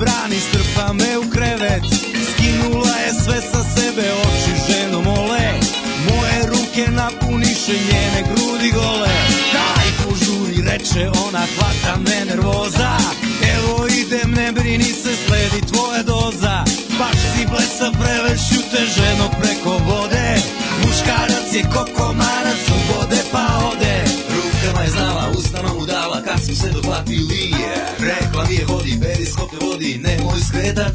Brani strpa me u krevet Skinula je sve sa sebe Oči ženo mole Moje ruke napuniše Njene grudi gole Daj požuri reče ona Hvata me nervoza Evo idem ne brini se sve sveta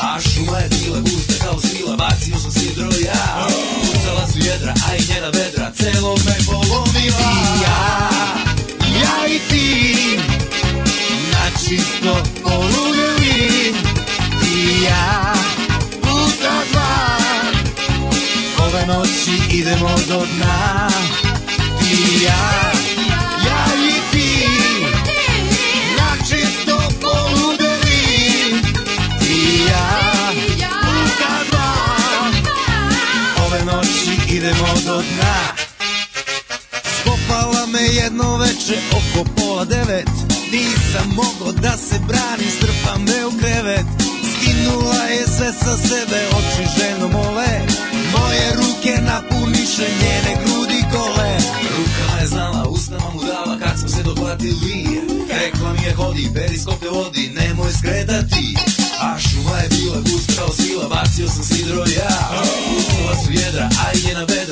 A šuma je bila gusta kao svila Bacio sam sidro ja Pucala su jedra, a i njena vedra Celo me polomila I ja, ja i ti Načisto poludeli I ja Puta dva Ove noći idemo do dna I ja idemo do dna Skopala me jedno veče oko pola devet Nisam mogo da se branim, strpa me u krevet Skinula je sve sa sebe, oči ženo mole Moje ruke napuniše, njene grudi gole Ruka me znala, usnama mu dava kad smo se dohvatili Rekla mi je hodi, beri skoplje vodi, nemoj skretati A šuma je bila gusta kao bacio sam sidro ja vas vjedra, a i je na vedra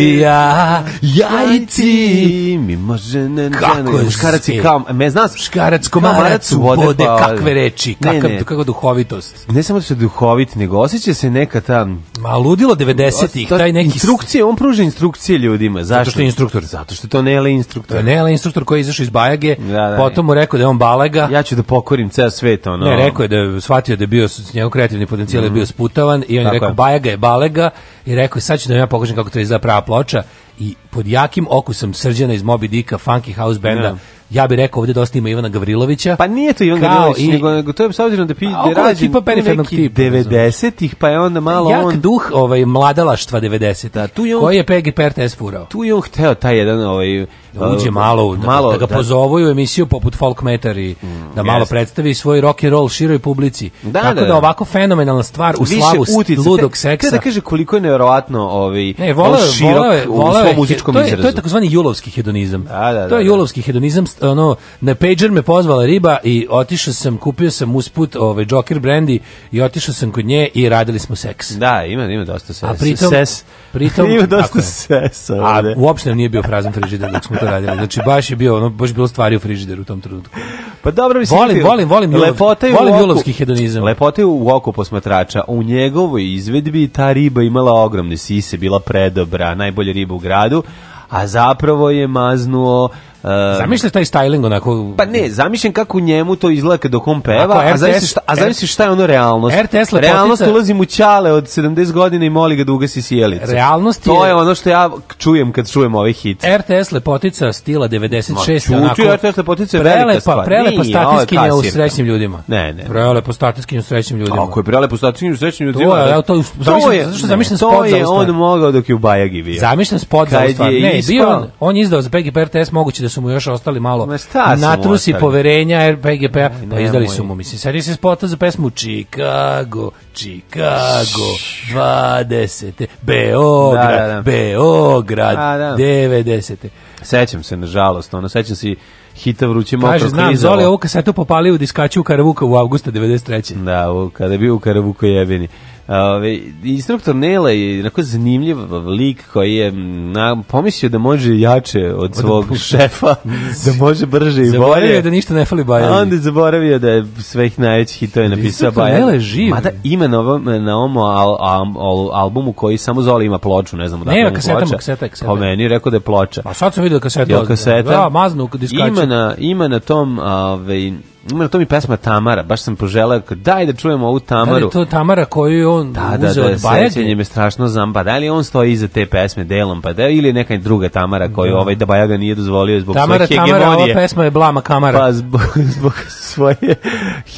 ja, ja i ti. Mi može ne, kako je muškarac je kao, me znaš, škarac komarac vode, pa kakve reči, kakav, ne, ne. kako duhovitost. Ne samo da se duhovit, nego osjeća se neka ta... Ma ludilo 90-ih, taj neki... Instrukcije, on pruža instrukcije ljudima. Zašto? Zato što je instruktor. Zato što to Nele instruktor. To je Nele instruktor koji je izašao iz Bajage, da, da, potom mu rekao da je on balega. Ja ću da pokorim ceo svet, ono. Ne, rekao je da je shvatio da je bio, njegov kreativni potencijal mm. je mhm. bio sputavan i on je rekao, Bajaga je Balega, i rekao sad ću da ja pokažem kako to izgleda prava ploča i pod jakim okusom Srđana iz Moby Dicka, Funky House Benda, da. ja ja bih rekao ovde dosta ima Ivana Gavrilovića. Pa nije to Ivan Gavrilović, i, nego, to je s obzirom da, pi, pa da rađen neki 90-ih, pa je onda malo jak on... duh ovaj, mladalaštva 90-a, da, Tu je koji je PG Pertes furao. Tu je on hteo taj jedan ovaj, Da uđe malo, da, malo da, da ga pozovu u emisiju poput Folk Meter i mm, da malo predstavi svoj rock and roll široj publici. Da, Tako da, da ovako fenomenalna stvar u slavu utice, ludog seksa. Te da kaže koliko je neverovatno ovaj ne, vole, širok vole, vole, u svom muzičkom to je, izrazu. To je takozvani julovski hedonizam. Da, da, to je julovski hedonizam, ono na pager me pozvala riba i otišao sam, kupio sam usput ovaj Joker brandy i otišao sam kod nje i radili smo seks. Da, ima ima dosta ses. A pritom, ses. pritom ima dosta sesa. A uopšte nije bio prazan frižider dok smo to radili. Znači baš je bio, ono baš je bilo stvari u frižideru u tom trenutku. Pa dobro mislim. Volim, volim, volim, lepota je volim julovski hedonizam. Lepota u oku posmatrača. U njegovoj izvedbi ta riba imala ogromne sise, bila predobra, najbolja riba u gradu, a zapravo je maznuo Ehm, Zamišljaš taj styling onako? Pa ne, zamišljam kako njemu to izgleda dok on peva, a zamisliš šta, a zamisliš šta je ono realnost. RTS realnost ulazi mu čale od 70 godina i moli ga da ugasi sjelice. Realnost je... To je ono što ja čujem kad čujem ove ovaj hit. RTS lepotica stila 96. Ma, onako, RTS lepotica je prelepa, velika stvar. Prelepa statiskinja u srećnim ljudima. Ne, ne. Prelepa statiskinja u srećnim ljudima. Ako je prelepa statiskinja u srećnim ljudima... Da. To je, to je, zamišljam, to je on mogao dok je u Bajagi bio. Zamišljam spot za Ne, bio on, on izdao za PGP RTS moguće da su mu još ostali malo natrusi poverenja RPGP-a, pa izdali su mu, mislim, sad se spota za pesmu Chicago, Chicago, 20. Beograd, da, da, da. Beograd, 90. Da. Sećam se, nažalost, ono, sećam se hita vruće mokro Kaže, znam, klizalo. Zoli ovu kasetu popali u diskaču u Karavuka u avgusta 93. Da, u, kada je bio u Karavuku jebeni. Ove, instruktor Nele je onako zanimljiv lik koji je na, pomislio da može jače od svog da šefa, da može brže i bolje. Zaboravio da ništa ne fali Bajavi. A onda je zaboravio da je sve ih najvećih to je napisao Bajavi. Nela je živ. Mada ima na ovom, na ovom al, al, al, albumu koji samo Zoli ima ploču, ne znam odakle ima kaseta, ploča. Nema kaseta, kaseta. O pa meni je rekao da je ploča. A sad sam vidio kaseta. Jel kaseta? Da, maznu diskaču. Ima na, ima na tom, ove, ovaj, Ima to mi pesma Tamara, baš sam poželeo, daj da čujemo ovu Tamaru. Da li to Tamara koju on da, da, uzeo da, da, od Bajage? Da, me strašno zamba. Da li on stoji iza te pesme delom, pa da, ili neka druga Tamara koju da. ovaj da Bajaga nije dozvolio zbog Tamara, svoje hegemonije. Tamara, ova pesma je Blama Kamara. Pa zbog, zbog svoje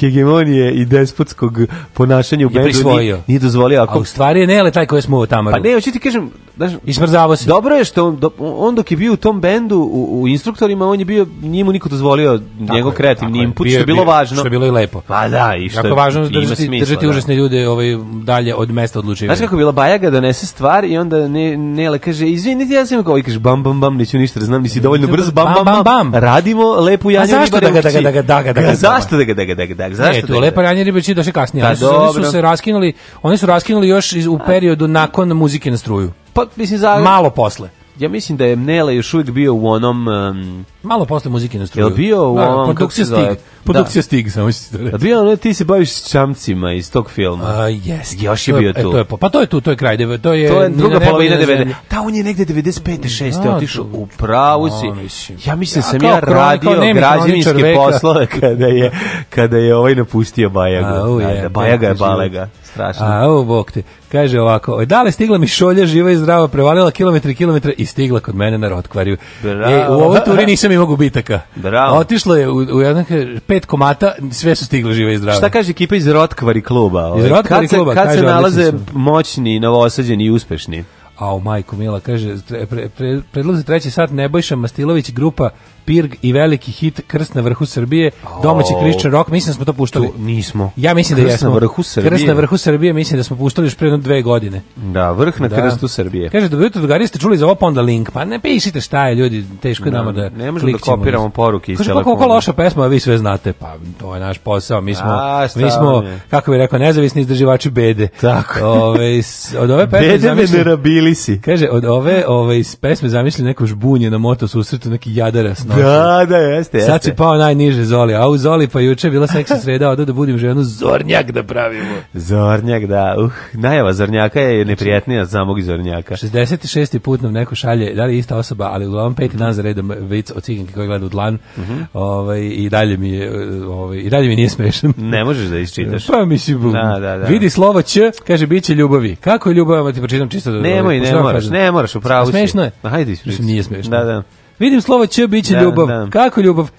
hegemonije i despotskog ponašanja u bendu nije, nije dozvolio. Ako... A u stvari je ali taj koji je smuo Tamaru. Pa ne, hoću ti kažem, znaš, Ismrzavo se. Dobro je što on, do, on dok je bio u tom bendu, u, u instruktorima, on je bio, njemu niko dozvolio tako njegov kreativni input što je bilo važno. Što je bilo i lepo. Pa da, i što jako je važno držati, smisla, držati da. užasne ljude ovaj, dalje od mesta odlučivanja. Znaš kako bila Bajaga donese stvar i onda ne, Nela kaže, izvinite, ja sam kao, i kaže, bam, bam, bam, neću ništa, da znam, nisi dovoljno brz, bam, bam, bam, bam. radimo lepu janju riba. A zašto da ga, da ga, da ga, da ga, da ga, zašto da ga, da ga, da ga, da ga, zašto? Ne, to da lepa janja riba će došli kasnije. Da, dobro. su se raskinuli, oni su raskinuli još u periodu nakon muzike na struju. Pa, mislim, za... Malo posle ja mislim da je Mnele još uvijek bio u onom... Um, Malo posle muzike na struju. Je bio u da, onom... Produkcija Stig. Da. Produkcija Stig, samo ću reći. Da bio ono, ti se baviš čamcima iz tog filma. A, yes. Još je, bio tu. E, to je, e, pa to je tu, to je kraj, to je... To je druga polovina 90. Da, on je negde 95. 6. Da, otišao u pravu si. Ja mislim sam ja radio građevinske poslove kada je, kada je ovaj napustio Bajagu. A, je, Bajaga je Balega. Strašno. A, o, bok te. Kaže ovako, da li stigla mi šolja živa i zdrava, prevalila kilometre i kilometre i stigla kod mene na rotkvariju. E, u ovoj turi nisam imao gubitaka. Bravo. Otišlo je u, u jedan, pet komata, sve su stigle živa i zdrava. Šta kaže ekipa iz rotkvari kluba? Ovaj? Iz rotkvari kluba, se, kad kaže, se nalaze moćni, novosađeni i uspešni? A, majko Mila, kaže, pre, pre, pre, predlazi treći sat Nebojša Mastilović, grupa Pirg i veliki hit Krst na vrhu Srbije, domaći Christian rock, mislim da smo to puštali. Tu nismo. Ja mislim da krst da jesmo. Na vrhu Srbije. Krst na vrhu Srbije, mislim da smo puštali još pre jedno dve godine. Da, vrh na da. krstu Srbije. Kaže, dobro jutro, drugari, ste čuli za ovo, pa onda link. Pa ne pišite šta je, ljudi, teško je da, nama da Ne možemo da kopiramo poruke iz pa telefona. Kaže, kako loša pesma, vi sve znate, pa to je naš posao, mi smo, a, mi smo kako bih rekao, nezavisni izdrživači bede. Tako. Ove, od ove pesme bede zamišljam, me ne rabili si. Kaže, od ove, ove pesme zamišljam neko žbunje na moto susretu, neki jadaras noći. Da, da, jeste, jeste. Sad si pao najniže Zoli, a u Zoli pa juče bila seksi sreda, odu da budim ženu Zornjak da pravimo. Zornjak, da. Uh, najava Zornjaka je znači, neprijatnija od samog Zornjaka. 66. put nam neko šalje, da li je ista osoba, ali uglavnom peti dan za redom vic o ciganke koji gleda u dlan. Mm -hmm. ovaj, i dalje mi je ovaj, i dalje mi nije smešan. Ne možeš da isčitaš. Pa mislim, da, da, da. vidi slovo Ć, kaže biće ljubavi. Kako je ljubav, ti pročitam čisto da. da- Nemoj, ovaj, ne da- moraš, ne moraš, u pravu si. Smešno je. Hajde, ispričaj. Nije smešno. Da, da. Vidim slovo Č, bit će da, ljubav. Da. Kako ljubav?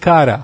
kara.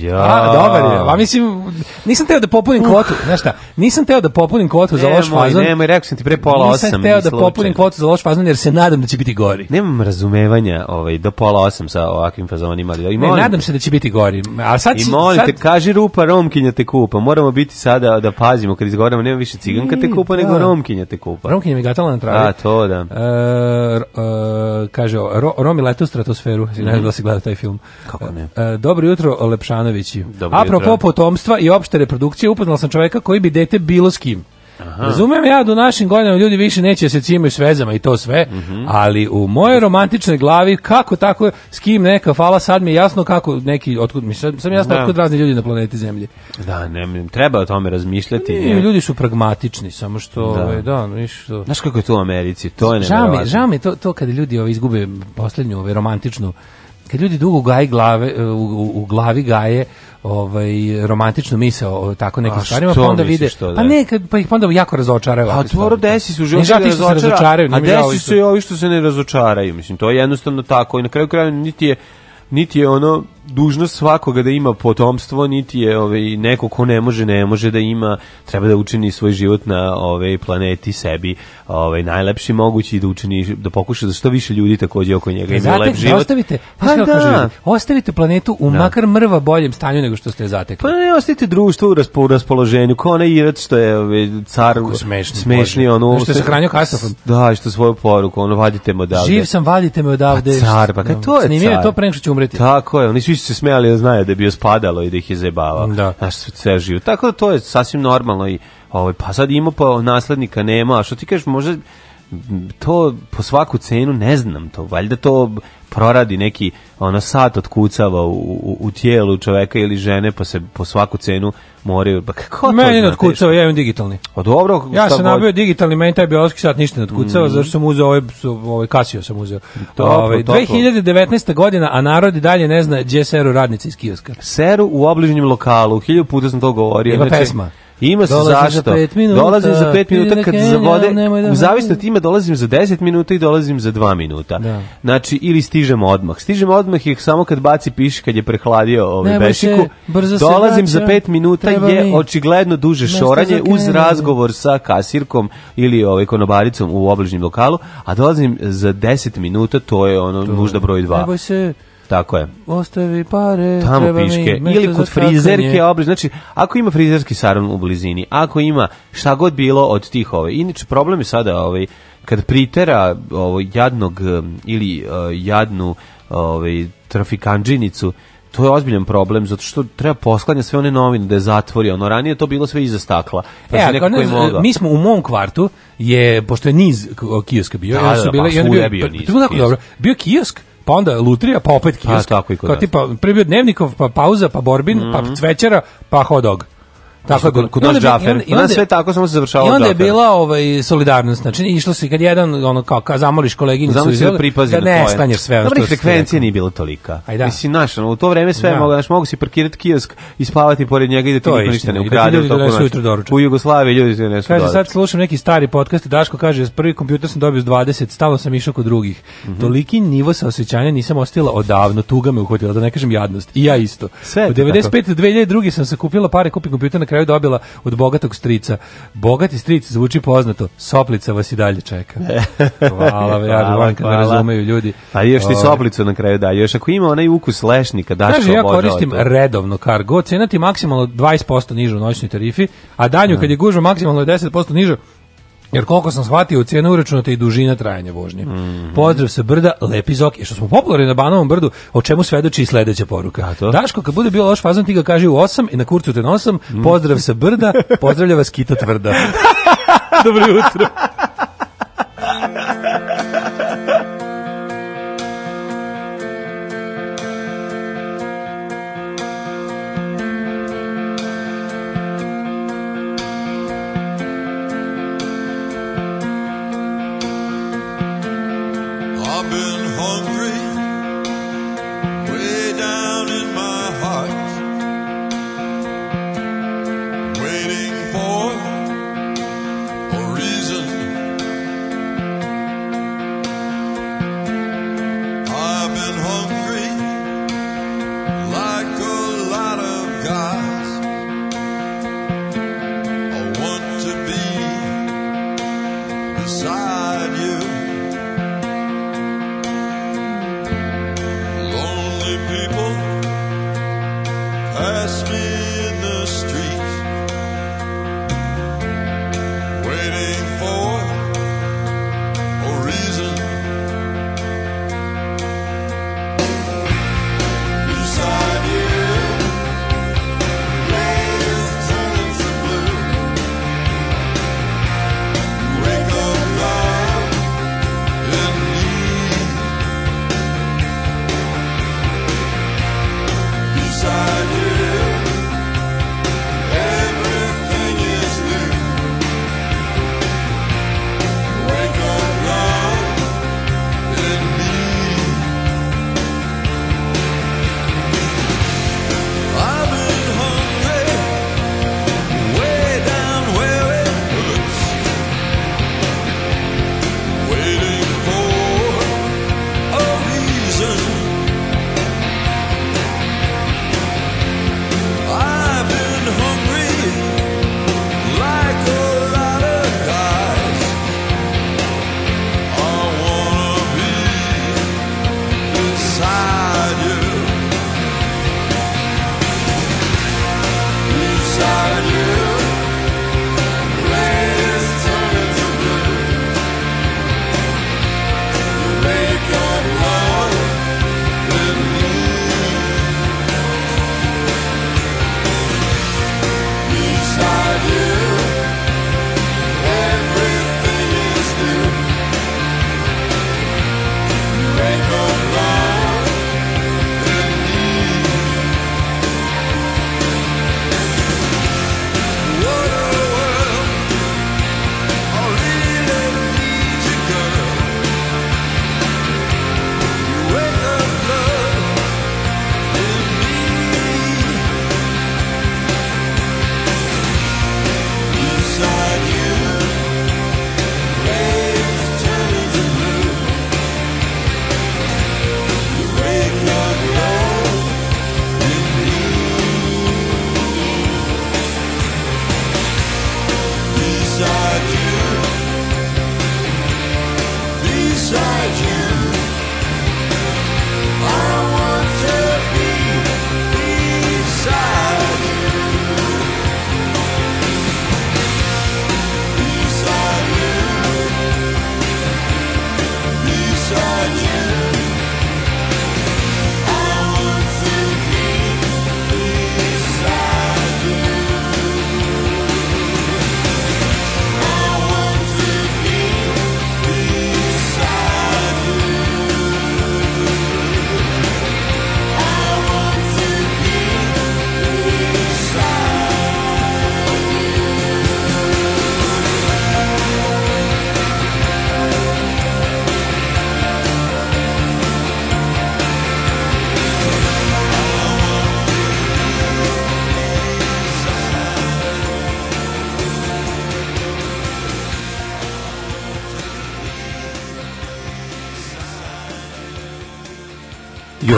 Ja. A, dobar je. Pa mislim, nisam teo da popunim uh. kvotu, znaš šta, nisam teo da popunim kvotu za loš fazon. Nemoj, nemoj, rekao sam ti pre pola nisam osam. Nisam teo da popunim kvotu za loš fazon jer se nadam da će biti gori. Nemam razumevanja ovaj, do pola osam sa ovakvim fazonima. Ali, i ne, nadam se da će biti gori. A sad, I molim sad... te, kaži rupa, romkinja te kupa. Moramo biti sada da pazimo kad izgovaramo, nema više ciganka te kupa, I, da. nego romkinja te kupa. Romkinja mi gatala na travi. A, to da. E, e, kaže, ro, Romi lete u stratosferu, ne znam da si gledao taj film. Kako e, ne? E, dobro jutro, Lepšanovići. A Apropo jutro. potomstva i opšte reprodukcije, upoznal sam čoveka koji bi dete bilo s kim. Aha. Razumem ja da u našim godinama ljudi više neće da se cimaju s vezama i to sve, mm -hmm. ali u mojoj romantičnoj glavi kako tako s kim neka fala sad mi je jasno kako neki otkud mi sam jasno da. otkud razni ljudi na planeti Zemlji. Da, ne, treba o tome razmišljati. Ne, ljudi su pragmatični, samo što da, e, da no, što. Znaš kako je to u Americi, to je neverovatno. Žao mi, to to kad ljudi ove izgube poslednju ove ovaj romantičnu kad ljudi dugo gaje glave, e, u, u, u glavi gaje ovaj romantično misao o tako nekim a stvarima, pa onda vide, da? pa ne, pa ih onda jako da razočaraju. A tvoro desi su život da razočara, se razočaraju, a desi su i ovi što se ne razočaraju, mislim, to je jednostavno tako i na kraju kraja niti je, niti je ono dužnost svakoga da ima potomstvo, niti je ovaj, neko ko ne može, ne može da ima, treba da učini svoj život na ovaj, planeti sebi ovaj, najlepši mogući da učini, da pokuša da što više ljudi takođe oko njega e, ima lep život. Ostavite, pa da. Kažu, ostavite planetu u da. makar mrva boljem stanju nego što ste zatekli. Pa ne, ostavite društvo u raspo, raspoloženju, kao onaj Irac što je ovaj, car Kako smešni, smešni ono, što je sahranio kasafon. Da, što svoju poruku, ono, vadite me odavde. Živ sam, vadite me pa odavde. Pa car, pa kad da. to je Snimio car. je to pre nego što će umreti. Tako je, oni su svi su se smijali da znaju da je bio spadalo i da ih je zajebavao. Da. Znaš, sve živo. Tako da to je sasvim normalno i ovaj, pa sad ima pa naslednika nema, a što ti kažeš, možda to po svaku cenu ne znam to, valjda to proradi neki ono sat otkucava u, u, u tijelu čoveka ili žene pa se po svaku cenu moraju pa kako to meni otkucava ja imam digitalni pa dobro ja sam nabio digitalni meni taj biološki sat ništa ne otkucava mm. zašto sam uzeo ovaj ovaj Casio sam uzeo to ovaj 2019 godina a narod i dalje ne zna gdje seru radnici iz kioska seru u obližnjem lokalu hiljadu puta sam to govorio ima znači, pesma Ima se dolazim zašto. Za pet minuta, da dolazim za 5 minuta kad Kenja, zavode. Da u od time dolazim za 10 minuta i dolazim za 2 minuta. Da. Znači ili stižemo odmah. Stižemo odmah ih samo kad baci piši kad je prehladio ovaj bešiku. Se, dolazim se vraća, za 5 minuta je mi. očigledno duže šoranje uz razgovor sa kasirkom ili ovaj konobaricom u obližnjem lokalu, a dolazim za 10 minuta, to je ono to. nužda broj 2. Neboj se Tako je. Ostavi pare, Tamo treba piške. Mi, Ili kod frizerke obli. Znači, ako ima frizerski salon u blizini, ako ima šta god bilo od tih ove. Inače, problem je sada ovaj, kad pritera ovo, jadnog um, ili uh, jadnu ovaj, trafikandžinicu, to je ozbiljan problem zato što treba posklanja sve one novine da je zatvori ono ranije to bilo sve iza stakla pa e, znači, ako ne, mi smo u mom kvartu je pošto je niz kioska bio da, ja su da, bile pa, je bio, bio, pa, bio, bio kiosk. dobro bio kiosk pa onda lutrija, pa opet pa, kiosk. Pa, tako i kod kao tipa, prvi bio dnevnikov, pa pauza, pa borbin, mm -hmm. pa cvećera, mhm. pa hodog. dog. Tako je kod nas Džafer. Kod pa nas sve tako samo se završavalo. I onda je bila ovaj solidarnost. Znači išlo se kad jedan ono kao ka, zamoliš koleginicu Znam se da pripazi da ne stanješ sve ono što frekvencija nije bila tolika. Da. Mislim naš, u to vreme sve da. mogu, znaš, mogu si parkirati kiosk i spavati pored njega i da ti niko ništa ne da ukrade. To donesu ujutro U Jugoslaviji ljudi se nesu Kaže sad slušam neki stari podcast Daško kaže prvi kompjuter sam dobio s 20, stalo sam išao kod drugih. Mhm. Toliki nivo saosećanja nisam ostila odavno, tuga me uhvatila, da ne kažem jadnost. I ja isto. Sve. U 95 2002 sam se kupila pare kupim kompjuter na kraju dobila od bogatog strica. Bogati stric zvuči poznato, soplica vas i dalje čeka. Hvala, ja bi vam kad ne razumeju ljudi. A pa još ti ovaj. soplicu na kraju da, još ako ima onaj ukus lešnika, daš Kaže, ja koristim to. redovno kargo, cena ti maksimalno 20% nižu u noćnoj tarifi, a danju da. kad je gužva maksimalno 10% nižu, Jer koliko sam shvatio, u cijenu uračunata i dužina trajanja vožnje. Mm -hmm. Pozdrav sa brda, lepi zok. što smo popularni na Banovom brdu, o čemu svedoči i sledeća poruka. Daško, kad bude bilo loš fazon, ti ga kaže u 8 i na kurcu te nosam. Mhm. Pozdrav sa brda, pozdravlja vas Kita tvrda. Dobro jutro.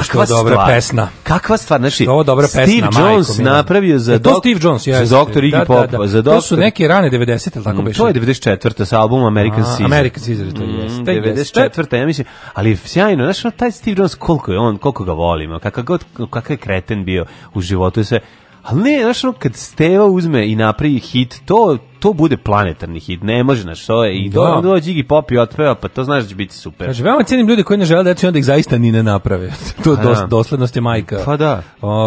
kakva što je dobra stvar. pesna. Kakva stvar, znači, ovo dobra Steve pesna, Jones majko, napravio za, e, to dok, Steve Jones, ja, za doktor Iggy da, da Pop, da, da. za doktor... To su neke rane 90. ili tako mm, beše? To je 94. sa albumom American Caesar. American Caesar, to je. Mm, 94. ja mislim, ali sjajno, znaš, no, taj Steve Jones, koliko je on, koliko ga volimo, kakav, god, kakav je kreten bio u životu i sve, ali ne, znaš, kad Steva uzme i napravi hit, to, to bude planetarni hit, ne može na što je, i da. do, do Iggy Pop i otpeva, pa to znaš da će biti super. Kaže, veoma cenim ljude koji ne žele decu da i onda ih zaista ni ne naprave. to je pa dos, da. doslednost je majka. Pa da. Ove,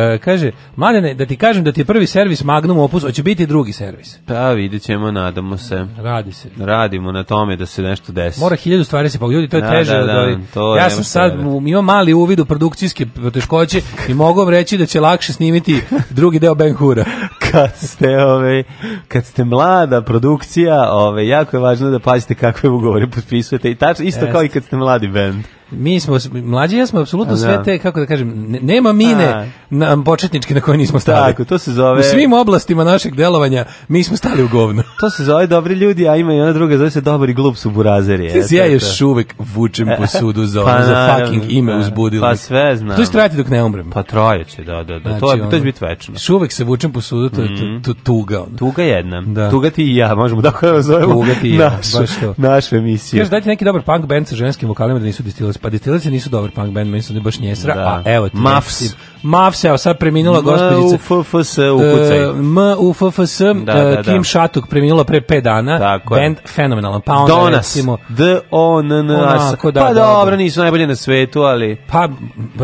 ovaj, kaže, mladene, da ti kažem da ti je prvi servis Magnum Opus, hoće biti drugi servis. Pa vidjet ćemo, nadamo se. Radi se. Radimo na tome da se nešto desi. Mora hiljadu stvari se ljudi, to je da, teže. Da, da, to ja sam sad, imam mali uvid u produkcijske poteškoće i mogu vam reći da će lakše snimiti drugi deo Ben Hura. kad ste, ove, kad ste mlada produkcija, ove, jako je važno da pazite kakve ugovore potpisujete i tačno isto Jest. kao i kad ste mladi bend. Mi smo, mlađi ja smo apsolutno sve da. te, kako da kažem, nema mine na, početnički na koje nismo stali. Tako, to se zove... U svim oblastima našeg delovanja mi smo stali u govno. to se zove dobri ljudi, a ima i ona druga, zove se dobri glup su burazeri. Ti ja još uvek vučem po e, e, sudu za, pa, za fucking ime da. uzbudilo. Pa sve znam. To će trajati dok ne umrem. Pa trajeće, da, da, da. Znači, to, je, to će biti večno. Uvek se vučem po sudu, to je mm. to, tuga. Onda. Tuga jedna. Da. Tuga ti i ja, možemo tako da zovemo. Tuga ti i ja, baš to. Našu emisiju. Kaže, dajte neki dobar punk bend sa ženskim vokalima da nisu distilati Brothers, pa Distillers nisu dobar punk band, meni su ne baš njesra, da. a evo ti. Mavs. Mavs, evo sad preminula gospodica. MUFFS, ukucaj. E, MUFFS, da, e, da, da. Kim Šatuk preminula pre 5 dana, Tako band fenomenalan. Pa onda Donas, recimo... D-O-N-N-A-S. Pa dobro, nisu najbolje na svetu, ali... Pa,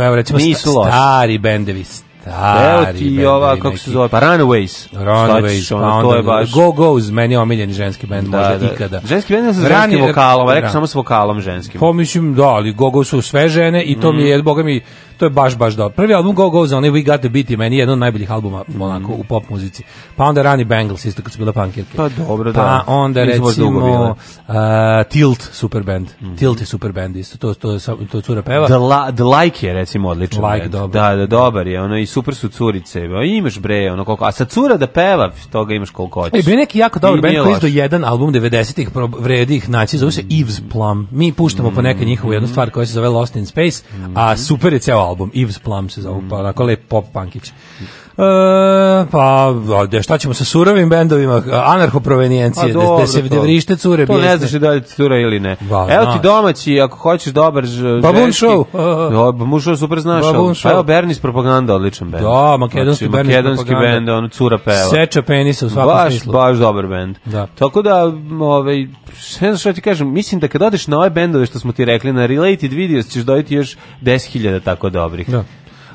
evo recimo, stari bendevi, Da, Evo ti i ova, kako se zove? Pa Runaways. Runaways, Slačiš, pa ono, to je baš... Go Go's, meni je omiljeni ženski band, da, možda da. ikada. Ženski band je sa ženskim vokalom, rekao da. samo s vokalom ženskim. Pa mislim, da, ali Go Go su sve žene i to mi je, mhm. boga mi, to je baš, baš dobro. Prvi album Go Go za We Got The Beat je meni jedan od najboljih albuma onako, mhm. u pop muzici. Pa onda rani Bangles, isto kad su bile punkirke. Pa dobro, pa da. Pa onda recimo uh, Tilt super band. Mm. Tilt je super band isto, to, to, to cura peva. The, la, the Like je recimo odličan like, band. Dobar. Da, da, dobar je, ono i super su curice. Imaš bre, ono koliko, a sa cura da peva, toga imaš koliko hoćeš. E, bio neki jako dobar I band koji do jedan album 90-ih vredih naći, zove se Eve's Plum. Mi puštamo mm. ponekad njihovu mhm. jednu stvar koja se zove Lost in Space, mm. a mhm. super je ceo album album, Eve's Plum se zove, mm. pa onako lep pop punkić. E, pa, da, šta ćemo sa surovim bendovima, anarhoprovenijencije, pa, da se devrište cure To bijesne. ne znaš da li cura ili ne. Ba, Evo znaš. ti domaći, ako hoćeš dobar Babun show. Uh, da, Babun show super znaš. Babun show. Evo Bernis propaganda, odličan bend. Da, makedonski, znači, Bernis makedonski bend, ono cura peva. Seča penisa u svakom baš, smislu. Baš baš dobar bend. Da. Tako da, ovaj, ne znam što ti kažem, mislim da kad odeš na ove bendove što smo ti rekli, na Related Videos ćeš dobiti još 10.000 tako dobrih. Da.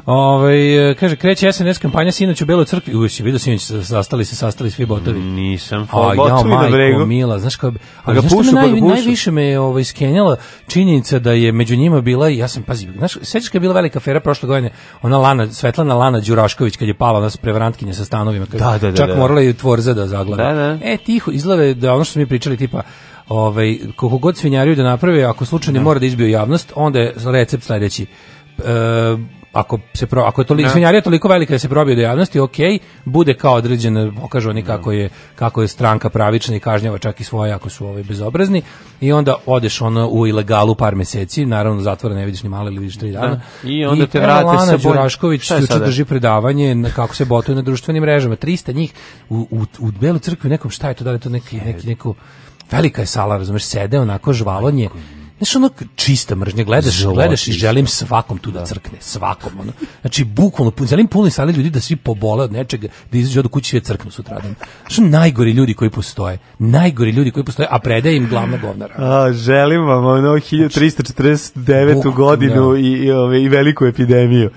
Ovaj kaže kreće SNS kampanja sinoć u Beloj crkvi. Uj, si video sinoć sastali se, sastali svi botovi. Nisam, hvala botovi ja, na bregu. Mila, znaš kako? Da ali ga pušu, da naj, najviše me ovaj skenjala činjenica da je među njima bila ja sam pazi, znaš, sećaš kad je bila velika afera prošle godine, ona Lana Svetlana Lana Đurašković kad je pala nas prevarantkinja sa stanovima, kad da, da, da, čak da. morala i tvorza da zagleda. E tiho, izgleda da ono što smo mi pričali tipa ovaj koliko god svinjariju da naprave, ako slučajno mora da izbiju javnost, onda je recept sledeći. E, ako se pro, ako je toliko svinjarija toliko velika da se probije do javnosti, ok, bude kao određena, pokažu oni kako je kako je stranka pravična i kažnjava čak i svoje ako su ovi bezobrazni i onda odeš ono u ilegalu par meseci, naravno zatvore ne vidiš ni malo ili vidiš tri dana. Da. I onda I te vrate sa Đurašković drži predavanje na kako se botuje na društvenim mrežama. 300 njih u u, u Belu crkvi nekom šta je to da li to neki neki neko velika je sala, razumeš, sede onako žvalonje Znaš, ono čista mržnja, gledaš, gledaš i želim svakom tu da, da crkne, svakom. Ono. Znači, bukvalno, želim puno sada ljudi da svi pobole od nečega, da izađu od kući sve crknu sutradan. Znaš, najgori ljudi koji postoje, najgori ljudi koji postoje, a predaje im glavna govnara. A, želim vam ono 1349. Bukvalno, godinu da. i, i, ove, i veliku epidemiju.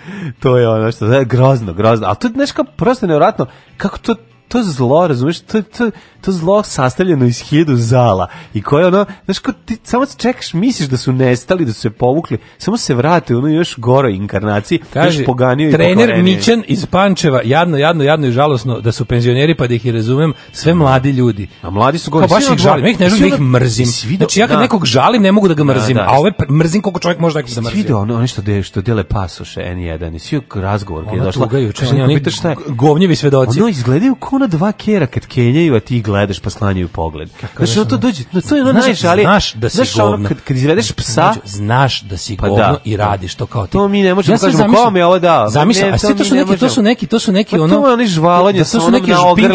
To je ono što, da, grozno, grozno. A to je nešto prosto nevjerojatno, kako to to zlo, razumiješ, to, to, to zlo sastavljeno iz hiljadu zala i koje ono, znaš, ko ti samo čekaš, misliš da su nestali, da su se povukli, samo se vrate u ono još goroj inkarnaciji, Kaže, još poganio trener i Mićan iz Pančeva, jadno, jadno, jadno i žalosno da su penzioneri, pa da ih i razumem, sve mladi ljudi. A mladi su gori. Kao baš ih žalim, ja ih ne želim, da ih mrzim. Svido, znači ja kad da. nekog žalim, ne mogu da ga da, mrzim, da, da, a ove mrzim koliko čovjek može da ga mrzim. Vidio ono, ono što, de, što dele pasoše N1 i svi razgovor gdje je došla. Ona tuga juče, oni, oni govnjevi svedoci. Ono izgledaju kao na dva kera kad kenjaju, a ti gledaš pa sklanjaju pogled. Kako znaš, to dođe, no, to je ono znaš, najšalije. Znaš da si znaš, govno. kad, kad izvedeš psa, znaš da si pa govno da. i da. radiš to kao ti. To mi ne možemo ja da kažemo, kom je ovo da. Zamisli, a sve to su neki, to su neki, pa da to su neki ono... To je ono žvalonje da, to su neki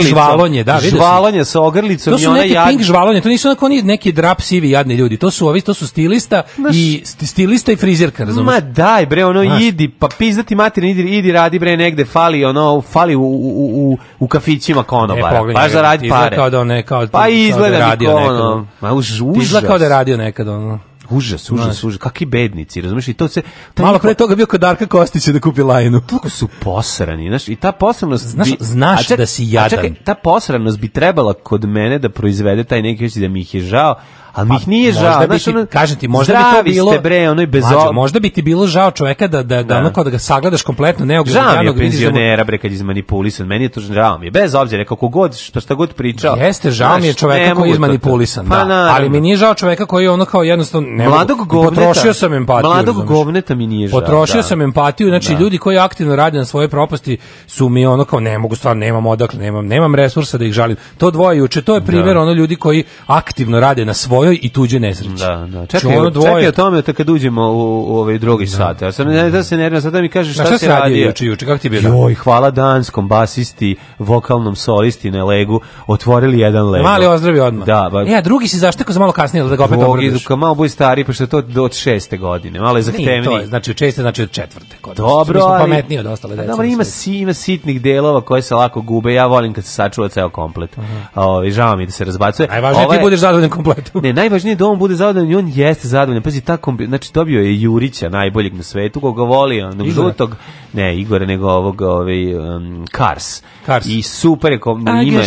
žvalonje, da, vidiš. Žvalonje sa ogrlicom i ona jad. To su neki pink žvalonje, to nisu onako oni neki drap sivi jadni ljudi, to su ovi, to su stilista i stilista i frizerka, razumeš? Ma daj bre, ono idi, pa pizdati materina, idi, idi radi bre negde, fali ono, fali u, u, u, u kafićima konobara, e, pa zaradi pare kao da on ne, kao, pa izgleda kao da radio nekad. Ono, ma už, užas. Izgleda kao da je radio nekad, ono. Užas, užas, užas. Kakvi bednici, razumiješ? I to se Malo njihova... pre toga bio kod Darka Kostića da kupi lajnu. Toliko su posrani, znaš? I ta posranost znaš, bi... znaš čak, da si jadan. A čekaj, ta posranost bi trebala kod mene da proizvede taj neki hoće da mi ih je žao, a mi ih pa nije možda žao. Bi ti, kažem ti, možda bi to bilo... Ste bre, ono je bez možda bi ti bilo žao čoveka da, da, da, da. da ga sagledaš kompletno neograđanog. Žao mi je penzionera, bre, kad izmanipulisan. Meni je to žao mi je. Bez obzira, kako god, što šta god pričao. Jeste, žao mi je čoveka koji je izmanipulisan. Da, pa, da. Ali mi nije žao čoveka koji je ono kao jednostavno... Ne mladog govneta. Potrošio sam empatiju. Mladog govneta mi nije žao. Potrošio da. sam empatiju, znači da. ljudi koji aktivno rade na svoje propasti su mi ono kao ne mogu stvarno nemam odakle nemam nemam resursa da ih žalim to dvoje juče to je primjer ono ljudi koji aktivno rade na svojoj svojoj i tuđoj nesreći. Da, da. Čekaj, ono dvoje... čekaj o tome da kad uđemo u, u ovaj drugi da. sat. Ja sam ne da se nervira, sad da mi kažeš šta, šta se radi juče, juče kako ti bilo? Joj, hvala danskom basisti, vokalnom solisti na legu, otvorili jedan lego. Mali ozdravi odmah. Da, ba... Ja, e, drugi si zašteko za malo kasnije, da ga opet obradiš. malo budi stari, pošto je to od šeste godine, malo je zahtevniji. to znači od šeste, znači od četvrte. Kod dobro, ali... pametniji od ostale pa dece. Dobro, ima, si, ima sitnih delova koje se lako gube, ja volim kad se sačuva ceo komplet. Uh -huh. Ovi, ovaj, žao mi da se razbacuje. Najvažnije da ti ovaj- budeš zadovoljan kompletu. ne, najvažnije da on bude zadovoljan i on jeste zadovoljan. Pazi, ta znači dobio je Jurića, najboljeg na svetu, koga voli, onog žutog, ne Igora, nego ovog, ovaj, um, Kars. Kars. I super je, ko, ima,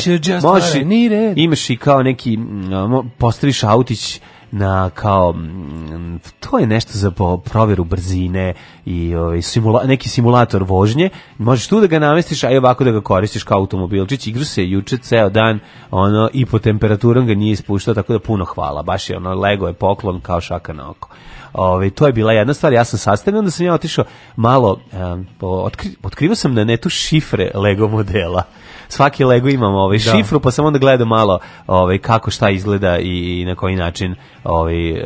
možeš, imaš i kao neki, um, postaviš autić, na kao to je nešto za proveru brzine i ovaj simula, neki simulator vožnje možeš tu da ga namestiš aj ovako da ga koristiš kao automobilčić igru se juče ceo dan ono i po temperaturom ga nije ispuštao tako da puno hvala baš je ono lego je poklon kao šaka na oko Ove, ovaj, to je bila jedna stvar, ja sam sastavio, onda sam ja otišao malo, um, po, otkri, otkrivo sam na netu šifre Lego modela svaki Lego imam ovaj da. šifru, pa samo onda gledao malo ovaj kako šta izgleda i i na koji način ovaj e,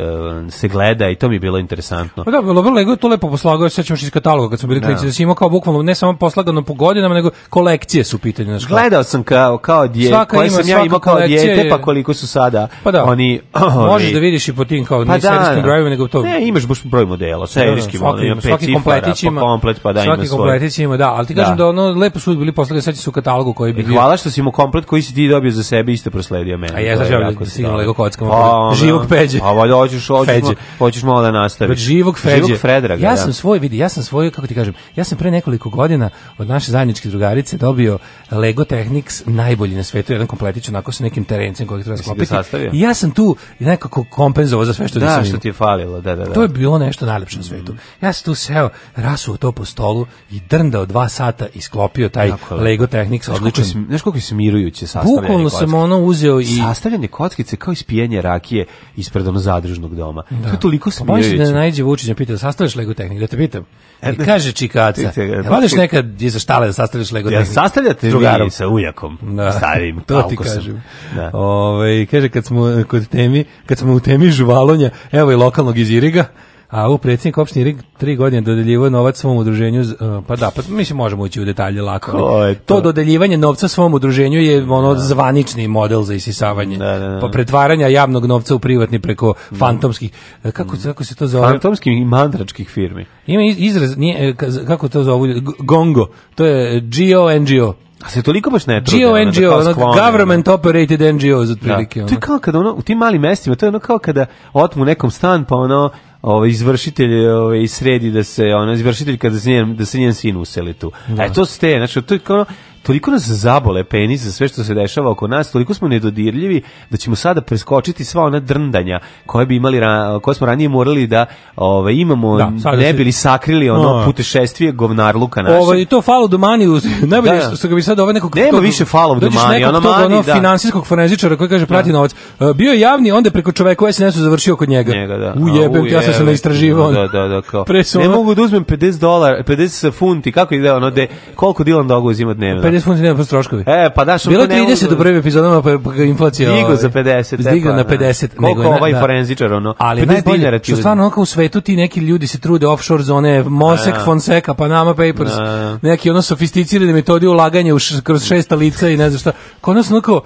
se gleda i to mi je bilo interesantno. Pa da, bilo Lego je to lepo poslagao, sećam se iz kataloga kad smo bili klinici, da. da si imao kao bukvalno ne samo poslagano po godinama, nego kolekcije su pitanje znači. Gledao sam kao kao dijete, koje ima, sam ja imao kao dijete, pa koliko su sada pa da. oni ovaj, Možeš da vidiš i po tim kao pa ne da, serijskim da. brojevima, nego to. Ne, imaš baš broj modela, serijski, da, da, svaki, ima svaki cifara, kompletić pa ima, pa komplet, pa da, svaki ima svoj. kompletić ima, da, ali ti kažem da, da ono lepo su bili poslagani, sećam se u katalogu koji koji bi Hvala što si mu komplet koji si ti dobio za sebe i isto prosledio meni. A ja znaš ja da Lego kockama. Pa, A, da. živog peđe. A pa, valjda hoćeš, hoćeš, feđe. hoćeš malo da nastaviš. Živog feđe. Živog Fredraga, ja da. sam svoj, vidi, ja sam svoj, kako ti kažem, ja sam pre nekoliko godina od naše zajedničke drugarice dobio Lego Technics najbolji na svetu, jedan kompletić onako sa nekim terencem kojeg treba sklopiti. I ja sam tu nekako kompenzovao za sve što da, nisam Da, što ti je falilo, da, da, da. To je bilo nešto najlepše na svetu. Mm. Ja sam tu seo, rasuo to po stolu i drndao dva sata i sklopio taj Lego Technics odlično koliko sam, znaš koliko je smirujuće sastavljanje Bukvalno sam ono uzeo i... Sastavljanje kockice kao ispijenje rakije ispred ono zadružnog doma. Da. To je toliko pa da smirujuće. Pa da najđe Vučić me da pita, sastavljaš Lego tehnik, da te pitam. E, I da. kaže čikaca, e, jel odeš nekad iza štale da sastavljaš Lego tehnik? Ja sastavljate drugarom sa ujakom, da. starim, to ti kažem. Da. Ove, ovaj, kaže, kad smo kod temi, kad smo u temi žuvalonja, evo i lokalnog iz Iriga, a u predsjednik opštine Rig tri godine dodeljivao novac svom udruženju, e, pa da, pa mislim možemo ući u detalje lako. To? to? dodeljivanje novca svom udruženju je ono da. zvanični model za isisavanje. Da, da, da, da. pa pretvaranja javnog novca u privatni preko fantomskih, e, kako, kako se to zove? Fantomskih i mandračkih firmi. Ima izraz, nije, e, kako to zove, gongo, to je G-O-N-G-O. A se toliko baš ne trude. Da GO, NGO, government operated NGO, za otprilike. Da. To je kao kada ono, u tim malim mestima, to je ono kao kada otmu nekom stan, pa ono, ovaj izvršitelj ovaj sredi da se ona izvršitelj kada se njen da se njen sin useli tu. Da. E to ste, znači to je kao toliko nas zabole penis za sve što se dešava oko nas, toliko smo nedodirljivi da ćemo sada preskočiti sva ona drndanja koje bi imali koje smo ranije morali da ovaj imamo da, ne bili sakrili ono no. putešestvije govnarluka naše. Ovo i to falo do mani uz da. najbolje da. što ga bi sad ove nekog Nema tog, više falo do mani, ono mani, ono da. finansijskog forenzičara koji kaže prati da. novac. E, bio je javni, onda preko čoveka u SNS-u završio kod njega. njega da. Ujebem, ja sam se ne Da, da, da, kao. ne mogu da uzmem 50 dolara, 50 funti, kako ide ono, de, koliko Dilan Dogu uzima dnevno? 50 funti nema troškovi. E, pa da, što Bilo 30 ne... u prvim epizodama, pa je inflacija... Digo ovaj, za 50. E, zdigo pa na 50. Da. Koliko ovaj da. forenzičar, ono? Ali najbolje, što stvarno, onako u svetu ti neki ljudi se trude offshore zone, Mosek, da. Fonseca, Panama Papers, da. neki ono sofisticirane metode ulaganja u š, kroz šesta lica i ne znam šta. Kod nas onako,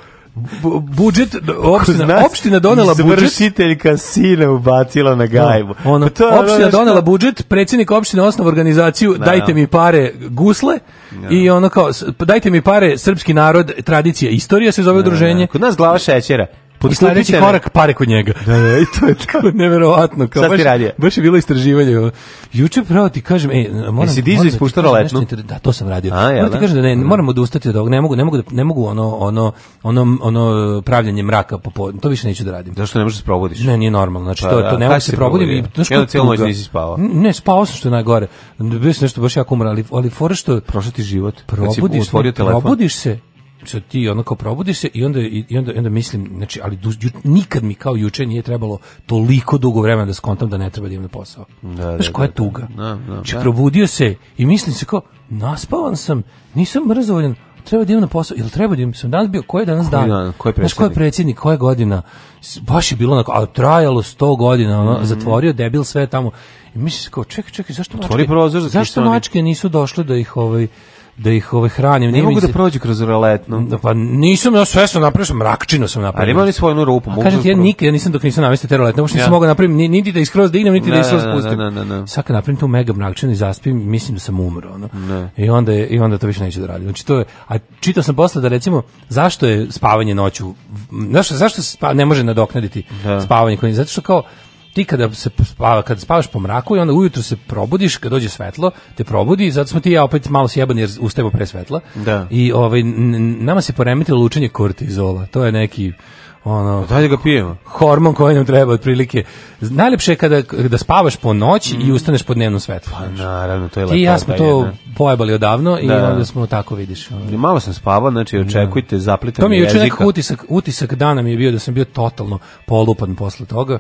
budžet opština opština donela budžet izvršiteljka sina ubacila na da, gajbu no, ono, pa to je opština donela budžet predsjednik opštine osnov organizaciju no, da. dajte mi pare gusle no. Da. i ono kao dajte mi pare srpski narod tradicija istorija se zove udruženje kod nas glava šećera pod sledeći korak pare kod njega. Da, da, i to je tako neverovatno. Kao, Šta baš, radio? Baš je bilo istraživanje. Juče pravo ti kažem, ej, moram... Jesi dizo da ispuštao letnu? Da, to sam radio. A, ja, ti da? kažem da ne, da. moramo odustati od ovog, ne mogu, ne mogu, da, ne mogu ono, ono, ono, ono pravljanje mraka popodne, to više neću da radim. Zašto ne možeš se probuditi? Ne, nije normalno, znači pa to, to ne možeš se probudim. I, da ja cijelu noć nisi spavao. Ne, spavao sam što je najgore. Bio sam nešto baš jako umran, ali, ali fora što... Prošao ti život. Probudiš, probudiš se, sad ti onako probudiš se i onda, i onda, onda mislim, znači, ali du, ju, nikad mi kao juče nije trebalo toliko dugo vremena da skontam da ne treba da imam na posao. Da, da, da Znaš, da, koja da, tuga? Da, da, da. znači, da. probudio se i mislim se kao, naspavan sam, nisam mrzovoljan, treba da imam na posao, ili treba da imam, sam danas bio, koji je danas dan? dan koji je predsjednik? Znaš, koji je predsjednik, koja godina? Baš je bilo onako, a trajalo 100 godina, ono, mm -hmm. zatvorio debil sve tamo. I mislim se kao, čekaj, čekaj, zašto Otvori mačke, zašto mačke nisu došle da ih, ovaj, da ih ove hranim. Ne, ne mogu da prođu kroz roletnu. Da, pa nisam ja svesno napravio, sam mrakčinu sam napravio. Ali imali svoju onu rupu. A kažete, ja nikad ja nisam dok nisam namestio te roletne, uopšte ja. nisam mogao da napraviti, niti da iskroz da idem, niti da iskroz pustim. Ne, ne, ne, Sad napravim tu mega mrakčino i zaspim, mislim da sam umro. Ono. I, onda, je, I onda to više neće da radim. Znači, to je, a čitao sam posle da recimo, zašto je spavanje noću, zašto, zašto spa, ne može nadoknaditi da. spavanje? Zato što kao, ti kada se spava, kada spavaš po mraku i onda ujutru se probudiš, kad dođe svetlo, te probudi, zato smo ti ja opet malo sjebani jer ustajemo pre svetla. Da. I ovaj, nama se poremetilo lučenje kortizola. To je neki ono pa dalje da ga pijemo hormon koji nam treba otprilike najlepše je kada da spavaš po noći mm. i ustaneš pod dnevnom svetlo pa naravno to je lepo i ja smo to jedna. pojebali odavno i da. onda smo tako vidiš ono. malo sam spavao znači da. očekujte zaplitanje to mi je juče utisak utisak dana mi je bio da sam bio totalno polupan posle toga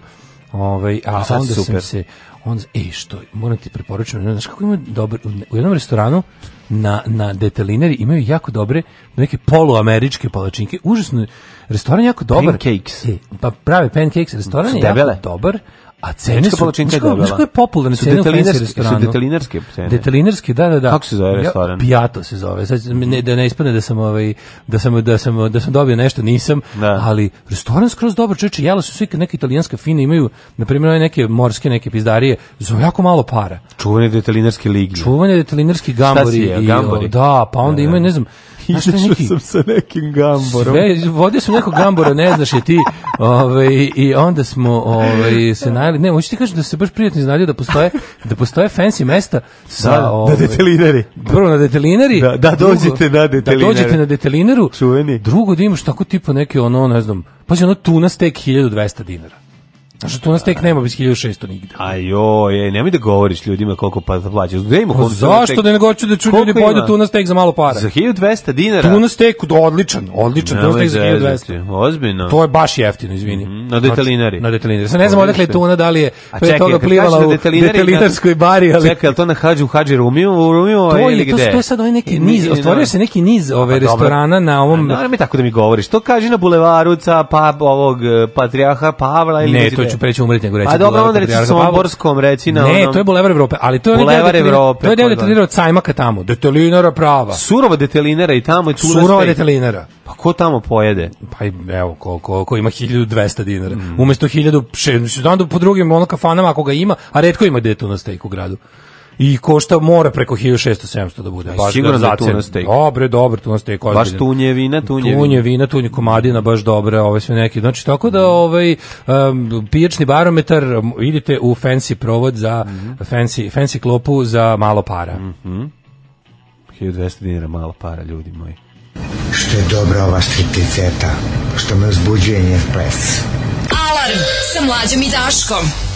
Ove, ovaj, a, a onda super. sam se on ej što moram ti preporučiti, znaš kako ima dobar u jednom restoranu na na detelineri imaju jako dobre neke poluameričke palačinke. Užasno restoran jako dobar. Pancakes. E, pa prave pancakes restoran je jako dobar. A cene su, palačinka je debela. Znaš je popularne cene u fancy restoranu? Su detalinarske cene. Detalinarske, da, da, da. Kako se zove restoran? Pijato se zove. Sad, ne, da ne ispane da sam, ovaj, da sam, da sam, da sam dobio nešto, nisam, da. ali restoran skroz dobro, čeče, jela su svi neke italijanske fine, imaju, na primjer, neke morske, neke pizdarije, za jako malo para. Čuvanje detalinarske ligi. Čuvanje detalinarski gambori. Šta si je, gambori? I, o, da, pa onda da, da imaju, da. ne znam, Izašao neki, sam sa nekim gamborom. Sve, vodio sam nekog gambora, ne znaš je ti. Ovaj, I onda smo ovaj, se najeli. Ne, hoću ti kažem da se baš prijatno iznadio da postoje, da postoje fancy mesta sa... Da, da ovaj, na da, detelinari. Prvo na detelinari. Da, da dođete drugo, na detelinari. Da dođete na detelinaru. Čuveni. Drugo da imaš tako tipa neke ono, ne znam, pazi ono tuna steak 1200 dinara. Znači, tu nas tek nema bez 1600 nigde. A joj, nemoj da govoriš ljudima koliko pa plaćaš. Gde ima pa koncert? Zašto da ne hoću da ču ljudi pojde da tu nas tek za malo para? Za 1200 dinara. Tu nas tek odličan, odličan, tu nas tek za 1200. Ozbiljno. To je baš jeftino, izvini. Mm -hmm. Na detalinari. Na detalinari. Sa ne znam odakle je tuna, da li je pre toga plivala u detalinarskoj bari, ali Čekaj, to na Hadžu Hadži Rumiju, u Rumiju to ovaj, je, to, to je sad ovaj neki niz, ostvorio se neki niz pa ove restorana na ovom. Ne, mi tako da mi govoriš. To kaže na bulevaru pa ovog eh, patrijarha Pavla ili pre ću, pre umreti nego reći. A pa da dobro, onda reći Somborskom, reci na onom... Ne, to je Bulevar Evrope, ali to je Bulevar Evrope. To je deo pa da. detelinara od Sajmaka tamo, detelinara prava. Surova detelinara i tamo je tu Surova detelinara. Pa ko tamo pojede? Pa evo, ko, ko, ko ima 1200 dinara. Mm. Umesto 1600, onda znači, po drugim ono kafanama ako ga ima, a redko ima detu na stejku u gradu i košta mora preko 1600-700 da bude. E, baš sigurno da tuna steak. Dobre, dobre tuna steak. Baš tunjevina, tunjevina. Tunjevina, tunje komadina, baš dobra, ove sve neki. Znači, tako da ovaj, um, pijačni barometar, idite u fancy provod za, mm -hmm. fancy, fancy klopu za malo para. Mm -hmm. 1200 dinara malo para, ljudi moji. Što je dobra ova stripticeta, što me uzbuđuje njen ples. Alarm sa mlađom i Daškom.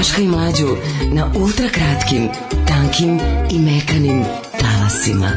Daška i Mlađu na ultrakratkim, tankim i mekanim talasima.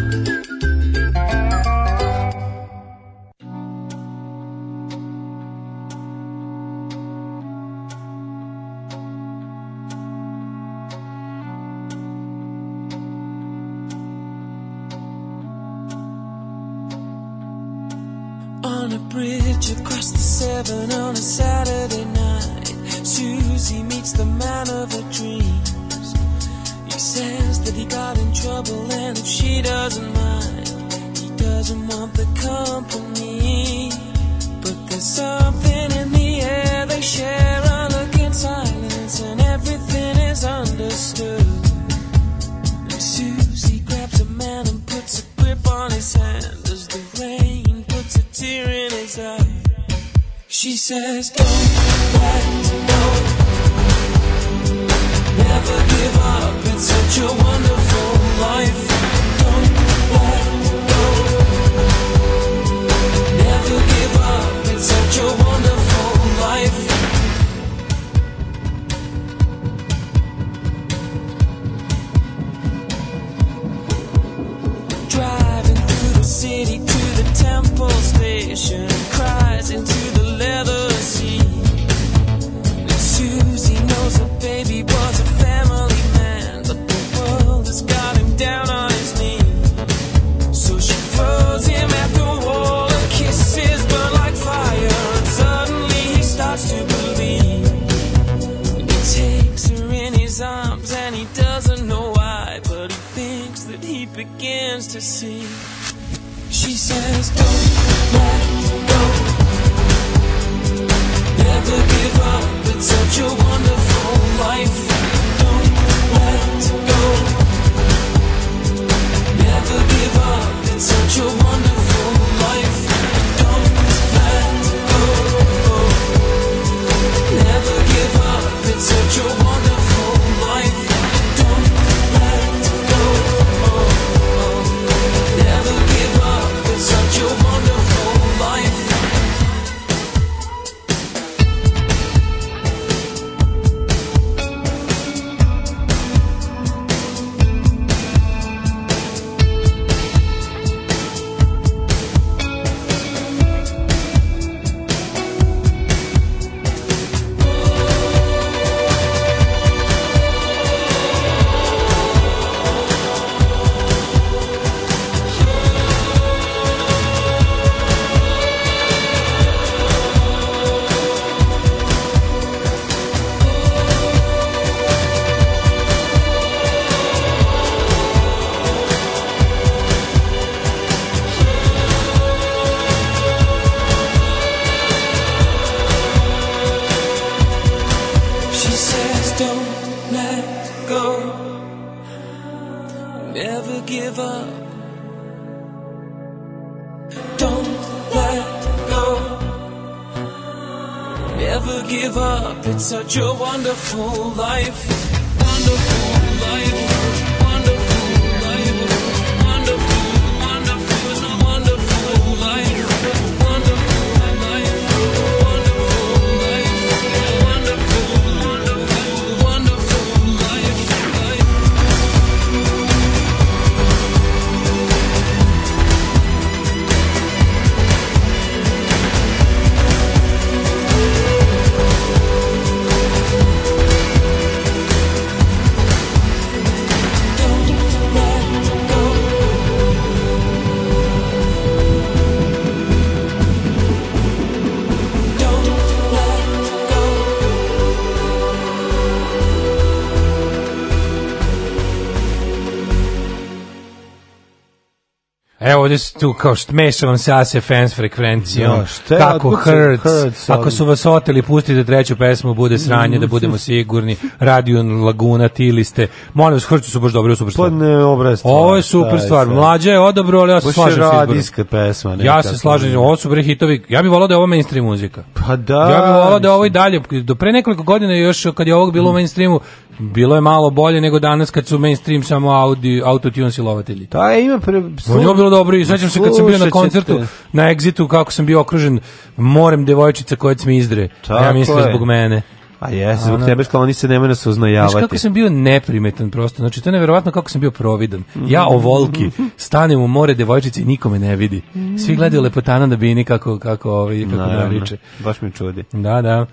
tu kao mešam vam se ase fans frekvencijom, no, da, kako hurts, hurts ako su vas oteli, pustite treću pesmu, bude sranje, da mhm. budemo sigurni, Radio Laguna, Tiliste, molim vas, hurts su baš dobri, super stvar. Pa ne, obraz Ovo je super stvar, mlađe je odobro, ali ja se slažem s izborom. pesma. Nekako. Ja se slažem, pa- ovo su bre hitovi, ja bih volao da je ovo mainstream muzika. Pa da. Ja bih volao da ovo i dalje, do pre nekoliko godina još, kad je ovog bilo mm. u mainstreamu, bilo je malo bolje nego danas kad su mainstream samo Audi, autotune silovatelji. Da, pa, je, ima pre... Slu... Ono je bilo dobro i sećam se kad sam bio na koncertu, te. na egzitu, kako sam bio okružen morem devojčica koje mi izdre. Tako ja mislim je. zbog mene. Pa jes, zbog ono, tebe skloni se nemoj nas da oznajavati. Znaš kako sam bio neprimetan prosto, znači to je neverovatno kako sam bio providan. Ja o volki, stanem u more devojčice i nikome ne vidi. Svi gledaju lepotana da bini kako, kako, ovaj, kako Naravno, nariče. Baš mi čudi. Da, da.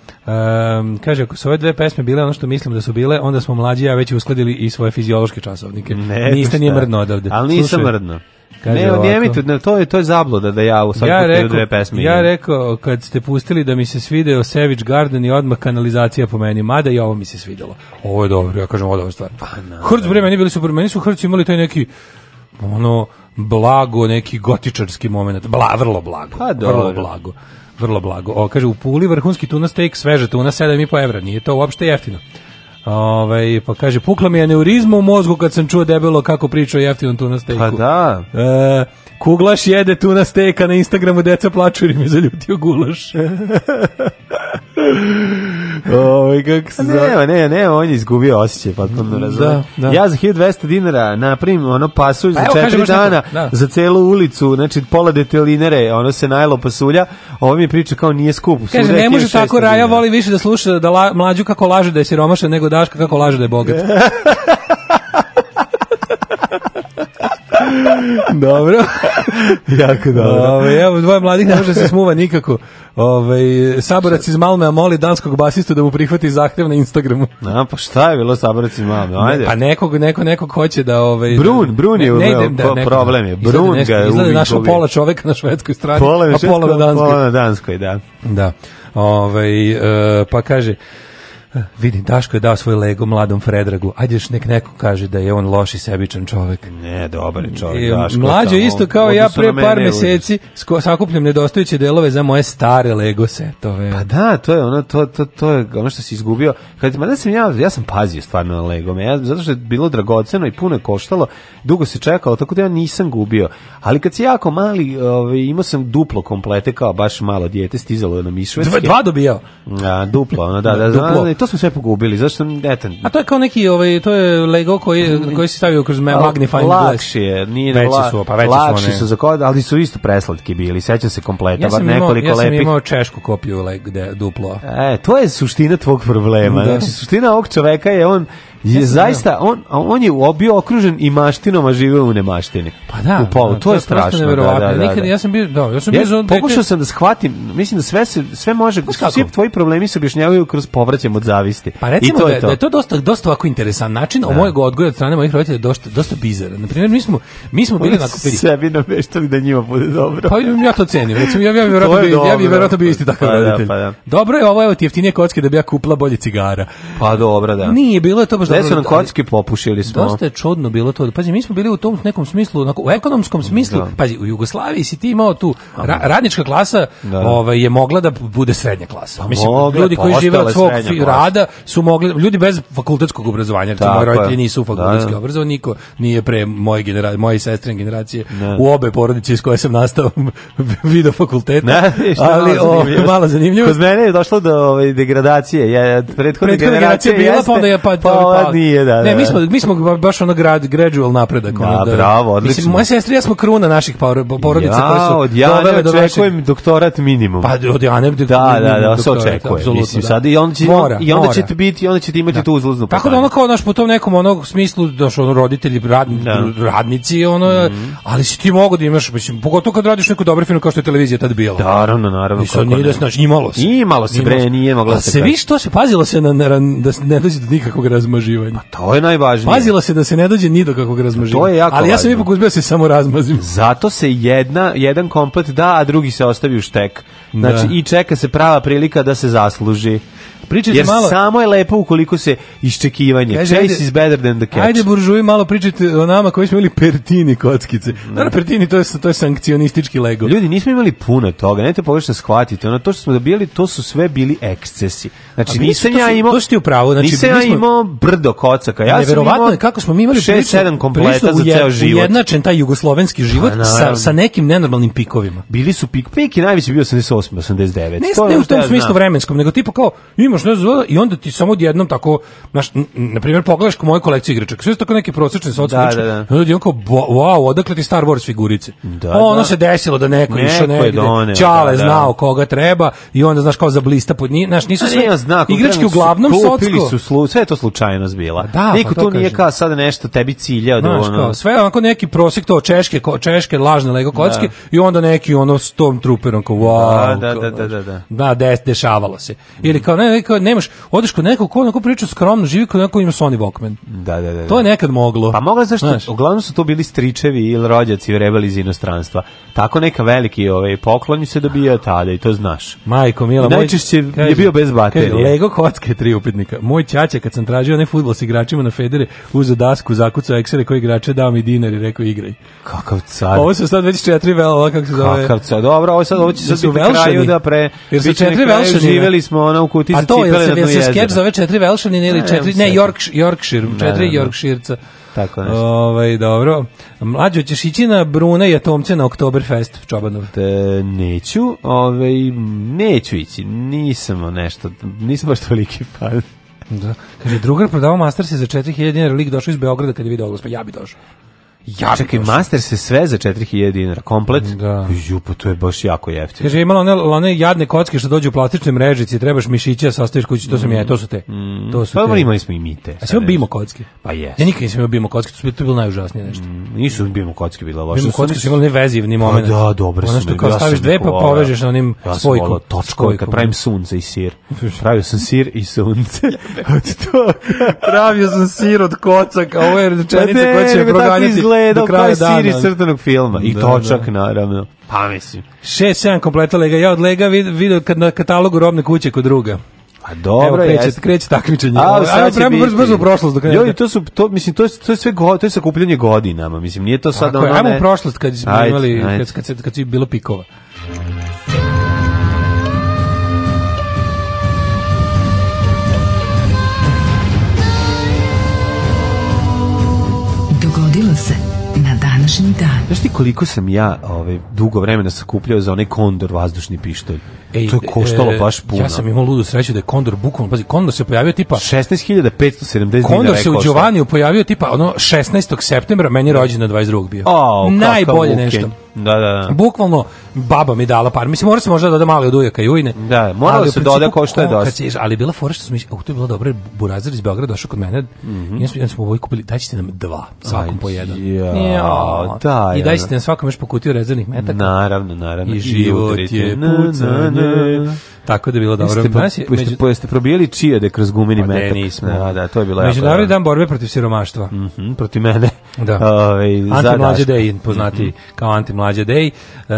Um, kaže, ako su ove dve pesme bile ono što mislim da su bile, onda smo mlađi a već uskladili i svoje fiziološke časovnike. Ne, Niste nije mrdno odavde. Ali nisam Slušaj, mrdno. Kaže ne, nemojte, ne, to je to je zabluda da ja u svakom ja rekao, dve pesme. Ja rekao kad ste pustili da mi se svideo Savage Garden i odmah kanalizacija po meni, mada i ovo mi se svidelo. Ovo je dobro, ja kažem ovo je dobra stvar. Pa, na, Hrc bre, meni bili super, meni su Hrci imali taj neki ono blago neki gotičarski moment. Bla, vrlo blago. Pa, dobro. Vrlo blago. Vrlo blago. O, kaže, u Puli vrhunski tuna steak, sveža tuna, 7,5 evra. Nije to uopšte jeftino. Ove, ovaj, pa kaže, pukla mi je neurizma u mozgu kad sam čuo debelo kako priča o jeftinom na stejku. Pa da. E, Kuglaš jede tuna steka na Instagramu, deca plaču jer im je zaljutio gulaš. Oj, ovaj, kako se Ne, ne, ne, on je izgubio osjećaj, potpuno da, razumem. Da, da. Ja za 1200 dinara naprim ono pasulj pa, za 4 dana, da. za celu ulicu, znači pola detelinere, ono se najelo pasulja, ovo mi priča kao nije skup. Kaže, ne može tako, Raja dinara. voli više da sluša da la, mlađu kako laže da je siromašan nego Daška kako laže da je bogat. dobro. jako dobro. Ove, evo, dvoje mladih ne može se smuva nikako. Ove, saborac iz Malmea moli danskog basistu da mu prihvati zahtjev na Instagramu. A, pa šta je bilo Saborac iz Malmea? Ajde. Pa nekog, neko, nekog hoće da... Ove, Brun, Brun je ne, da, problem je. Brun ga je Izgleda našo pola čoveka na švedskoj strani, pola a pola na danskoj. Pola na danskoj, da. Da. Ove, e, pa kaže... Vidim, Daško je dao svoj lego mladom Fredragu. Ajde još nek neko kaže da je on loš i sebičan čovek. Ne, dobar je čovek, Daško. Mlađo isto kao ja pre par mene, meseci sko, sakupljam nedostajuće delove za moje stare lego setove. Pa da, to je ono, to, to, to je ono što si izgubio. Kad, ma da sam ja, ja sam pazio stvarno na lego. Ja, zato što je bilo dragoceno i puno je koštalo, dugo se čekalo, tako da ja nisam gubio. Ali kad si jako mali, ovaj, imao sam duplo komplete, kao baš malo dijete, stizalo na mišvetske. Dva, dva dobijao. A, da, duplo, ono, da, da, duplo. Zna, da, to smo sve pogubili, zašto eto. A to je kao neki ovaj to je Lego koji mm. koji se stavio kroz magnifying glass. Lakše je, nije veći su, pa veći su one. su za kod, ali su isto preslatki bili. Sećam se kompleta, ja nekoliko ja lepih. Ja sam imao češku kopiju Lego duplo. E, to je suština tvog problema. Da. Znači suština ovog čoveka je on je zaista da. on on je bio okružen i maštinom a živeo u nemaštini. Pa da, u polu, da, to, je strašno. Da, da, da, Nikad da. ja sam bio, da, ja sam bio ja, Pokušao sam da схватиm mislim da sve se sve može, pa svi tvoji problemi se objašnjavaju kroz povraćaj od zavisti. Pa recimo I to da, je to. da je to dosta dosta ovako interesan način, o da. mojeg odgoja od strane mojih roditelja dosta dosta bizaran. Na primjer, mi smo mi smo bili na kupili. Sebi nameštali da njima bude dobro. Pa ja to cenim. Recimo ja ja bih verovatno bio, ja bih verovatno bio isti takav pa roditelj. Pa dobro je ovo, evo ti jeftinije kocke da bi ja kupila bolje cigara. Pa dobro, da. Nije bilo to baš su nam kocki popušili smo. Dosta je čudno bilo to. Pazi, mi smo bili u tom nekom smislu, onako, u ekonomskom smislu, da. pazi, u Jugoslaviji si ti imao tu ra, radnička klasa, da, da. ovaj je mogla da bude srednja klasa. Pa Mislim, mogla, ljudi koji pa žive od svog rada su mogli ljudi bez fakultetskog obrazovanja, recimo moji roditelji nisu fakultetski da. obrazovani, niko nije pre moje generacije, moje sestre generacije u obe porodice iz koje sam nastao video fakultet. Ne, ali o, malo zanimljivo. Kod mene je došlo do ovaj, degradacije. Ja prethodne generacije, je bila pa onda je pa, pa, sad pa, nije, da, da. Ne, mi da. smo, mi smo baš ono grad, gradual napredak. Da, ono, da, bravo, odlično. Mislim, moja sestra ja smo kruna naših porodica ja, koje su od Jane do očekujem doktorat minimum. Pa od Jane da, da, da, da se očekuje. Mislim, da. sad i onda će, mora, i onda će biti, i onda će imati da. tu uzlaznu putanju. Tako da ono kao, naš, po tom nekom onog smislu, da ono roditelji, radni, da. radnici, ono, mm. ali si ti mogu da imaš, mislim, pogotovo kad radiš neku dobru finu kao što je televizija tad bila. Naravno, naravno. I sad nije da znači, imalo se. Imalo se, bre, nije mogla da se. Se vi što se pazilo se na, da ne dođe do nikakvog razmaživanja razmaživanje. Pa to je najvažnije. Pazila se da se ne dođe ni do kakvog razmaživanja. To je jako Ali ja sam ipak uspio da se samo razmazim. Zato se jedna, jedan komplet da, a drugi se ostavi u štek. Znači, da. i čeka se prava prilika da se zasluži. Pričajte Jer malo. samo je lepo ukoliko se iščekivanje. Chase is better than the catch. Ajde buržuji malo pričajte o nama koji smo imali Pertini kockice. Da. Naravno, Pertini to je, to je sankcionistički lego. Ljudi, nismo imali puno toga, ne te pogrešno shvatite. Ono, to što smo dobili, to su sve bili ekscesi. Znači, nisam ja imao... To ste u pravu. Znači, nisam ja imao brdo kocaka. Ja verovatno je kako smo mi imali 6-7 kompleta za ceo život. Jednačen taj jugoslovenski život pa sa, sa nekim nenormalnim pikovima. Bili su pik, pik i najviše bio 88. 89. Ne, ne u tom smislu vremenskom, nego tipo kao, imaš što je zvalo i onda ti samo odjednom tako, znaš, na primjer, pogledaš ko moju kolekciju igračaka, sve su tako neke prosečne soci da, da, da. i onda wow, odakle ti Star Wars figurice? Da, ono da. se desilo da neko, neko išao negde, Čale da, da. znao koga treba i onda, znaš, kao za blista pod njih, znaš, nisu sve, zna, igrački uglavnom socko. su, slu, sve je to slučajnost bila. Da, Niko pa to, to nije kao sada nešto tebi ciljao da ono... Kao, sve onako neki prosjek to češke, ko, češke lažne Lego kocke i onda neki ono stormtrooperom kao, wow. Da, da, da, da, da. Da, dešavalo se. Ili kao, ne, kao nemaš, odeš kod nekog ko onako priča skromno, živi kod nekog ima Sony Walkman. Da, da, da. To je da. nekad moglo. Pa moglo zašto? Znaš? Uglavnom su to bili stričevi ili rođaci vrebali iz inostranstva. Tako neka veliki ovaj poklon se dobija tada i to znaš. Majko mila, moj najčešće je bio bez baterije. Kaže, Lego kocke tri upitnika. Moj ćaća kad sam tražio ne fudbal s igračima na Federe, uzeo dasku, zakucao eksere koji igrače dao mi dinar i rekao igraj. Kakav car. Ovo se sad već četiri vela, kako se zove. Kakav car. Dobro, ovo sad ovo će sad u kraju da pre. Jer su četiri velšani. Živeli smo ona u kutiji sa ovo je se, da se skeč zove četiri Velšanine ili četiri, ne, Yorkshire, Yorkshire četiri Yorkshireca. Tako nešto. Ovaj, dobro. Mlađo, ćeš ići na Brune i Atomce na Oktoberfest u Čobanov? Te, neću, ovaj, neću ići, nisam nešto, nisam baš toliki fan. Da. Kaže, drugar prodavao master se za 4000 dinara, lik došao iz Beograda kad je vidio oglas, pa ja bi došao. Ja Čekaj, došao. master se sve za 4000 dinara, komplet. Da. Jupo, pa to je baš jako jeftino. Kaže, imala one, one jadne kocke što dođu u plastičnoj mrežici, trebaš mišiće, a da sastaviš kući, to sam mm. ja, to su te. Mm. To su pa te. imali smo i mi te. A sve bimo kocke? Pa jes. Ja nikad nisam imao bimo kocke, to, bi, to bilo najužasnije nešto. Mm. Nisu bimo kocke bila loša. Bimo kocke su imali vezivni moment. Pa da, dobre su. Ono što kao staviš dve pa povežeš na onim ja spojkom. točko, kad pravim sunce i sir. Pravio sam sir i sunce. to. Pravio sam sir od kocaka, ovo je rečenica pa koja će proganjati gledao kao siri crtanog filma. I da, točak, da. naravno. Pa mislim. 6-7 kompleta lega. Ja od lega vidio kad na katalogu robne kuće kod druga. Pa dobro, Evo, kreće, kreće takmičenje. A, sad će biti. Brzo, brzo prošlost. Dok jo, i to su, to, mislim, to, je, to je sve go, to je sakupljanje godinama. Mislim, nije to sad Tako ono... Ajmo u prošlost kad, ajde, imali, ajde. Kad, kad, kad, kad, kad bilo pikova. današnji dan. Znaš ti koliko sam ja ovaj, dugo vremena sakupljao za onaj kondor vazdušni pištolj? Ej, to je koštalo e, baš puno. Ja sam imao ludu sreću da je Kondor bukvalno, pazi, Kondor se pojavio tipa 16.570 dinara. Kondor se u Giovaniju pojavio tipa ono 16. septembra, meni je rođen 22. bio. Oh, Najbolje nešto. Da, da, da. Bukvalno baba mi dala par. Mislim mora se možda da malo od ujaka jujne. Da, moralo da se doda ko što je dosta. Si, ali bila fora što smo išli, to je bilo dobro, Burazir iz Beograda došao kod mene. Mm -hmm. I smo, smo ovoj kupili, daćete nam dva, svakom Aj, po jedan. Ja, ja da, I daćete nam svakom još po kutiju rezervnih metaka. Naravno, naravno. I život I je pucanje. Tako da je bilo dobro. Jeste, Nas je, među... po, jeste probijeli čijede kroz gumeni pa metak? Ne, nismo. Da, da, to je bilo Međunarodni dan borbe protiv siromaštva. Mm -hmm, protiv mene. Da. Ovaj, za mlađe Dej, poznati mm -hmm. kao Antimlađe Dej,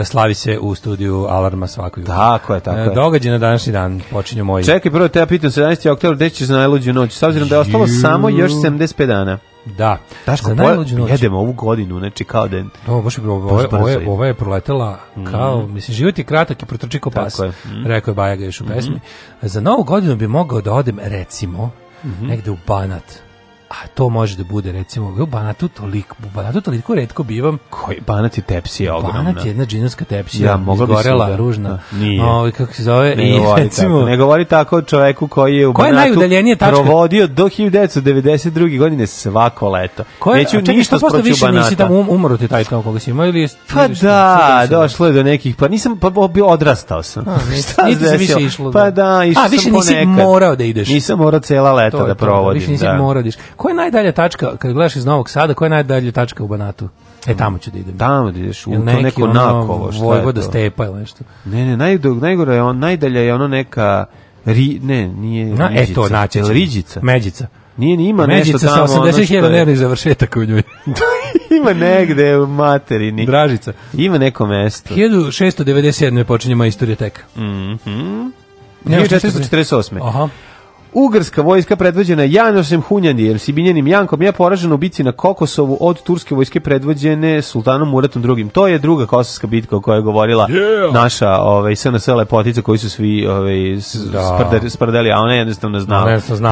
slavi se u studiju Alarma svaku jutru. Tako je, tako e, je. Događaj na današnji dan, počinje moj. Čekaj, prvo te ja pitam 17. oktobar, gde ćeš za najluđu noć? S obzirom da je ostalo Juuu. samo još 75 dana. Da. Daško, za najluđu noć. Jedemo ovu godinu, znači kao da... No, da, baš je bilo, ovo, ovo, je, ovo je proletela mhm. kao, mm. mislim, život je kratak i protrči kao pas, je. Mm. rekao je Bajaga još u mhm. pesmi. Mm. Za novu godinu bi mogao da odem, recimo, mm -hmm. negde u Banat, a to može da bude recimo u Banatu toliko u Banatu toliko retko bivam koji Banat je tepsija ogromna Banat je jedna džinovska tepsija ja, da, mogla izgorela da. ružna da, Nije. o, ovaj, kako se zove ne i govori recimo tako, ne govori tako čovjeku koji je u koja Banatu je tačka? provodio do 1992. godine svako leto koja, neću čekaj, ništa sproću Banata nisi tamo um, umro ti taj kao koga si imao ili pa da, da došlo je do nekih pa nisam pa bio odrastao sam a, šta niti se više išlo pa da, da išao sam ponekad a više nisi morao da ideš nisam morao cela leta da provodim više nisi morao koja je najdalja tačka, kad gledaš iz Novog Sada, koja je najdalja tačka u Banatu? E, tamo ću da idem. Tamo da ideš, u to neki, neko ono, nakovo, šta je to? stepa ili nešto. Ne, ne, najdog, najgore je on, najdalje je ono neka, ri, ne, nije Na, riđica. E, to znači. riđica? Međica. Nije, ni ima Međica nešto tamo. Međica sa 80.000 evri završetak u njoj. ima negde u materini. Dražica. Ima neko mesto. 1697. počinje moja istorija teka. Mhm. Mm -hmm. 1448. Aha. Ugrska vojska predvođena Janošem Hunjandijem, Sibinjanim Jankom je poražena u bici na Kokosovu od turske vojske predvođene Sultanom Muratom II. To je druga kosovska bitka o kojoj je govorila yeah. naša ovaj, SNS lepotica koji su svi ovaj, da. sprdeli, sprdeli, a ona jednostavno znao.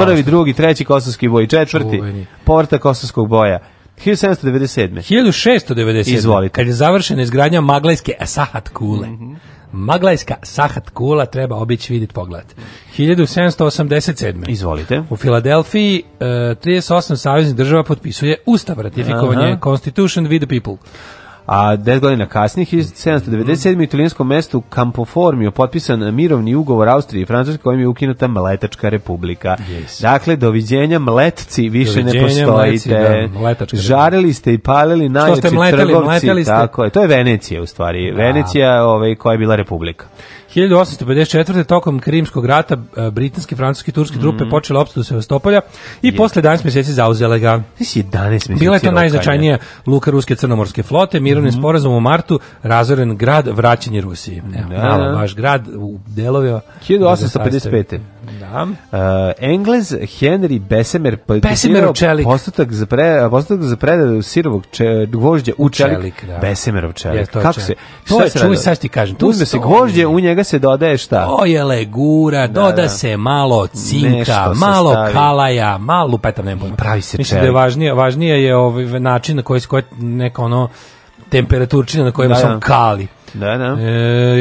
Prvi, drugi, treći kosovski boj, četvrti, Čuveni. povrta kosovskog boja. 1797. 1697. Izvolite. Kad je završena izgradnja Maglajske e, Sahat kule. Mm -hmm. Maglajska sahat kula treba obići vidjeti pogled. 1787. Izvolite. U Filadelfiji uh, e, 38 saveznih država potpisuje ustav ratifikovanje Aha. Constitution with the People a 10 godina kasnije 1797. u italijanskom mestu Campoformio potpisan mirovni ugovor Austrije i Francuske kojim je ukinuta Mletačka republika. Yes. Dakle, doviđenja mletci više doviđenja, ne postojite. Mleci, da, Žarili ste i palili najjači mleteli, trgovci. Mleteli ste. Tako je, to je Venecija u stvari. Da. Venecija ovaj, koja je bila republika. 1854. tokom Krimskog rata e, britanske, francuske i turske mm trupe počele opstadu Sevastopolja i je. posle 11 meseci zauzele ga. 11 meseci Bila je to najznačajnija luka ruske crnomorske flote, mirovni mm sporazum u martu razoren grad, vraćanje Rusiji. Evo, da, malo, da. baš grad u delovima. 1855. Da. Uh, Englez Henry Bessemer pa Bessemerov čelik. Postotak za, pre, postotak za predaju sirovog če, gvožđa u čelik. čelik da. Bessemerov čelik. Je, to Kako čelik. se? To je, čuj, sad ti kažem. Uzme se gvožđe, u njega njega se dodaje šta? To legura, da, doda da. se malo cinka, malo stavi. kalaja, malo lupetam, nema pojma. Pravi se Mislim da je važnije, važnije je ovaj način na koji se neka ono temperaturčina na kojima da, sam da. kali. Da, da. E,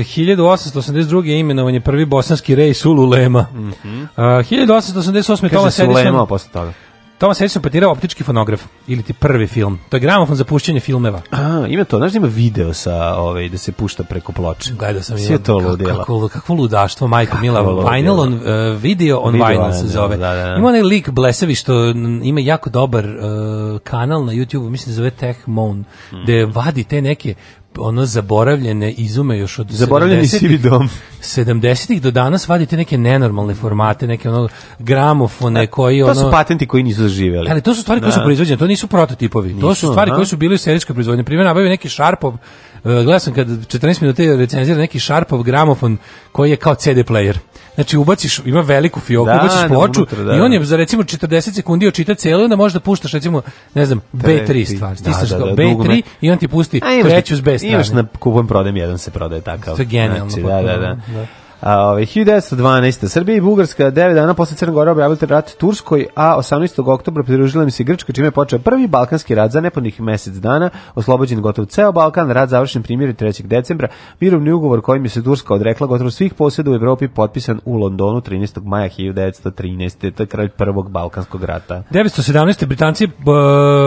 1882. je imenovan je prvi bosanski rej Sululema. Mm -hmm. A, 1888. Kaže Tomas posle toga. Thomas Edison patirao optički fonograf ili ti prvi film. To je gramofon za puštanje filmeva. A, ima to, znači ima video sa ovaj da se pušta preko ploče. Gledao sam Sve to ludilo. Kako, kakvo ludaštvo, majko kako mila. Vinyl on uh, video on video vinyl se zove. Da, da, da. Ima neki lik blesevi što ima jako dobar uh, kanal na YouTubeu, mislim se zove Tech Moon, mm. gde vadi te neke ono zaboravljene izume još od zaboravljeni 70 sivi dom 70-ih do danas vadite neke nenormalne formate, neke ono gramofone e, koji ono To su patenti koji nisu zaživeli. Ali to su stvari koje su da. proizvođene, to nisu prototipovi. Nisu, to su stvari aha. koje su bile u serijskoj proizvodnji. Primer nabavio neki Sharpov e, gledao sam kad 14 minuta recenzira neki Sharpov gramofon koji je kao CD player. Znači ubaciš, ima veliku fioku, da, ubaciš da, ploču unutra, da, i on je za recimo 40 sekundi očita celo i onda možeš da puštaš recimo, ne znam, B3 stvar. Da, Stisneš da, da, da, B3 i on ti pusti treću s B strane. Imaš na kupujem prodajem, jedan se prodaje takav. To je genijalno. Znači, da, da, da. da. Ove, ovaj, 1912. Srbija i Bugarska 9 dana posle Crne Gore objavili rat Turskoj, a 18. oktobra pridružila im se Grčka, čime je počeo prvi balkanski rat za nepunih mesec dana, oslobođen gotovo ceo Balkan, rat završen primjer 3. decembra, mirovni ugovor kojim je se Turska odrekla gotovo svih posjeda u Evropi potpisan u Londonu 13. maja 1913. To je kralj prvog balkanskog rata. 1917. Britanci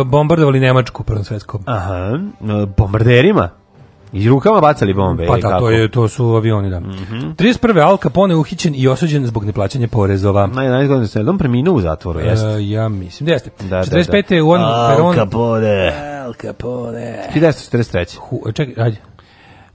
bombardovali Nemačku u Prvom svetskom. Aha, bombarderima? I rukama bacali bombe. Pa da, kako? to, je, to su avioni, da. Mm -hmm. 31. Al Capone uhićen i osuđen zbog neplaćanja porezova. Naj, najgodno se, on preminuo u zatvoru, e, jeste? Uh, ja mislim, da jeste. Da, 45. Da, da. Juan Al Capone. Al Capone. 1943. Čekaj, ajde.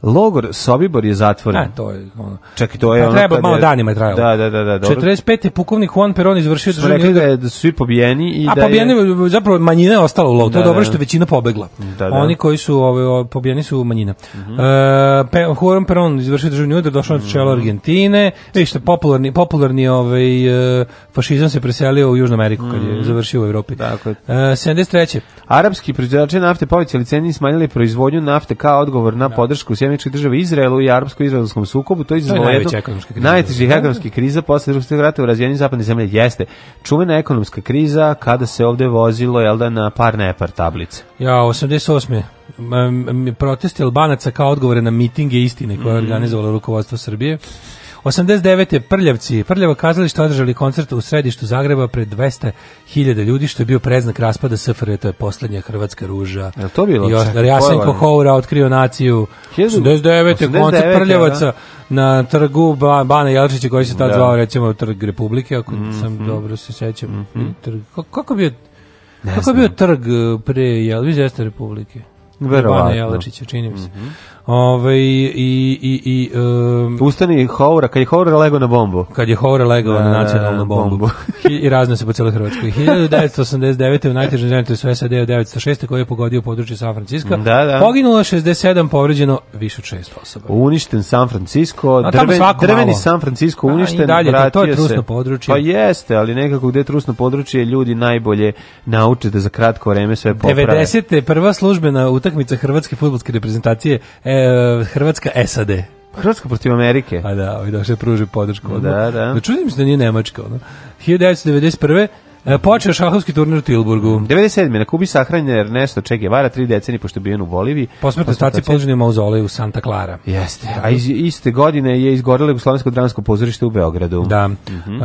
Logor Sobibor je zatvoren. A, da, to je ono. Čak to je pa, ono treba malo danima je trajalo. Da, da, da, da. 45. je pukovnik Juan Perón izvršio državni rekli da je da su svi pobijeni i a, da pobijeni, je... zapravo manjina je ostala u logu. Da, to je da, dobro da, što većina pobegla. Da, da. Oni koji su ove ovaj, pobijeni su manjina. Mm -hmm. uh, Pe, Juan Perón izvršio državni udar, došao mm -hmm. na čelo mhm. Argentine. Vidite popularni popularni ovaj e, fašizam se preselio u Južnu Ameriku mm -hmm. kad je mhm. završio u Evropi. Dakle. Uh, 73. Arapski proizvođači nafte povećali cene i smanjili proizvodnju nafte kao odgovor na podršku Američke države Izraelu i arapsko-izraelskom sukobu, to je izazvalo jednu najtežih ekonomskih kriza posle drugog svjetskog rata u razvijenim zapadnim zemljama jeste čuvena ekonomska kriza kada se ovde vozilo jel da na par nepar tablice. Ja, 88 protesti Albanaca kao odgovore na mitinge istine koje je mhm. organizovalo rukovodstvo Srbije. 89. Prljavci, Prljavo kazalište održali koncert u središtu Zagreba pred 200.000 ljudi, što je bio preznak raspada SFRJ, to je poslednja hrvatska ruža. Je to bilo? I Oštar Jasenko Houra otkrio naciju. 89. koncert Prljavaca da? na trgu ba, Bana Jelčića, koji se tad da. zvao, recimo, Trg Republike, ako mm -hmm. sam mhm. dobro se sećam. Mm -hmm. trg, kako bio, Kako bio trg eh, pre Jelviz Republike? Verovatno. Bana Jelačića, čini mi se. Mm -hmm. Ove, ovaj, i, i, i, um, Ustani Houra, kad je Houra legao na bombu. Kad je Houra legao na da, nacionalnu bombu. bombu. I razno se po celoj Hrvatskoj. 1989. u najtežem zemljetu u SAD 906. koji je pogodio područje San Francisco. Da, da. Poginulo 67, povređeno više od 6 osoba. Uništen San Francisco, drven, drveni malo. San Francisco pa uništen, A, i dalje, vratio pa to, to je trusno se. područje. Pa jeste, ali nekako gde je trusno područje ljudi najbolje nauče da za kratko vreme sve poprave. 90. prva službena utakmica Hrvatske futbolske reprezentacije E, Hrvatska SAD. Hrvatska protiv Amerike. A pa da, ovi došli da pruže podršku. Da, da. Da čudim se da nije Nemačka. Ono. 1991. E, počeo šahovski turnir u Tilburgu. 97. na Kubi sahranjen Ernesto Che Guevara, tri decenije pošto je bio u Boliviji. Posmrtno staci položeni u mauzoleju u Santa Clara. Jeste. A iz, iste godine je izgorelo Jugoslovensko dramsko pozorište u Beogradu. Da. Mm -hmm.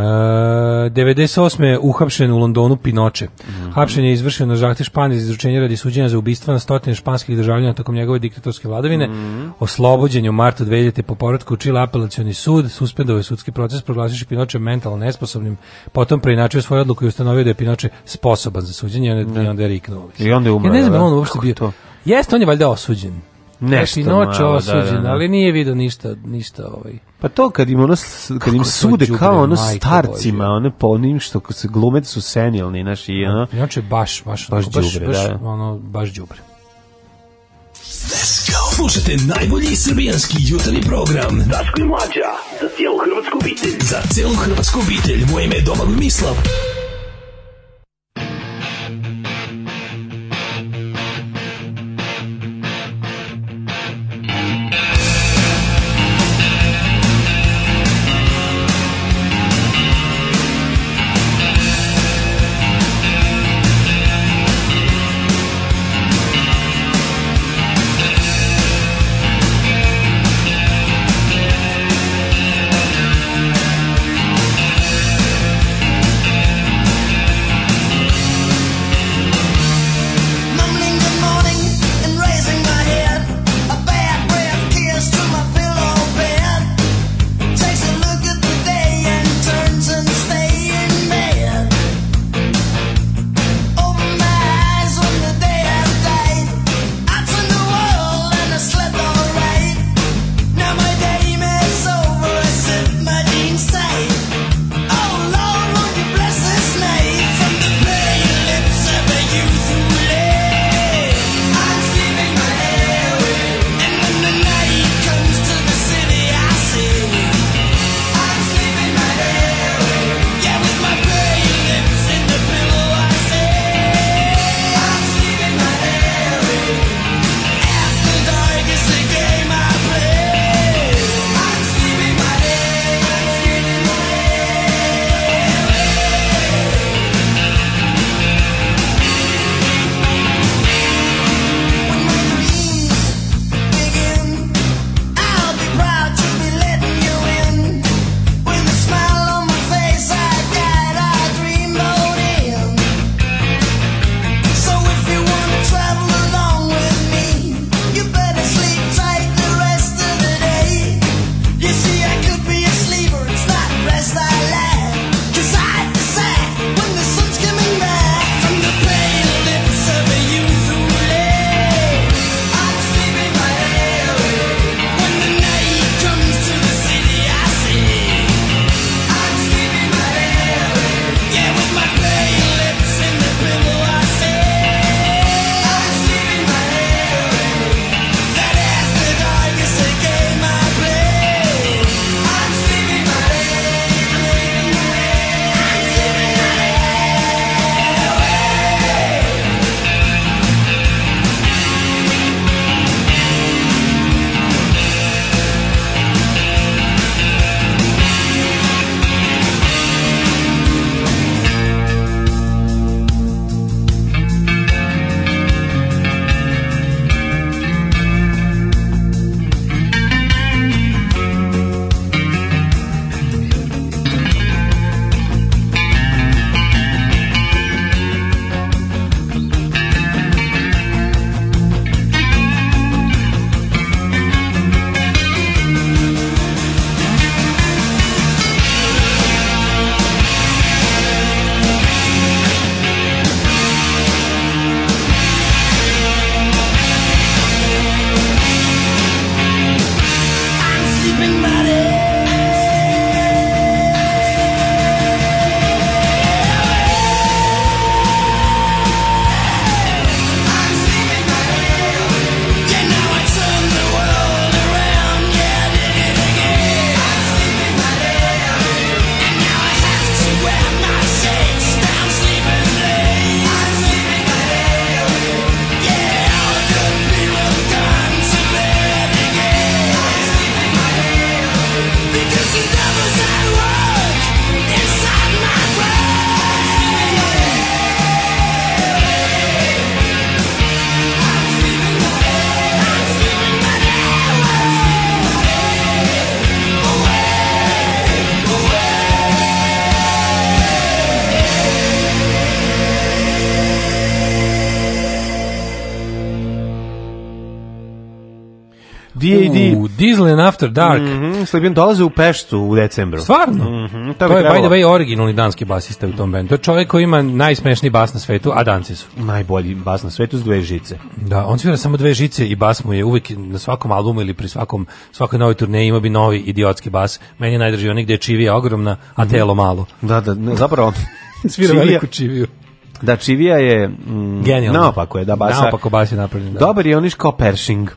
e, 98. je uhapšen u Londonu Pinoče. Mm -hmm. Hapšen je izvršen na žahte Španije iz izručenja radi suđenja za ubistva na stotine španskih državljana tokom njegove diktatorske vladavine. Mm -hmm. Oslobođen je u martu 2000. po povratku u Čile apelacioni sud, suspendovao je sudski proces proglasivši Pinoče mentalno nesposobnim, potom preinačio svoju odluku i ustanovio ustanovio da je Pinoče sposoban za suđenje i onda, da. onda je riknuo. I onda je umro. Ja ne znam, da? on da. uopšte bio. To? Jeste, on je valjda osuđen. Nešto Pinoč da, osuđen, da, da, ali nije video ništa, ništa ovaj. Pa to kad im ono kad im sude kao ono starcima, one po onim što se glume su senilni, naši i ono. Pinoč je baš baš baš đubre, baš, da. ono baš đubre. Slušajte najbolji srbijanski jutarnji program Daško i Mlađa Za cijelu hrvatsku obitelj Za cijelu hrvatsku obitelj Moje ime je Domagoj Mislav After Dark. Mm -hmm, Slipin dolaze u Peštu u decembru. Stvarno? Mm -hmm, to, to je, by the way, originalni danski basista u tom bendu. To je čovjek koji ima najsmešniji bas na svetu, a danci su. Najbolji bas na svetu s dve žice. Da, on svira samo dve žice i bas mu je uvijek na svakom albumu ili pri svakom svakoj novoj turneji ima bi novi idiotski bas. Meni je najdrži onih gde je čivija ogromna, a mhm. telo malo. Da, da, ne, zapravo... svira čivija. veliku čiviju. Da, Čivija je... Mm, Genijalno. Naopako je, da, basa. Naopako bas je napravljen. Da. Dobar je on kao Pershing.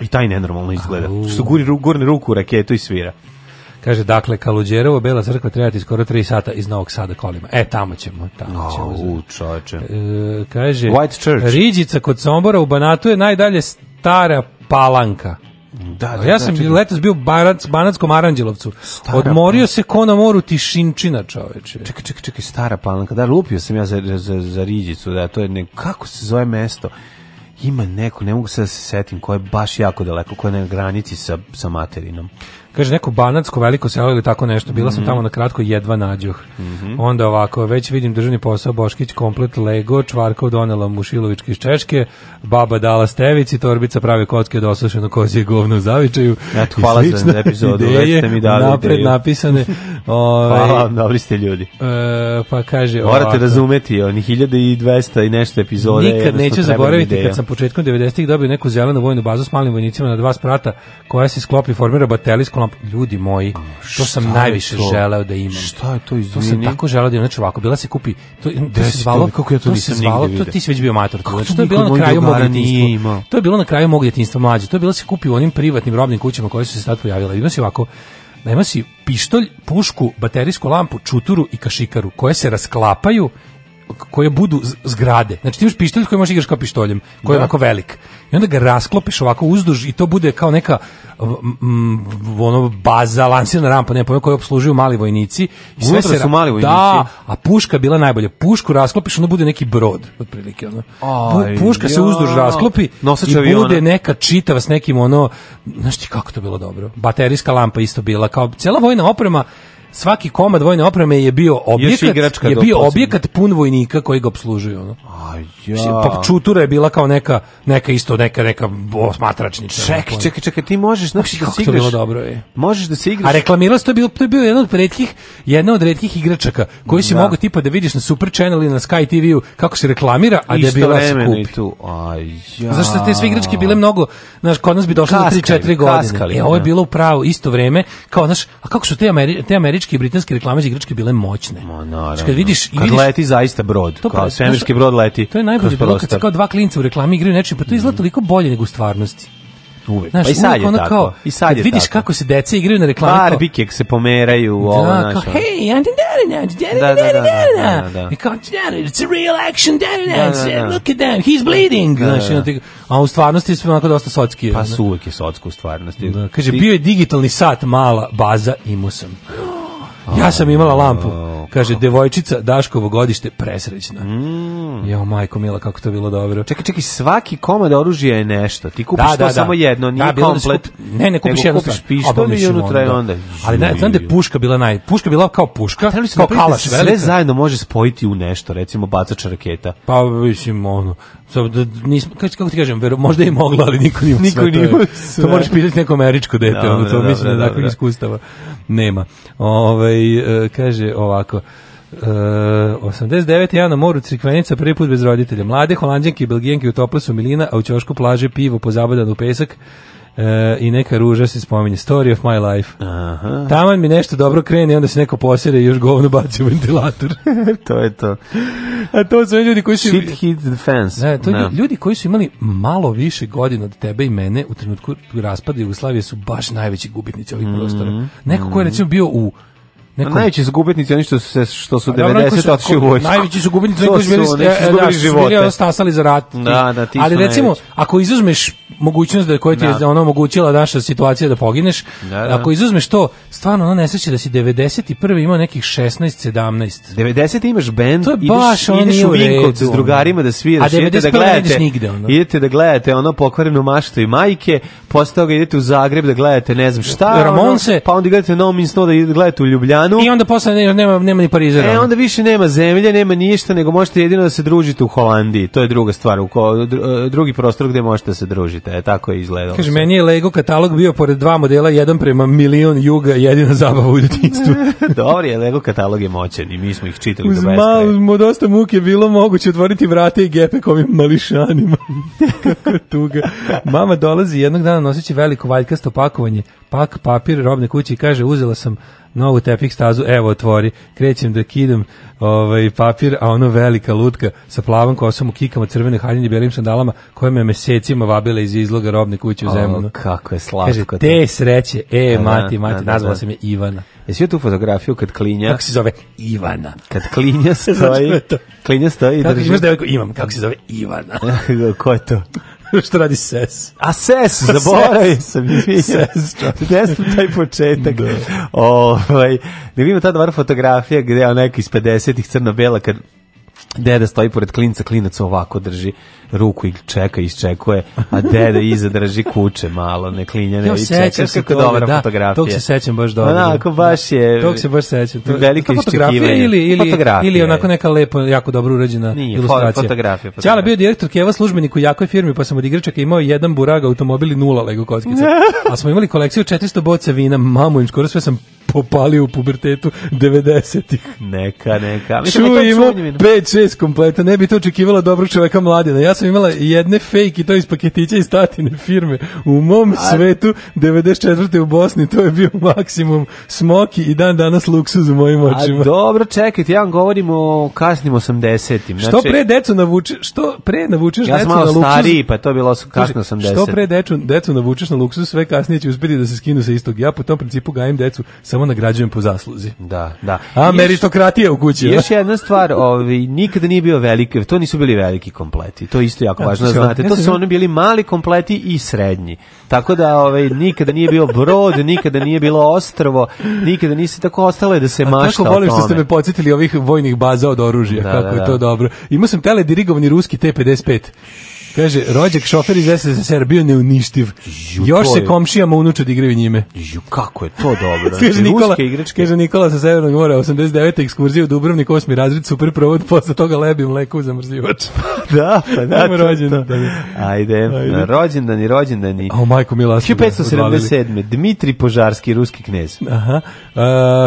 I taj nenormalno izgleda. Au. Što guri, gurne ruku u raketu i svira. Kaže, dakle, Kaludjerovo, Bela crkva treba skoro 3 sata iz Novog Sada kolima. E, tamo ćemo. Tamo ćemo. Au, čoče. E, kaže, White Church. Riđica kod Sombora u Banatu je najdalje stara palanka. Da, da, ja da, sam znači, letos bio u Banac, Banatskom Aranđelovcu. Odmorio palanka. se ko na moru Tišinčina, čoveče. Čekaj, čekaj, čekaj, stara palanka. Da, lupio sam ja za, za, za Riđicu, da, to je ne, kako se zove mesto? ima neko, ne mogu se da se setim, koja je baš jako daleko, koja je na granici sa, sa materinom. Kaže neko banatsko veliko selo ili tako nešto. Bila sam mhm. tamo na kratko jedva nađoh. Mm -hmm. Onda ovako, već vidim državni posao Boškić komplet Lego, Čvarkov donela Mušilovički iz Češke, baba dala stevici, torbica prave kocke od osušenog kozije govno zavičaju. Ja, hvala za epizodu, već ste mi dali napred intervju. napisane. Ove, ovaj, hvala vam, dobri ste ljudi. E, pa kaže Morate ovako, razumeti, oni 1200 i nešto epizode. Nikad neću zaboraviti kad sam početkom 90-ih dobio neku zelenu vojnu bazu s malim vojnicima na dva sprata koja se sklopi formira batelijsko mama, ljudi moji, to sam najviše to? želeo da imam. Šta je to iz To sam tako želeo da imam, znači ovako, bila se kupi, to, to se zvalo, kako ja to, to nisam zvalo, to ti si već bio mator, znači, to, znači, to je bilo na kraju mog djetinjstva, to je bilo na kraju mog djetinjstva mlađe, to je bilo da se kupi u onim privatnim robnim kućama koje su se tad pojavile, ima si ovako, ima si pištolj, pušku, baterijsku lampu, čuturu i kašikaru, koje se rasklapaju koje budu zgrade. Znači ti imaš pištolj koji možeš igraš kao pištoljem, koji da. je onako velik. I onda ga rasklopiš ovako uzduž i to bude kao neka m, ono baza, lansirna rampa, ne pojma, koju obslužuju mali vojnici. I sve se, su mali vojnici. Da, a puška bila najbolje. Pušku rasklopiš, onda bude neki brod, otprilike. Ono. Aj, puška ja. se uzduž rasklopi i aviona. bude neka čitava s nekim ono, znaš ti kako to bilo dobro. Baterijska lampa isto bila, kao cela vojna oprema svaki komad vojne opreme je bio objekat, je bio objekat pun vojnika koji ga obslužuju. Ono. A ja. Pa čutura je bila kao neka, neka isto, neka, neka osmatračnica. Čekaj, čekaj, čekaj, ti možeš, znači, da se igraš. Bilo dobro je. Možeš da se igraš. A reklamirala se, to je bilo, to je bio jedan od retkih, jedna od retkih igračaka koji si da. mogao tipa da vidiš na Super Channel ili na Sky TV-u kako se reklamira, a da je bila da se kupi. Tu. A ja. Zašto te sve igračke bile mnogo, znaš, kod nas bi došlo do 3-4 godine. Kaskali, e, ovo je da. bilo u pravo isto vreme, kao, znaš, a kako su te, Ameri te Ameri američke i britanske reklame za igračke bile moćne. Ma, naravno. Kad vidiš, kad vidiš, leti zaista brod, to pa, kao svemirski brod leti. To je najbolje bilo kad kao dva klinca u reklami igraju nečim, pa to izgleda mm. toliko bolje nego u stvarnosti. Uvek. Znaš, pa i sad je tako. Kao, I sad je vidiš tako. kako se deca igraju na reklami. Barbike se pomeraju. Da, ovo, kao, naša. hej, da, da, da, da, da, da, da, da. I kao, it's a real action, da, da, da, da. look at that, he's bleeding. Da, da, da. Znaš, a u stvarnosti su onako dosta socki. Pa su uvek je socko u stvarnosti. Da, kaže, bio je digitalni sat, mala baza, imao sam. Ja sam imala lampu. Kaže, devojčica Daškovo godište presrećna. Mm. Jo, majko mila, kako to bilo dobro. Čekaj, čekaj, svaki komad oružja je nešto. Ti kupiš da, to da, da. samo da. jedno, nije da, da komplet. Skup, ne, ne kupiš jedno, kupiš pištolj i unutra je onda. Ali ne, znam da je puška bila naj... Puška bila kao puška, kao kalaš. Sve zajedno može spojiti u nešto, recimo bacač raketa. Pa, mislim, ono, So, da, nismo, kako ti kažem, vero, možda je moglo, ali niko nije niko nije to, sve. to moraš pitati neko američko dete, da, ono, to mislim da, da, dakle, iskustava nema. Ove, ovaj, kaže ovako, Uh, 89. ja na moru Crikvenica prvi put bez roditelja. Mlade holandjanke i belgijanke utopile su milina, a u ćošku plaže pivo pozabadano u pesak i neka ruža se spominje. Story of my life. Aha. Taman mi nešto dobro krene i onda se neko posere i još govno baci u ventilator. to je to. A to su ljudi koji su... Shit hit the fans. Da, to no. Da. ljudi koji su imali malo više godina od tebe i mene u trenutku raspada Jugoslavije su baš najveći gubitnici ovih mm -hmm. prostora. Neko koji je recimo bio u pa Neko... Najveći su gubitnici oni što su, se, što su 90 otišli u vojsku. Najveći su gubitnici oni koji su bili, e, da, stasali za rat. Da, da, ti ali recimo, najveći. ako izuzmeš mogućnost da koja ti je da. ona omogućila naša situacija da pogineš. Da, da. Ako izuzmeš to, stvarno ono nesreće da si 91. imao nekih 16, 17. 90. imaš bend, to je baš ideš, on ideš u Vinkovce s drugarima da sviraš, a idete da gledate, nigde, ono. idete da gledate ono pokvarenu maštu i majke, posle toga idete u Zagreb da gledate ne znam šta, Ramonse, ono, pa onda gledate No Means No da gledate u Ljubljanu. I onda posle nema, nema, ni Pariza. E, onda više nema zemlje, nema ništa, nego možete jedino da se družite u Holandiji. To je druga stvar, u ko, e, drugi prostor gde možete da se družite e, tako je izgledalo. Kaže, meni je Lego katalog bio pored dva modela, jedan prema milion juga, jedina zabava u djetinjstvu. Dobar je, Lego katalog je moćan i mi smo ih čitali Uz do beskraja. malo, dosta muke bilo moguće otvoriti vrate i gepe kovim mališanima. Kako tuga. Mama dolazi jednog dana noseći veliko valjkasto pakovanje, pak, papir, robne kuće i kaže, uzela sam novu tepih stazu, evo otvori, krećem da kidam ovaj, papir, a ono velika lutka sa plavom kosom u kikama, crvene haljine i belim sandalama, koje me mesecima vabile iz izloga robne kuće u zemlju. Kako je slatko. te sreće, e, da, mati, da, mati, da, nazvala se me Ivana. Jesi joj tu fotografiju kad klinja... Kako se zove? Ivana. Kad klinja stoji... Klinja stoji i drži... Kako imam, kako se zove? Ivana. Ko je to? Što radi SES? A SES, zaboravim sam. SES, Desno taj početak. Da. Ovaj, da vidimo ta dva fotografija gde je onaj iz 50-ih crno-bela kad Deda stoji pored klinca, klinac ovako drži ruku i čeka, iščekuje, a deda iza drži kuće malo, ne klinja, ne i čeka se kako dobra da, fotografije. Tog se sećam baš dobro. Onako baš da. je... Tog se baš sećam. To, velika iščekivanja. Ili, ili, fotografija. ili onako neka lepo, jako dobro urađena Nije, ilustracija. Fotografija, fotografija. Ćala bio direktor Keva službenik u jakoj firmi, pa sam od igračaka imao jedan burag automobil i nula Lego kockice. a smo imali kolekciju 400 boca vina, mamu im skoro sve sam popali u pubertetu 90-ih. Neka, neka. Mislim, Ču, ima 5-6 kompleta, ne bi to očekivala dobro čoveka mladina. Ja sam imala jedne fake i to iz paketića iz tatine firme. U mom A... svetu 94. u Bosni to je bio maksimum smoki i dan danas luksuz u mojim očima. A dobro, čekajte, ja vam govorim o kasnim 80-im. Znači, što pre decu navuče, što pre navučeš ja decu na luksuz. Ja sam stariji, pa to je bilo kasno 80. Što pre decu, decu navučeš na luksuz, sve kasnije će uspjeti da se skinu sa istog. Ja po tom principu gajim decu samo samo nagrađujem po zasluzi. Da, da. A meritokratija u kući. Još jedna stvar, ovaj, nikada nije bio veliki, to nisu bili veliki kompleti, to isto jako ja, važno da znate. to su oni bili mali kompleti i srednji. Tako da ovaj, nikada nije bio brod, nikada nije bilo ostrvo, nikada nisi tako ostalo je da se mašta tako volim što ste me podsetili ovih vojnih baza od oružja, da, kako da, da. je to dobro. Imao sam teledirigovani ruski T-55 Kaže, rođak šofer iz SSSR bio neuništiv. Ju, Još se komšijama unučad igraju njime. Ju, kako je to dobro. Znači, kaže, Nikola, kaže Nikola sa Severnog mora, 89. ekskurzija u Dubrovnik, osmi razred, super provod, posle toga lebi mleko u zamrzivač. da, pa da. Ajmo rođendan. Ajde, Ajde. rođendan i rođendan i... O, majko mila. 1577. Dmitri Požarski, ruski knez. Aha. Uh,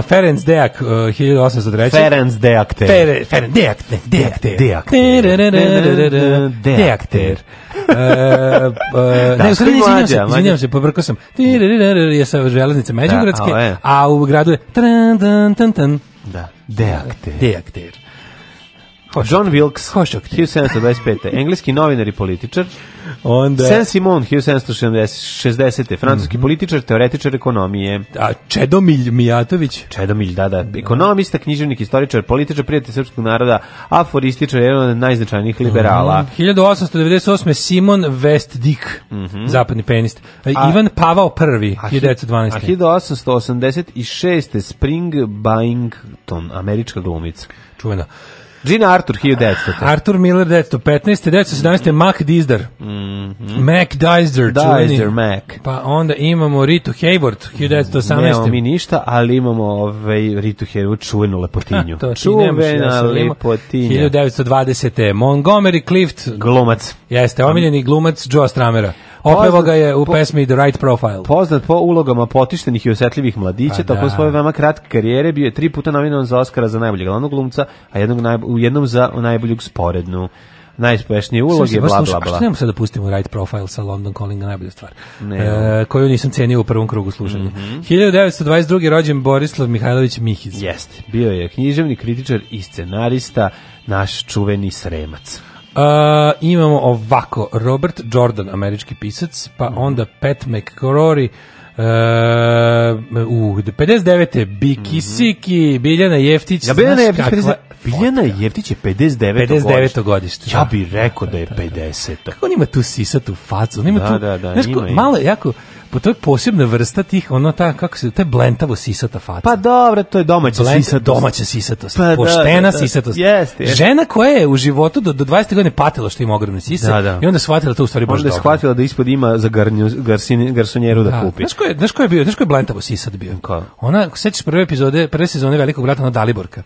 Ferenc Dejak, uh, 1803. Ferenc Dejak. Ferenc Dejak. Dejak. Dejak. Dejak. Dejak. Dejak. Dejak. Dejak frajer. E, e, da, ne, sorry, izvinjam se, izvinjam se, pobrkao sam. Je sa železnice da, Međugradske, a, e. a u gradu je... Tran, tan, tan, tan. Da, deakter. Deakter. John Wilkes, Košak. 1725. Engleski novinar i političar. Onda... Saint Simon, 1760. Francuski mm -hmm. političar, teoretičar ekonomije. A Čedomilj Mijatović? Čedomilj, da, da. Ekonomista, književnik, istoričar, političar, prijatelj srpskog naroda, aforističar, jedan od najznačajnijih liberala. Mm -hmm. 1898. Simon Westdick, mm -hmm. zapadni penist. E, a, Ivan Pavao I, a, 1912. A 1886. Spring Byington, američka glumica. Čuvena. Gina Arthur 1900. Arthur Miller 1915. 1917. Mac Dizdar. Mm -hmm. Mac Dizdar. Dizdar, Mac. Pa onda imamo Ritu Hayward 1918. Nemamo mi ništa, ali imamo ovaj Ritu Hayward čuvenu lepotinju. to Čuvena lepotinja. 1920. Montgomery Clift. Glumac. Jeste, omiljeni glumac Joe Stramera. Opevo ga je u po, pesmi The Right Profile. Poznat po ulogama potištenih i osjetljivih mladića, pa tokom da. svoje veoma kratke karijere bio je tri puta nominovan za Oscara za najboljeg glavnog glumca, a jednog naj, u jednom za najboljeg sporednu najspešnije uloge, bla, bla, bla. Što nemamo sad da pustimo Right Profile sa London Calling, najbolja stvar, ne, e, koju nisam cenio u prvom krugu slušanja. Mm -hmm. 1922. rođen Borislav Mihajlović Mihiz. Jeste, bio je književni kritičar i scenarista, naš čuveni sremac. Uh, imamo ovako, Robert Jordan, američki pisac, pa mhm. onda Pat McCrory, Uh, uh, 59. Biki mhm. Siki, Biljana Jeftić. Ja Biljana Jeftić, kakva... Biljana Jeftić je 59. 59. godište. Ja da. bih rekao da, je 50. Da, da, Kako on ima tu sisatu facu? On ima da, tu, da, da, znaš, ima, ko, malo jako po pa to je posebna vrsta tih, ono ta, kako se, to je blentavo sisata faca. Pa dobro, to je domaća Blent, sisatost. Domaća sisata. pa, da, da, poštena da, da, sisatost. Jest, jest. Žena koja je u životu do, do 20. godine patila što ima ogromne sise da, da. i onda shvatila to u stvari baš Onda je shvatila da ispod ima za garnju, garsin, garsonjeru da, da kupi. Znaš ko je, znaš ko je bio, znaš ko je blentavo sisat bio? Ko? Ona, sećaš prve epizode, prve sezone Velikog brata na Daliborka.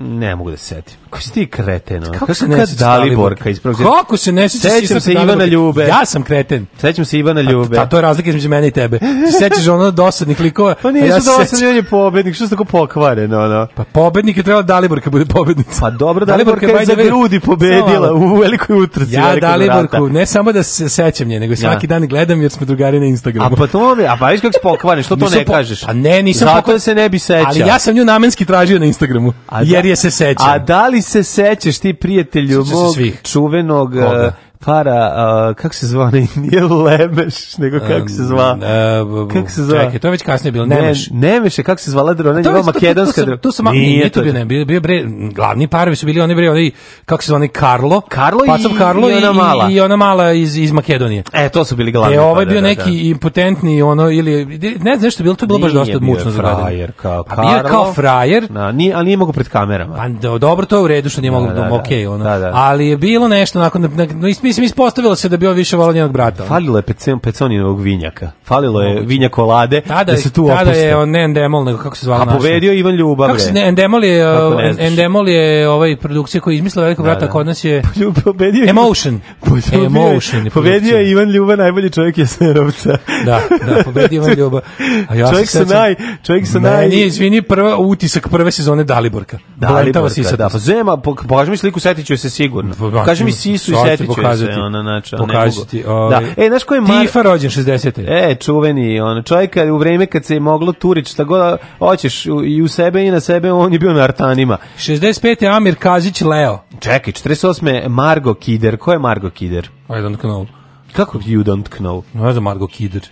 Ne mogu da se setim. Ko si ti kreten? Kako, kako se ne sećaš Daliborka? Ispravljaj. Kako se ne sećaš? Sećam se Ivana Ljube. Ja sam kreten. Sećam se Ivana Ljube. A, to je razlika između mene i tebe. Ti sećaš ono dosadnih likova. Pa nije ja dosadni, on je pobednik. Što se tako pokvareno? Ono? Pa pobednik je trebala da Daliborka bude pobednica. Pa dobro, Daliborka, Daliborka je za grudi pobedila u velikoj utrci. Ja Daliborku, ne samo da se sećam nje, nego da. svaki dan gledam jer smo drugari na Instagramu. A pa to mi, a pa viš kako se pokvareno, što to ne kažeš? Pa ne, nisam Zato se ne bi sećao. Ali ja sam nju namenski tražio na Instagramu. Da. Jer starije se sećam. A da li se sećaš ti prijatelju mog čuvenog Koga? Eh, para, uh, kako se zva, nije Lemeš, nego kako se zva, kako se zva. Čekaj, to je već kasnije bilo, Nemeš. Ne, Nemeš je, kako se zvala drona, njegova makedonska drona. To su, ma, nije to bio, ne, bio, bio bre, glavni parovi su bili oni bre, oni, kako se zvani, Karlo, Karlo i, Karlo i, ona mala. I, ona mala iz, iz Makedonije. E, to su bili glavni. E, ovaj bio da, neki da. impotentni, ono, ili, ne znam što bilo, to je bilo baš dosta mučno za gledanje. Frajer, kao Karlo. Bio kao frajer. Na, nije, ali nije mogu pred kamerama. Pa, dobro, to je u redu što nije da, mogu, okej, ono. Ali je bilo nešto, nakon, na, mislim, ispostavilo se da bi on više volao njenog brata. Falilo je pecon, peconinovog vinjaka. Falilo je vinjakolade tada, da se tu opuste. Tada je on ne Endemol, nego kako se zvala naš. A povedio Ivan Ljubav. Kako se, ne, Endemol je, uh, Endemol je ovaj produkcija koji je izmislila velikog da, brata, da, da. kod nas je pobedio Emotion. Pobedio, Emotion je pobedio je Ivan Ljubav najbolji čovjek je Serovca. da, da, pobedio Ivan Ljubav. ja čovjek sa naj, čovjek sa naj. Nije, izvini, prva utisak prve sezone Daliborka. Daliborka, da. Pa Zema, pokaži mi sliku, setiću se sigurno. Pa, Kaži mi pa, Sisu i setiću se pokazati, sve, ona, znači, pokazati. Ovaj, da. E, znaš ko je Mar... Tifa rođen 60. E, čuveni, on, čovjek u vreme kad se je moglo turić, šta god hoćeš, i u sebe i na sebe, on je bio na artanima. 65. Amir Kazić Leo. Čekaj, 48. Margo Kider. Ko je Margo Kider? I don't know. Kako you don't know? Ne znam, Margo Kider.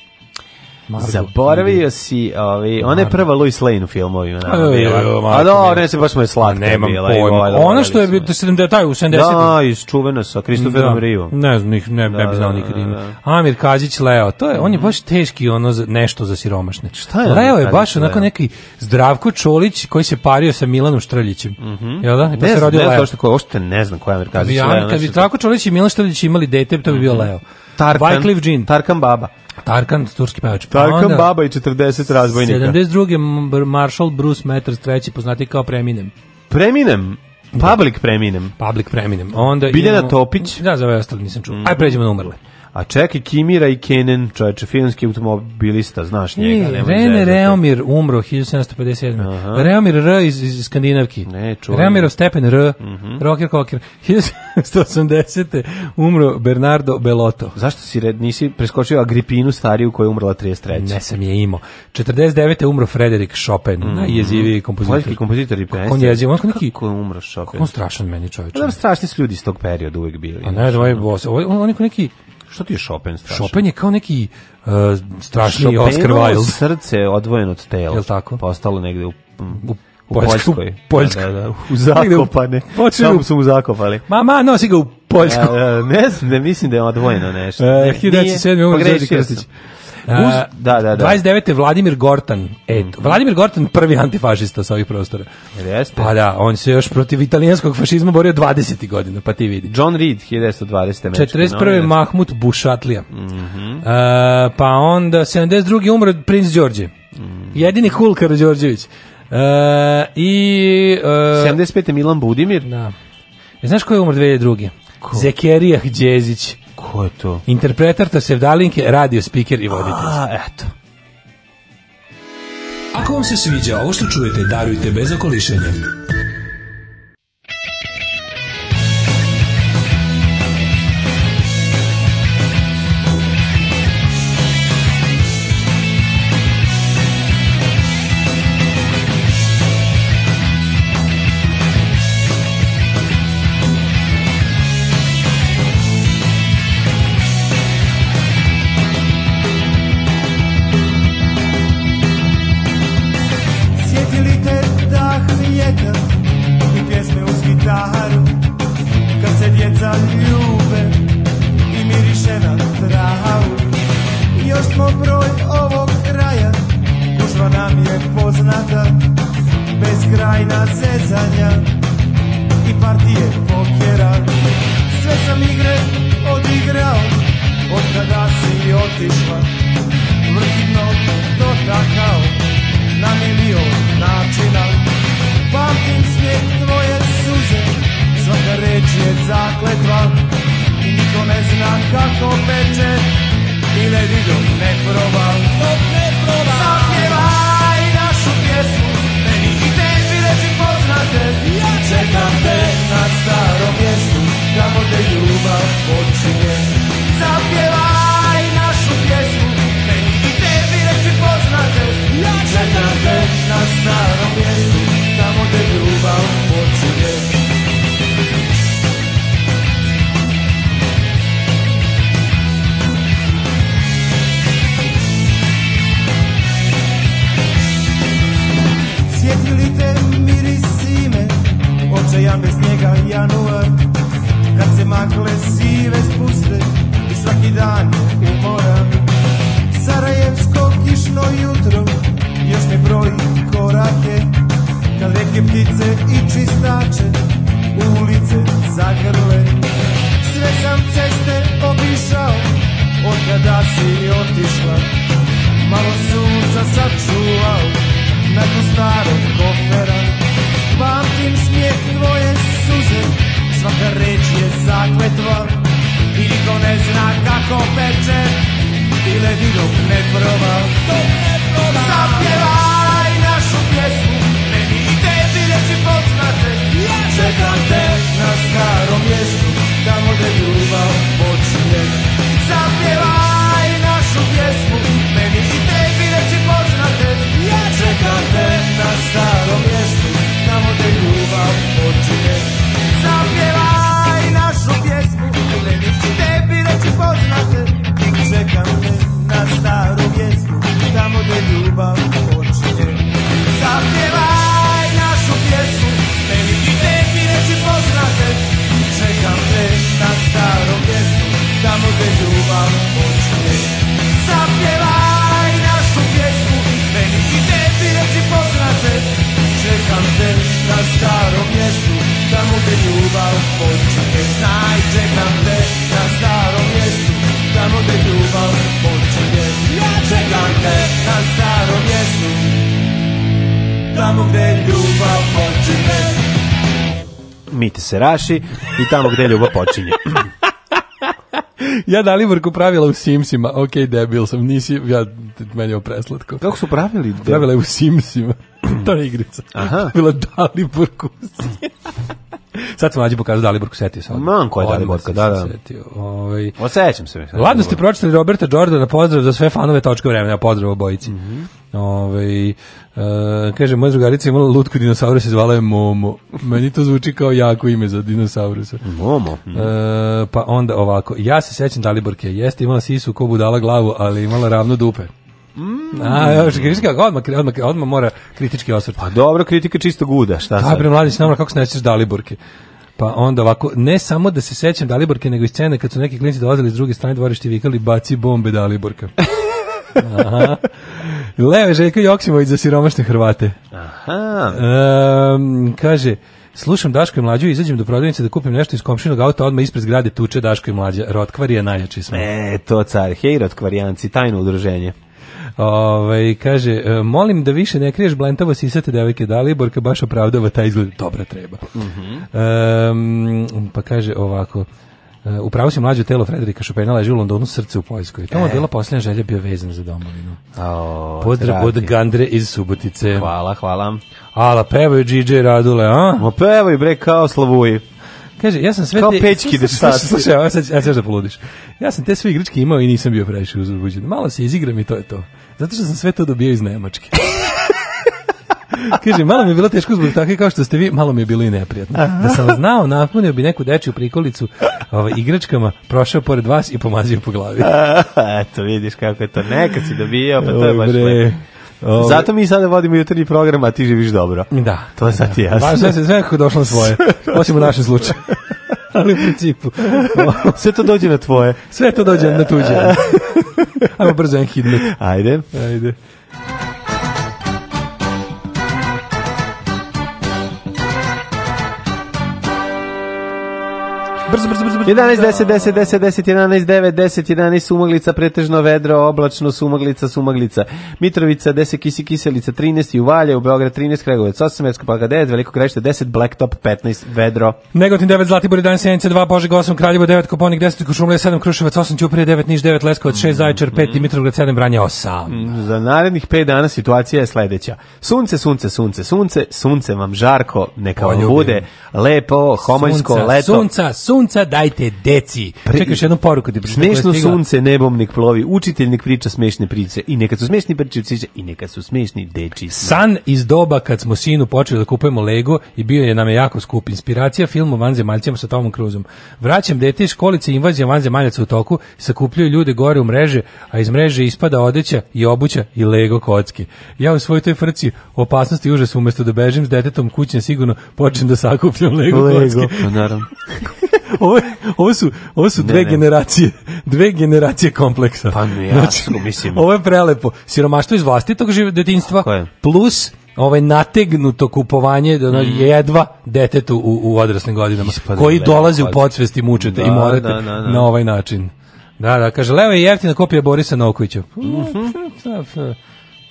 Margot Zaboravio Robbie. si, ovaj, ona je prva Louis Lane u filmovima. Na, da, A da, ne se baš moje je slatka Nemam bila. Pojma. Ovaj, ono ovaj što je bilo 70 taj u 70 Da, iz čuvena sa Kristoferom da. Rivom. Ne znam, ih ne, da, ne bi da, znao da, nikad ime. Da, Amir Kađić Leo, to je, on je baš teški ono nešto za siromašne. Šta je? Leo je baš onako neki Zdravko Čolić koji se pario sa Milanom Štrljićem. Mhm. Mm Jel da? Pa ne, ne, ne, zašto ko, ošte ne znam ko je Amir Kađić Leo. Ja, kad bi Zdravko Čolić i Milan Štrljić imali dete, to bi bio mhm. Leo. Tarkan, Wycliffe Jean. Tarkan Baba. Tarkan, turski pevač. Pa Tarkan onda, Baba i 40 razbojnika. 72. Marshall Bruce Matters, treći poznati kao Preminem. Preminem? Da. Public Preminem. Public Preminem. Onda Biljana imamo, Topić. Da, za ove ostale nisam čuo. Mm. Aj pređemo na umrle. A čekaj, Kimira i Kenen, čovječe, filmski automobilista, znaš njega. I, Rene Reomir umro 1757. Aha. Reomir R iz, iz Skandinavki. Ne, čujem. Reomirov stepen R, uh mhm. -huh. rocker cocker. 1780. umro Bernardo Belotto. Zašto si red, nisi preskočio Agripinu stariju koja je umrla 33. Ne sam je imao. 49. umro Frederik Chopin, mm -hmm. najjeziviji kompozitor. Poljski kompozitor i pesnik. On jeziv, on neki... Kako je umro Chopin? Kako on strašan meni čovječe. Da, pa strašni su ljudi iz tog perioda uvek bili. A ne, da, ovaj, on, on, neki Što ti je Chopin strašno? Chopin je kao neki uh, strašni Oscar Wilde. srce odvojeno od tela. Jel tako? Postalo negde u, mm, u u Poljskoj. U Poljskoj. Da, da, da. U zakopane. Samo su mu zakopali. Mama, nosi ga u Poljsku. E, ne znam, ne mislim da je odvojeno nešto. E, 1907. Pogrešio pa sam da, da, da. 29. Vladimir Gortan. E, mm. Vladimir Gortan prvi antifašista sa ovih prostora. Jeste. Pa da, on se još protiv italijanskog fašizma borio 20. godina, pa ti vidi. John Reed, 1920. 41. No, Mahmut Bušatlija. Mm -hmm. e, pa onda 72. umro princ Đorđe. Mm. Jedini Hulkar Đorđević. E, i, e, 75. Milan Budimir. Da. E, znaš ko je umro 2002. Ko? Zekerija Hđezić. Ko je to? Interpretar ta sevdalinke, radio speaker i voditelj. A, eto. Ako vam se sviđa ovo što čujete, darujte bez okolišenja. te mirisi me Očajan bez njega januar Kad se makle sive spuste I svaki dan umoran Sarajevsko kišno jutro Još ne broji korake Kad redke ptice i čistače ulice zagrle Sve sam ceste obišao Od kada si otišla Malo sunca sačuvao nakon starog kofera Pamtim smijeh tvoje suze Svaka reč je zakletva I niko ne zna kako peče i ti dok ne proba Dok ne proba Zapjevaj našu pjesmu Meni i tebi reći poznate Ja čekam te na starom mjestu Tamo gde ljubav počinje Zapjevaj našu pjesmu te na starom mjestu Tamo gdje ljubav počinje Zapjevaj našu pjesmu Ne bih ću tebi reći poznate Čekam te na staru mjestu Tamo gdje ljubav počinje Zapjevaj našu pjesmu Ne bih ću tebi reći poznate Čekam te na starom mjestu Tamo gdje ljubav počinje Zapjevaj čekam te na starom mjestu Tamo da gdje ljubav počne tek znaj Čekam te na starom mjestu Tamo da gdje ljubav počinje Ja čekam te na starom mjestu Tamo da gdje ljubav počinje Miti se raši i tamo gdje ljubav počinje ja Daliborku pravila u Simsima. Ok, debil sam, nisi, ja, meni je preslatko. Kako su pravili? Pravila je u Simsima. to je igrica. Aha. Bila Dalibor Kusić. Sad sam mlađi pokazao Dalibor Kusetio sam. Mam koja je Daliborka, da, da. Ovaj. Osećam se. Ladno ste pročitali Roberta Jordana, pozdrav za sve fanove točke vremena, pozdrav obojici. Mm -hmm. Ove, ovaj, Uh, kaže, moja drugarica imala lutku dinosaurusa, zvala je Momo. Meni to zvuči kao jako ime za dinosaurusa. Momo. Mm. Uh, pa onda ovako, ja se sećam Daliborke, jeste imala sisu ko budala glavu, ali imala ravno dupe. Mm. A, još kritički, odmah, odmah, odmah mora kritički osvrt. Pa dobro, kritika čisto guda, šta sad? Dobre, mladi, namora kako se nećeš Daliborke? Pa onda ovako, ne samo da se sećam Daliborke, nego i scene kad su neki klinci dolazili s druge strane dvorišta i vikali baci bombe Daliborka. Aha. Leo je Željko Joksimović za siromašne Hrvate. Aha. Um, kaže, slušam Daško i Mlađu izađem do prodavnice da kupim nešto iz komšinog auta, odmah ispred zgrade tuče Daško i Mlađa. je najjači smo. E, to car, hej Rotkvarijanci, tajno udruženje. Ove, ovaj, kaže, e, molim da više ne kriješ blentavo sisate devike Daliborka, baš opravdava taj izgled. Dobra treba. Mm -hmm. um, pa kaže ovako, Uh, e, upravo si mlađe telo Frederika Chopina leži u Londonu srce u Poljskoj. Tamo e. bila posljednja želja bio vezan za domovinu. O, Pozdrav od Gandre iz Subotice. Hvala, hvala. Ala, pevaju DJ Radule, a? Ma pevaju bre kao slavuji. Kaže, ja sam sve Kao te... pečki da Slušaj, ja sad da poludiš. Ja sam te sve igričke imao i nisam bio previše uzbuđen. Malo se izigram i to je to. Zato što sam sve to dobio iz Nemačke. Kaže, malo mi je bilo teško zbog takve kao što ste vi, malo mi je bilo i neprijatno. Da sam znao, napunio bi neku dečju prikolicu ovaj, igračkama, prošao pored vas i pomazio po glavi. Eto, vidiš kako je to. Nekad si dobijao, pa to je baš lepo. Ove. Ovaj- Zato mi sada vodimo jutarnji program, a ti živiš dobro. Da. To je sad ti da. jasno. Pa Važno je sve kako došlo svoje. Osim u našem slučaju ali u principu. Sve to dođe na tvoje. Sve to dođe na tuđe. Ajmo brzo jedan hitnik. Ajde. Ajde. Brzo, brzo, brzo, brzo. 11, 10, 10, 10, 10, 11, 9, 10, 11, sumaglica, pretežno vedro, oblačno, sumaglica, sumaglica. Mitrovica, 10, kisi, kiselica, 13, Uvalje, u Beograd, 13, Kregovac, 8, Mersko Palka, 9, Veliko Grešte, 10, Blacktop, 15, vedro. Negotin, 9, Zlatibor, 11, Sjenica, 2, Požeg, 8, Kraljevo, 9, Koponik, 10, Košumlija, 7, Kruševac, 8, Ćuprije, 9, Niš, 9, Leskovac, 6, Zaječar, 5, mhm. mm. Dimitrovgrad, 7, Branje, 8. Za narednih 5 dana situacija je sledeća. Sunce, sunce, sunce, sunce, sunce vam žarko, neka vam bude lepo, homojsko, leto. Sunca, sunca, sunca dajte deci. Pre... Pa Čekaj, jednu poruku ti Smešno sunce, nebomnik plovi, učiteljnik priča smešne priče i neka su smešni pričice i neka su smešni deči. San iz doba kad smo sinu počeli da kupujemo Lego i bio je nam je jako skup. Inspiracija film o vanzemaljcima sa Tomom Kruzom. Vraćam dete iz školice, invazija vanzemaljaca u toku, sakupljaju ljude gore u mreže, a iz mreže ispada odeća i obuća i Lego kocke. Ja u svojoj toj frci opasnosti užas umesto da bežim s detetom kućem sigurno počnem da sakupljam Lego, Lego kocke. Pa naravno. ovo, ovo su, ovo su ne, dve ne. generacije, dve generacije kompleksa. Pa ne, jasno, znači, mislim. Ovo je prelepo. Siromaštvo iz vlastitog detinjstva plus ovaj nategnuto kupovanje da, da mm. jedva detetu u, u odraslim godinama Ispadne koji dolazi u podsvesti mučete da, i morate da, da, da, na ovaj način. Da, da, kaže, Leo je jeftina kopija Borisa Novkovića. Pa, mm -hmm.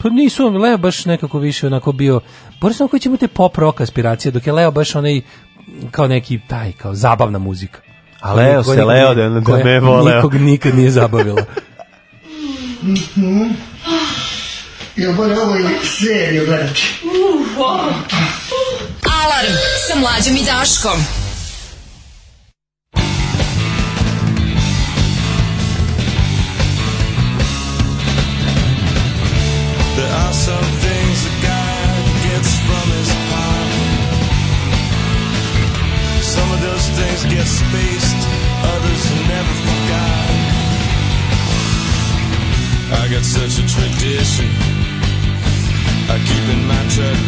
Pa nisu, Leo baš nekako više onako bio... Boris Novković ima te pop rock aspiracije, dok je Leo baš onaj kao neki taj, kao zabavna muzika. A Leo se Leo da, da me voleo. Nikog nikad nije zabavila. Ja moram ovo ili seriju gledati. Alarm sa mlađom i Daškom. There are some things get spaced, others are never forgot. I got such a tradition. I keep in my truck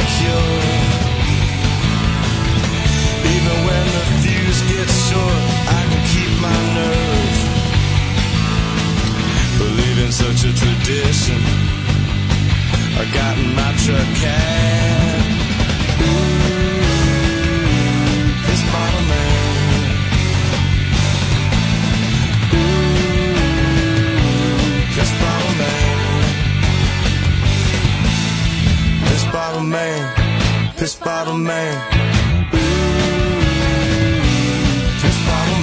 secure. Even when the fuse gets short, I can keep my nerve. Believe in such a tradition. I got in my truck cab. bottle man, piss bottle man. Ooh, piss man.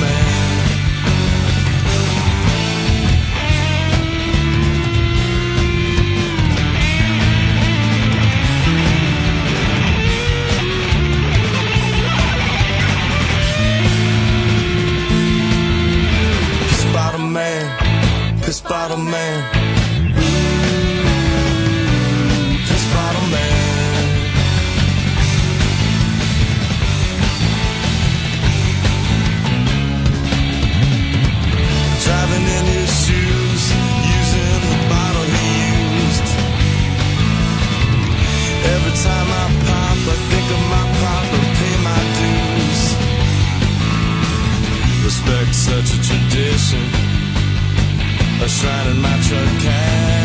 man, piss bottle man. such a tradition. A shrine in my truck cab.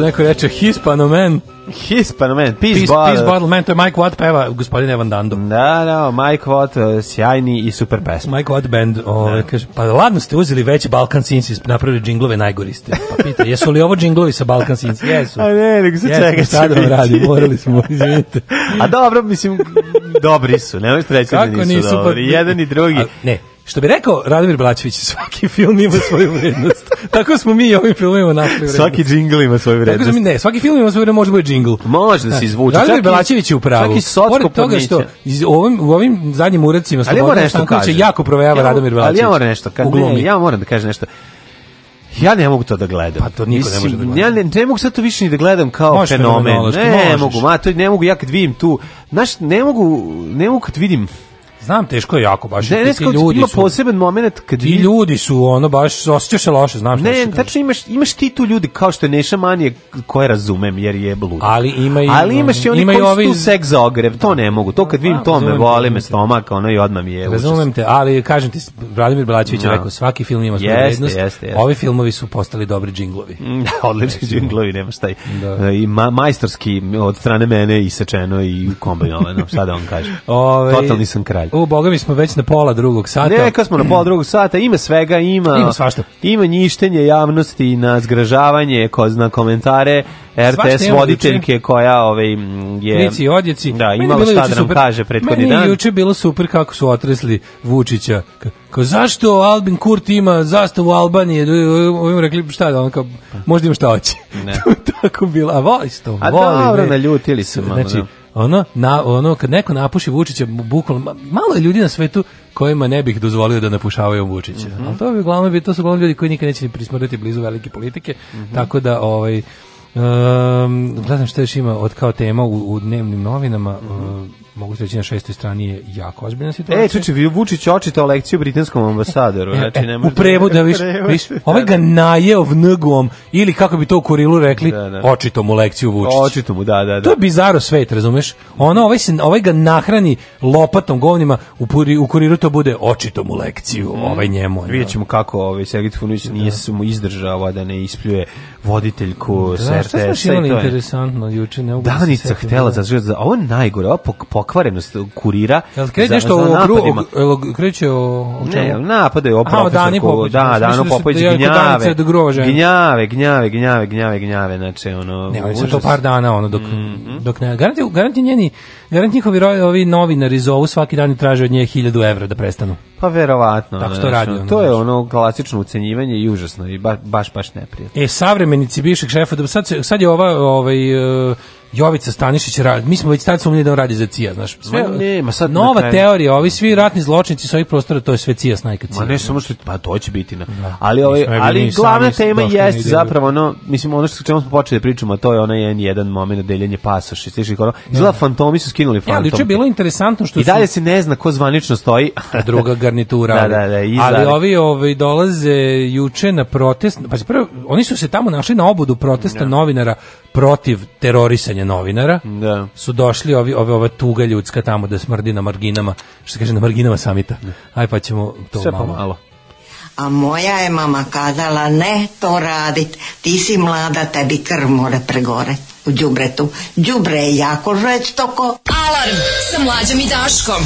što neko reče Hispanomen. Hispanomen, Peace, Peace Bottle. Peace Bottle Man, to je Mike Watt peva, gospodin Evan Dando. Da, da, Mike Watt, e, sjajni i super pesma. Mike Watt band, ove, da. kaže, pa ladno ste uzeli već Balkan Sins i napravili džinglove najgori ste. Pa pita, jesu li ovo džinglovi sa Balkan Sins? Jesu. A ne, nego se jesu, čega šta da radi, morali smo, izvinite. A dobro, mislim, dobri su, ne možete reći da Kako da nisu, nisu pa dobri, pa, jedan i drugi. A, ne, Što bi rekao Radomir Blačević, svaki film ima svoju vrednost. Tako smo mi i ovim filmima našli vrednost. Svaki džingl ima svoju vrednost. Tako smo, ne, svaki film ima svoju vrednost, može da bude džingl. Može da se da. izvuče. Radomir Blačević je u pravu. Čak i socko Pored toga što iz, u ovim, u ovim zadnjim uredcima Slobodana Stankovića jako provejava ja, Radomir Blačević. Ali ja moram nešto, kad, ne, ja moram da kažem nešto. Ja ne mogu to da gledam. Pa to niko Mislim, ne može da gleda. Ja ne, ne mogu sad to više ni da gledam kao Možeš fenomen. Ne, možeš. mogu, ma to ne mogu ja kad vidim tu. Znaš, ne mogu, ne mogu kad vidim Znam, teško je jako baš. Ne, ne, ti ljudi ima su, poseban moment kad ti ljudi su ono baš osećaš se loše, znam šta Ne, ne da tačno imaš imaš ti tu ljudi kao što je Neša Manije koje razumem jer je blud. Ali ima i Ali imaš i oni koji ovi... su tu seks za ogrev, to ne mogu. To kad vidim to me boli me stomak, ono i odmah mi je. Razumem te, ali kažem ti Vladimir Blaćević no. Da. rekao svaki film ima svoju vrednost. Ovi filmovi su postali dobri džinglovi. Mm, da, odlični džinglovi, nema šta. I e, majstorski od strane mene isečeno i kombinovano, sad on kaže. Ovaj- Totalni sam kralj. U, boga mi smo već na pola drugog sata. Neka smo na pola drugog sata, ima svega, ima... Ima svašta. Ima ništenje javnosti na zgražavanje, ko zna komentare, RTS voditeljke juče. koja ovaj je Lici odjeci. Da, Meni imala šta da nam super. kaže prethodni Meni dan. Meni juče bilo super kako su otresli Vučića. Kao zašto Albin Kurti ima zastavu Albanije? Da, da, da, ovim rekli šta da on kao možda im šta hoće. Ne. Tako bilo. A voliš to. A voli, dobro, naljutili se, Znači, ono, na, ono, kad neko napuši Vučića, bukvalno, malo je ljudi na svetu kojima ne bih dozvolio da napušavaju Vučića. Mm -hmm. Ali to, bi, uglavnom, to su uglavnom ljudi koji nikad neće prismrditi blizu velike politike, mm -hmm. tako da, ovaj, um, gledam što još ima od kao tema u, u dnevnim novinama, mm -hmm mogu se reći na šestoj strani je jako ozbiljna situacija. E, čuče, Vučić očitao lekciju britanskom ambasadoru. E, znači, ne u prevodu, da viš, da. viš, ovaj ga najeo vnugom, ili kako bi to u Kurilu rekli, da, da. očito mu lekciju Vučić. Očito mu, da, da, da. To je bizaro svet, razumeš? Ono, ovaj, se, ovaj ga nahrani lopatom govnima, u, puri, u Kurilu to bude očito mu lekciju, mm. ovaj njemu. Vidjet ćemo kako ovaj Sergit Funić da. nije da. mu izdržava da ne ispljuje voditeljku da, Sertesa. Šta smo interesantno juče? Ne mogu da Danica htela, da. za ovo je najgore, ovo pokvarenost kurira. Jel kreće što o napadima. Jel kreće o, o čemu? Ne, napadaju o profesorku. Da, ono da Popović da gnjave. Gnjave, gnjave, gnjave, gnjave, gnjave, znači ono. Ne, već to par dana ono dok mhm. dok ne. Garanti, garanti njeni, garanti njihovi ovi novinari zovu svaki dan i traže od nje 1000 evra da prestanu. Pa verovatno. Tako što radi ono, To je ono klasično ucenjivanje i užasno i ba, baš baš neprijatno. E savremenici bivšeg šefa, da sad sad je ova ovaj e, Jovica Stanišić radi. Mi smo već tad sumnjali da on radi za CIA, znaš. Sve, ne, ma sad nova kraju... teorija, ovi svi ratni zločinci sa ovih prostora, to je sve CIA snajka CIA. Ma ne samo što pa to će biti na. Da. Ali ovaj, ali glavna tema jeste zapravo ono, mislim ono što čemu smo počeli da pričamo, to je onaj N1 momenat deljenje pasoša, sliči kao. Da. Izgleda fantomi su skinuli e, fantom. Ja, ali je bilo interesantno što I dalje su... se ne zna ko zvanično stoji. Pa druga garnitura. Da, da, da, da, izra... ali ovi ovaj dolaze juče na protest, pa prvo oni su se tamo našli na obodu protesta da. novinara protiv terorisanja novinara da. su došli ovi, ove, ova tuga ljudska tamo da smrdi na marginama, što se kaže na marginama samita. Da. Aj pa ćemo to Sve malo. malo. A moja je mama kazala ne to radit, ti si mlada, tebi krv more pregore u džubretu. Džubre je jako žveć toko. Alarm sa mlađom i daškom.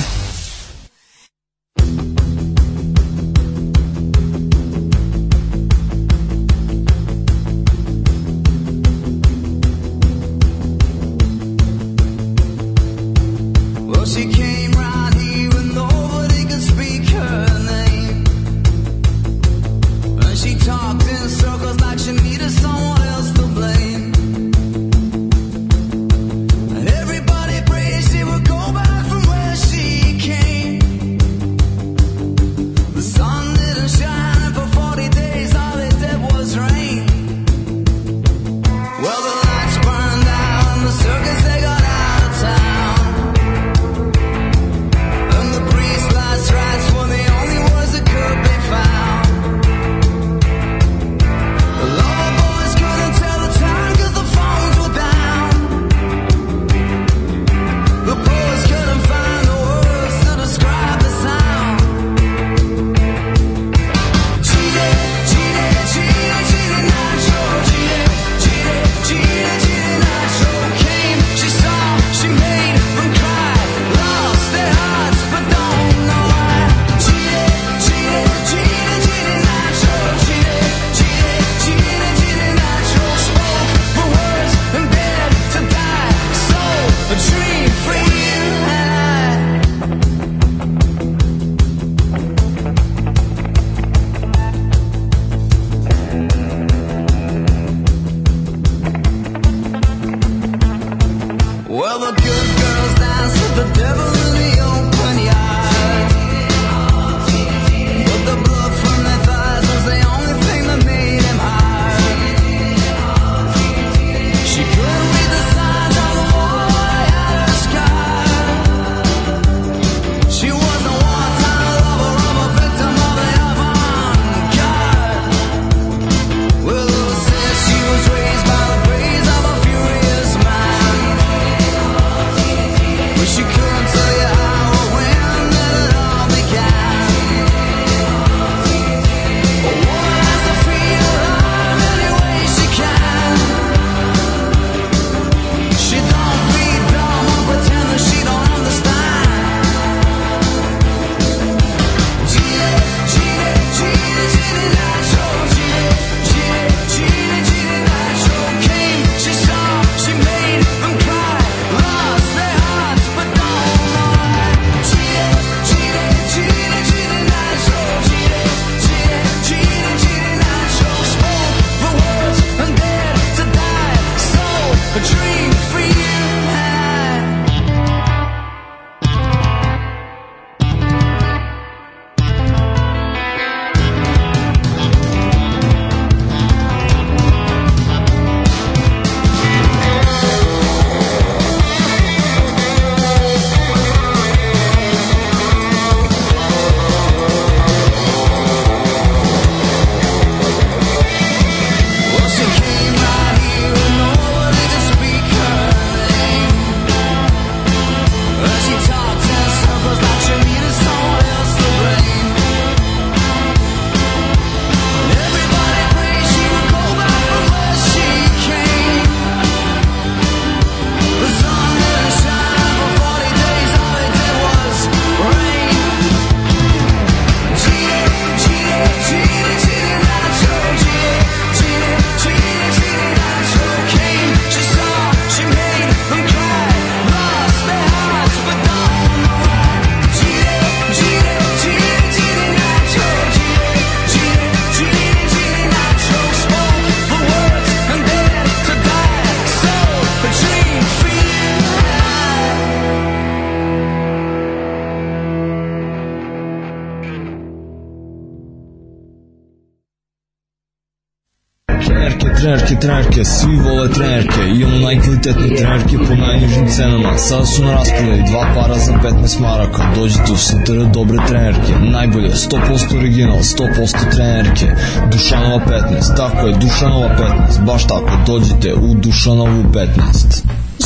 trenerke, svi vole trenerke, imamo najkvalitetne trenerke po najnižim cenama. Sada su na raspodaju dva para za 15 maraka. Dođite u STR dobre trenerke, najbolje, 100% original, 100% trenerke. Dušanova 15, tako je, Dušanova 15, baš tako, dođite u Dušanovu 15.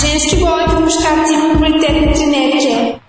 Ženski boli po muškarci kvalitetne trenerke.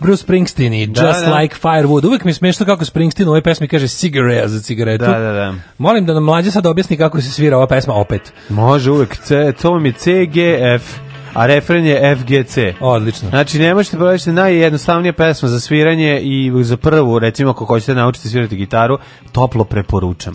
Bruce Springsteen i da, Just da, da. Like Firewood. Uvek mi je kako Springsteen u ovoj pesmi kaže cigarette za cigaretu. Da, da, da. Molim da nam mlađe sad objasni kako se svira ova pesma opet. Može uvek. C, to mi CGF a refren je FGC. Odlično. Znači, ne možete provjeriti najjednostavnija pesma za sviranje i za prvu, recimo, ako hoćete naučiti svirati gitaru, toplo preporučam.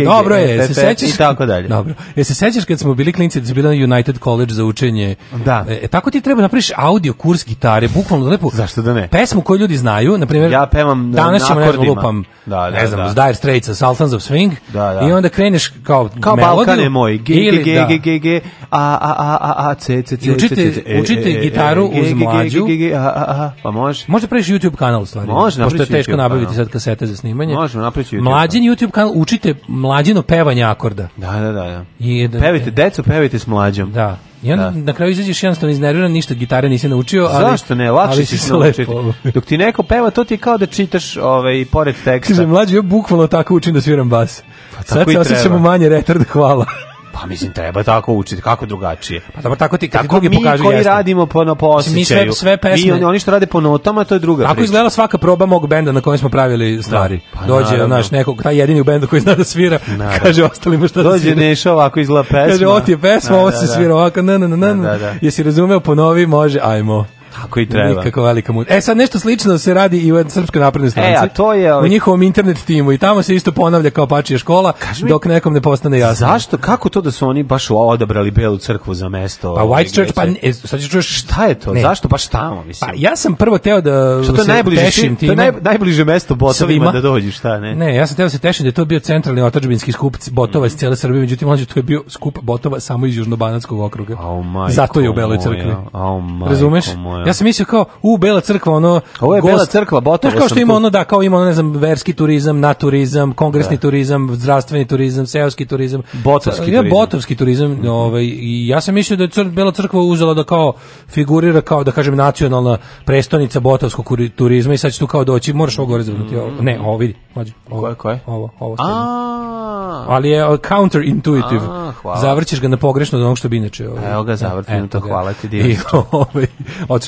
knjige. Dobro je, se sećaš i tako dalje. Dobro. Je se sećaš kad smo bili klinci da smo bili na United College za učenje. Da. E, e, tako ti treba napraviš audio kurs gitare, bukvalno lepo. Zašto da ne? Pesmu koju ljudi znaju, na primjer. Ja pevam danas ćemo ne lupam. Da, da, ne znam, da. Dire Straits, Sultans of Swing. Da, da. I onda kreneš kao kao Balkane moj. G g da. g g g a a a a a c c c. Učite učite gitaru uz mlađu. a a Pa može. Može da praviš YouTube kanal stvari. Može, Pošto je teško nabaviti sad kasete za snimanje. Može, napraviš YouTube. Mlađi YouTube kanal učite mlađino pevanje akorda. Da, da, da. da. I, da, da- pevajte decu, pevajte s mlađom. Da. I onda da. na kraju izađeš jednostavno iznerviran, ništa gitare nisi naučio, ali Zašto ne? Lakše si se naučiti. Dok ti neko peva, to ti je kao da čitaš ovaj pored teksta. Kaže mlađi, ja bukvalno tako učim da sviram bas. Pa, Sad se osjećamo manje retard, hvala. Pa mislim treba tako učiti, kako drugačije. Pa dobro tako ti kako drugi mi pokažu koji jasno. radimo po na po Mi sve, sve pesme. Mi oni što rade po notama, to je druga Tako izgledala svaka proba mog benda na kojem smo pravili da. stvari. Da, pa Dođe naravno. naš nekog taj jedini u bendu koji zna da svira. Naravno. Kaže ostalima šta da Dođe da svira. Nešo ovako izgleda pesma. Kaže oti pesma, da, ovo da, se svira ovako. Na, na, na, na. Jesi razumeo? Ponovi, može, ajmo. Tako i treba. Nikako velika mut. E sad nešto slično se radi i u Srpskoj naprednoj e, stranci. E, a to je Ali... u njihovom internet timu i tamo se isto ponavlja kao pačija škola Kaži dok mi, nekom ne postane jasno. Zašto kako to da su oni baš odabrali Belu crkvu za mesto? Pa White Church pa ne, e, sad čuješ šta je to? Ne. Zašto baš tamo, pa mislim? Pa ja sam prvo teo da Što to najbliže tešim tim, to naj, najbliže mesto botovima da dođeš, šta ne? Ne, ja sam teo da se tešim da je to bio centralni otadžbinski skup botova mm. iz cele Srbije, međutim mlađe to je bio skup botova samo iz Južnobanatskog okruga. Oh Zato je u Beloj crkvi. Oh Razumeš? Moja ja. Da. ja sam mislio kao u Bela crkva ono Ovo je gost, Bela crkva, botovo kao što ima tu. ono da kao ima ono ne znam verski turizam, naturizam, kongresni da. turizam, zdravstveni turizam, seoski turizam, botovski ja, turizam. botovski turizam, mm -hmm. ovaj i ja sam mislio da je cr, Bela crkva uzela da kao figurira kao da kažem nacionalna prestonica botovskog turizma i sad će tu kao doći, možeš ovo gore zavrnuti. Mm. Ne, ovo vidi, mađi. Ovo, koje, koje? Ovo, ovo. A, ali je uh, counterintuitive. A, hvala. Zavrćeš ga na pogrešno od onog što bi inače. Ovaj, Evo ga da, zavrtim, to hvala ti, divno. ovaj,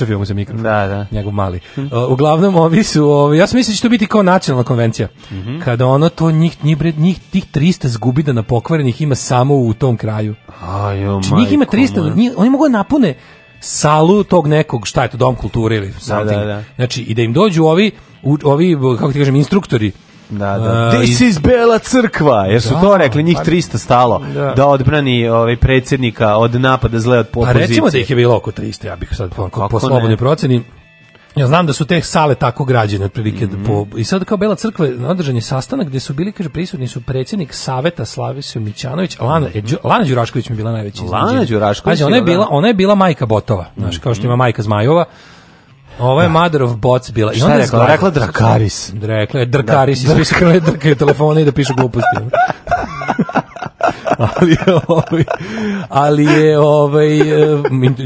Iscrpio mu se mikrofon. Da, da. Njegov mali. Uglavnom, ovi su, ovi, ja sam mislio da će to biti kao nacionalna konvencija. Mm -hmm. Kada ono to njih, njih, njih tih 300 zgubida na pokvarenih ima samo u tom kraju. Ajo, znači, njih ima 300, njih, oni mogu da napune salu tog nekog, šta je to, dom kulture ili something. Da, da, da. Znači, i da im dođu ovi, u, ovi kako ti kažem, instruktori Da, da. Uh, This is Bela crkva, jer su da, to rekli, njih 300 pa, stalo da, da odbrani ovaj, predsjednika od napada zle od pa opozicije. A recimo da ih je bilo oko 300, ja bih sad po, po slobodnoj proceni. Ja znam da su te sale tako građene otprilike mm -hmm. po, i sad kao Bela crkva je održan je sastanak gde su bili kaže prisutni su predsjednik saveta Slaviša Mićanović, Lana mm -hmm. Lana Đurašković mi je bila najveća. Lana Đurašković. Znači, ona je bila ona je bila majka Botova, znači mm -hmm. kao što ima mhm. majka Zmajova. Ovo je da. Mother of bila. I onda je rekla? Rekla Drakaris. Rekla je da. Drakaris, da. ispisala je drke telefona i da pišu gluposti. ali, ovaj, ali je, ovaj, eh,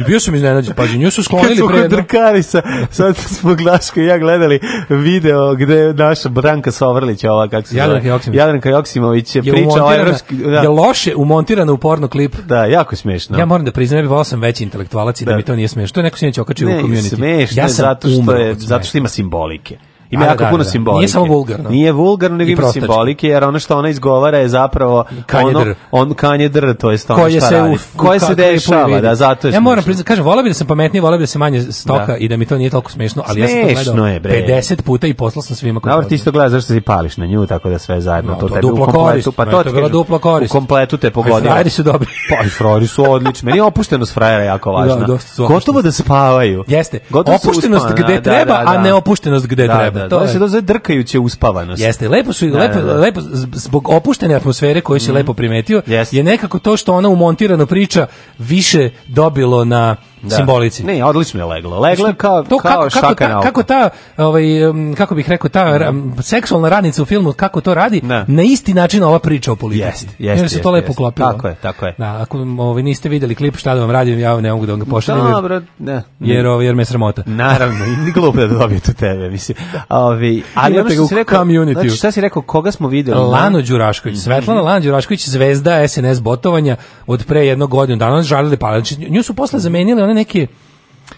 bio sam iznenađen, pa nju su sklonili pre... Kad smo drkari sa, sad smo Glaško ja gledali video gde je naša Branka Sovrlić, ova, kako se Jadranka Joksimović. Jadranka Joksimović je, je priča o evropski... Da. Je loše umontirana u porno klip. Da, jako smešno. Ja moram da priznam, ja bih volao da sam veći intelektualac i da. da mi to nije smešno. To je neko sinjeć okačio ne, u community. Smešno ja sam zato što, je, zato što ima simbolike. Ima jako da, puno da, da. simbolike. Nije samo vulgarno. Nije vulgarno, nego ima simbolike, jer ono što ona izgovara je zapravo ono, on kanjedr, to jest ono koje šta se radi. U, koje se dešava, da, zato je Ja moram priznati, kažem, volao bih da sam pametniji, volao bih da se manje stoka da. i da mi to nije toliko smešno, ali smešno ja sam to gledao je, bre. 50 puta i poslao sam svima. Dobro, ti isto gledaš zašto si pališ na nju, tako da sve zajedno no, to, to tebi u korist, pa to, je bilo duplo korist. U kompletu te pogodilo. Frajeri su dobri. Pa i frajeri su odlični. Meni je opuštenost frajera jako važna. Gotovo da spavaju. Jeste. Opuštenost gde treba, a ne opuštenost gde treba da, to, da, se to drkajuće uspavanost. Jeste, lepo su da, lepo, da, da. lepo zbog opuštene atmosfere koju si mm. lepo primetio, yes. je nekako to što ona umontirano priča više dobilo na da. simbolici. Ne, odlično je leglo. Leglo kao to kao kako, kako ta, kako ta ovaj kako bih rekao ta mm. seksualna radnica u filmu kako to radi ne. Da. na isti način ova priča o politici. Jeste, jeste. Jer se to lepo klopilo. Tako je, tako je. Da, ako ovaj niste videli klip šta da vam radim, ja ne mogu da vam ga pošaljem. Dobro, ne. Da. Jer ovaj jer me sramota. Naravno, i ni glupo da dobije tu tebe, mislim. Ovi, ali Imate ono što si rekao, community. Znači, šta si rekao, koga smo videli? Lano Đurašković, mhm. Svetlana Lano Đurašković, zvezda SNS botovanja od pre jednog godina. Danas žalili pa, znači, nju su posle zamenili one neke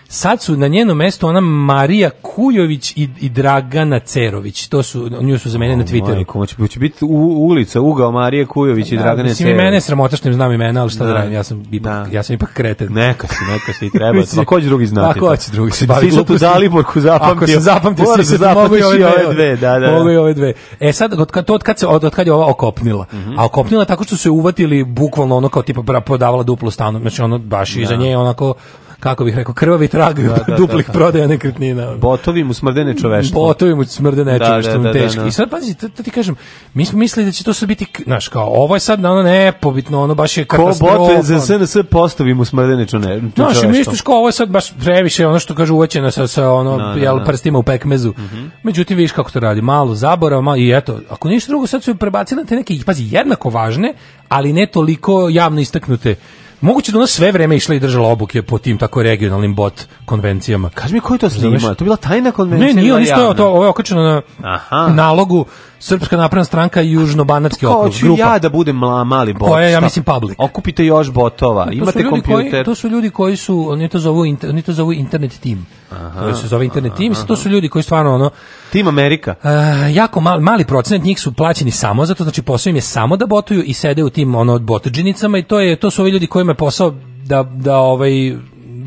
Sad su na njenom mestu ona Marija Kujović i, i Dragana Cerović. To su, nju su za mene na Twitteru. Majko, će biti u, ulica, ugao Marije Kujović i da, Dragana Cerović. Mislim, mene je sramota znam imena, ali šta da, da. radim, ja sam ipak, da. ja sam ipak kreten. Neka si, neka si, treba. Ma pa ko će drugi znati? A pa ko će drugi? Se bavi gluposti. Daliborku zapamtio. Ako se zapamtio, si se da mogu i ove dve. Da, da, Mogu i ove dve. E sad, od, od, od, kad, se, od, od kad je ova okopnila. Mm -hmm. A okopnila tako što su se uvatili bukvalno ono kao tipa prodavala duplo stanu. Znači ono baš iza nje onako kako bih rekao, krvavi trag da, da, da duplih da. prodaja nekretnina. Botovi mu smrdene čoveštvo. Botovi mu smrdene čoveštvo, teški. I sad pazi, to, ti kažem, mi smo mislili da će to sve biti, znaš, kao, ovo je sad na ono nepobitno, ono baš je katastrofa. Ko botovi za SNS postovi mu smrdene čoveštvo. Znaš, misliš kao, ovo je sad baš previše, ono što kažu, uvećeno sa, sa ono, jel, prstima u pekmezu. Mhm. Međutim, vidiš kako to radi, malo zabora, malo, i eto, ako ništa drugo, sad su prebacili na te neke, pazi, jednako važne, ali ne toliko javno istaknute Moguće da ona sve vreme išla i držala obuke po tim tako regionalnim bot konvencijama. Kaži mi koji to snima? To bila tajna konvencija. Ne, nije, isto to, ovo je okačeno na Aha. nalogu Srpska napredna stranka i Južnobanatski okrug. Hoću grupa. ja da budem mla, mali bot. Koja je, ja mislim, public. Okupite još botova, to imate kompjuter. Koji, to su ljudi koji su, oni to zovu, inter, oni to zovu internet team. Aha, to se zove internet aha, team. Aha. To su ljudi koji stvarno, ono... Team Amerika. Uh, jako mali, mali procenat njih su plaćeni samo, zato znači posao im je samo da botuju i sede u tim, ono, botđinicama i to, je, to su ovi ljudi kojima je posao da, da ovaj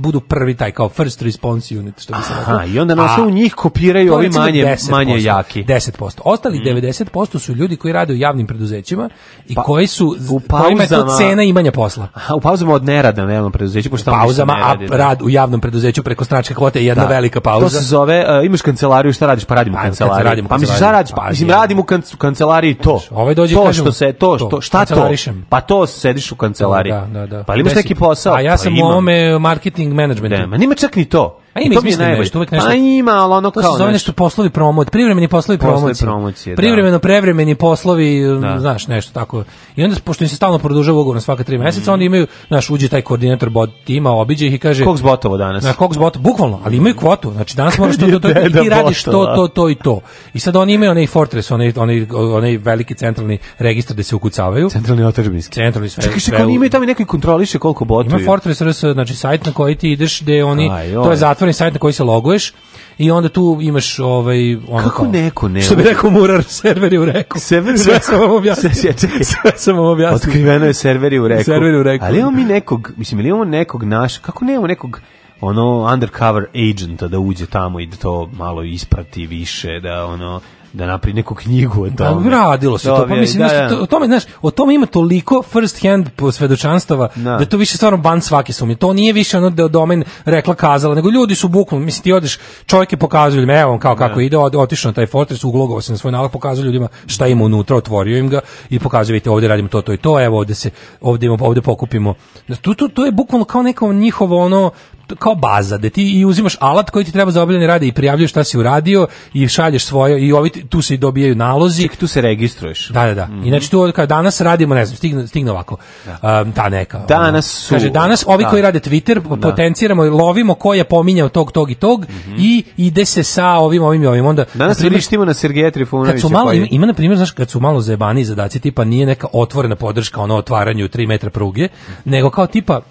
budu prvi taj kao first response unit što bi se nazvalo. i onda nas u njih kopiraju ovi manje manje jaki. 10%. Ostali mm. 90% su ljudi koji rade u javnim preduzećima i pa, koji su u pauzama, to cena imanja posla. Aha, u pauzama od nerada na javnom preduzeću pošto u pauzama radi, a da. rad u javnom preduzeću preko stranačke kvote je jedna da. velika pauza. To se zove uh, imaš kancelariju, šta radiš? Pa radimo kancelariju. Radimo pa misliš šta radiš? Pa, mislim radimo u kancelariji to. Ovaj dođe to što se to što šta to? Pa to sediš u kancelariji. Da, da, pa imaš neki posao. A ja pa sam u ovome marketing management. Da, ma nema čak ni to. A ima izmislio ne, nešto, uvek nešto. Pa ima, ali ono kao nešto. To nešto poslovi promot, privremeni poslovi, poslovi promocije. promocije da. Privremeno, da. prevremeni poslovi, um, da. znaš, nešto tako. I onda, pošto im se stalno produžava ugovor na svaka tri meseca, mm. onda imaju, znaš, uđe taj koordinator bot tima, obiđe ih i kaže... Kog zbotovo danas? Na kog zbotovo, bukvalno, ali imaju kvotu. Znači, danas moraš to, to, to, i ti radiš to, to, to i to. I sad oni imaju onaj Fortress, onaj, onaj, onaj veliki centralni registar gde se ukucavaju. Centralni otržbinski. Centralni sve. Čekaj, čekaj, oni imaju tamo neki kontroliše koliko botuju. Ima Fortress, znači sajt na koji ti ideš gde oni, to je zatvoren sajt na koji se loguješ i onda tu imaš ovaj ono kako kao, neko ne što bi rekao murar serveri u reku serveri sve sam vam objasnio sve, sve sam vam objasnio otkriveno je serveri u reku serveri u reku ali imamo mi nekog mislim ili imamo nekog naš kako nemamo nekog ono undercover agenta da uđe tamo i da to malo isprati više da ono da napri neku knjigu o pa, tome. Da, radilo se to, pa mislim, da, da. o tome, znaš, o tome ima toliko first hand svedočanstava da, da to više stvarno ban svake sumnje. To nije više ono da domen rekla kazala, nego ljudi su bukvalno, mislim ti odeš, čovjek je pokazuje ljudima, evo kao kako da. ide, otišao na taj fortress, uglogovao se na svoj nalog, pokazuje ljudima šta ima unutra, otvorio im ga i pokazuje, vidite, ovdje radimo to, to i to, evo ovdje se, ovdje, ima ovdje pokupimo. To, to, to je bukvalno kao neko njihovo ono, kao baza, da ti i uzimaš alat koji ti treba za obavljanje rada i prijavljuješ šta si uradio i šalješ svoje i ovi tu se i dobijaju nalozi. Ček, tu se registruješ. Da, da, da. Mm -hmm. I znači tu kao danas radimo, ne znam, stigne, stigne ovako. Da. Um, ta neka. Danas su. Kaže, danas ovi da. koji rade Twitter da. potenciramo i lovimo ko je pominjao tog, tog i tog mm -hmm. i ide se sa ovim, ovim i ovim. Onda, danas se lištimo na Sergeja Trifunovića. Kad su malo, koji... ima, na primer znaš, kad su malo zajebani zadaci, tipa nije neka otvorena podrška ono otvaranju 3 metra pruge, nego kao tipa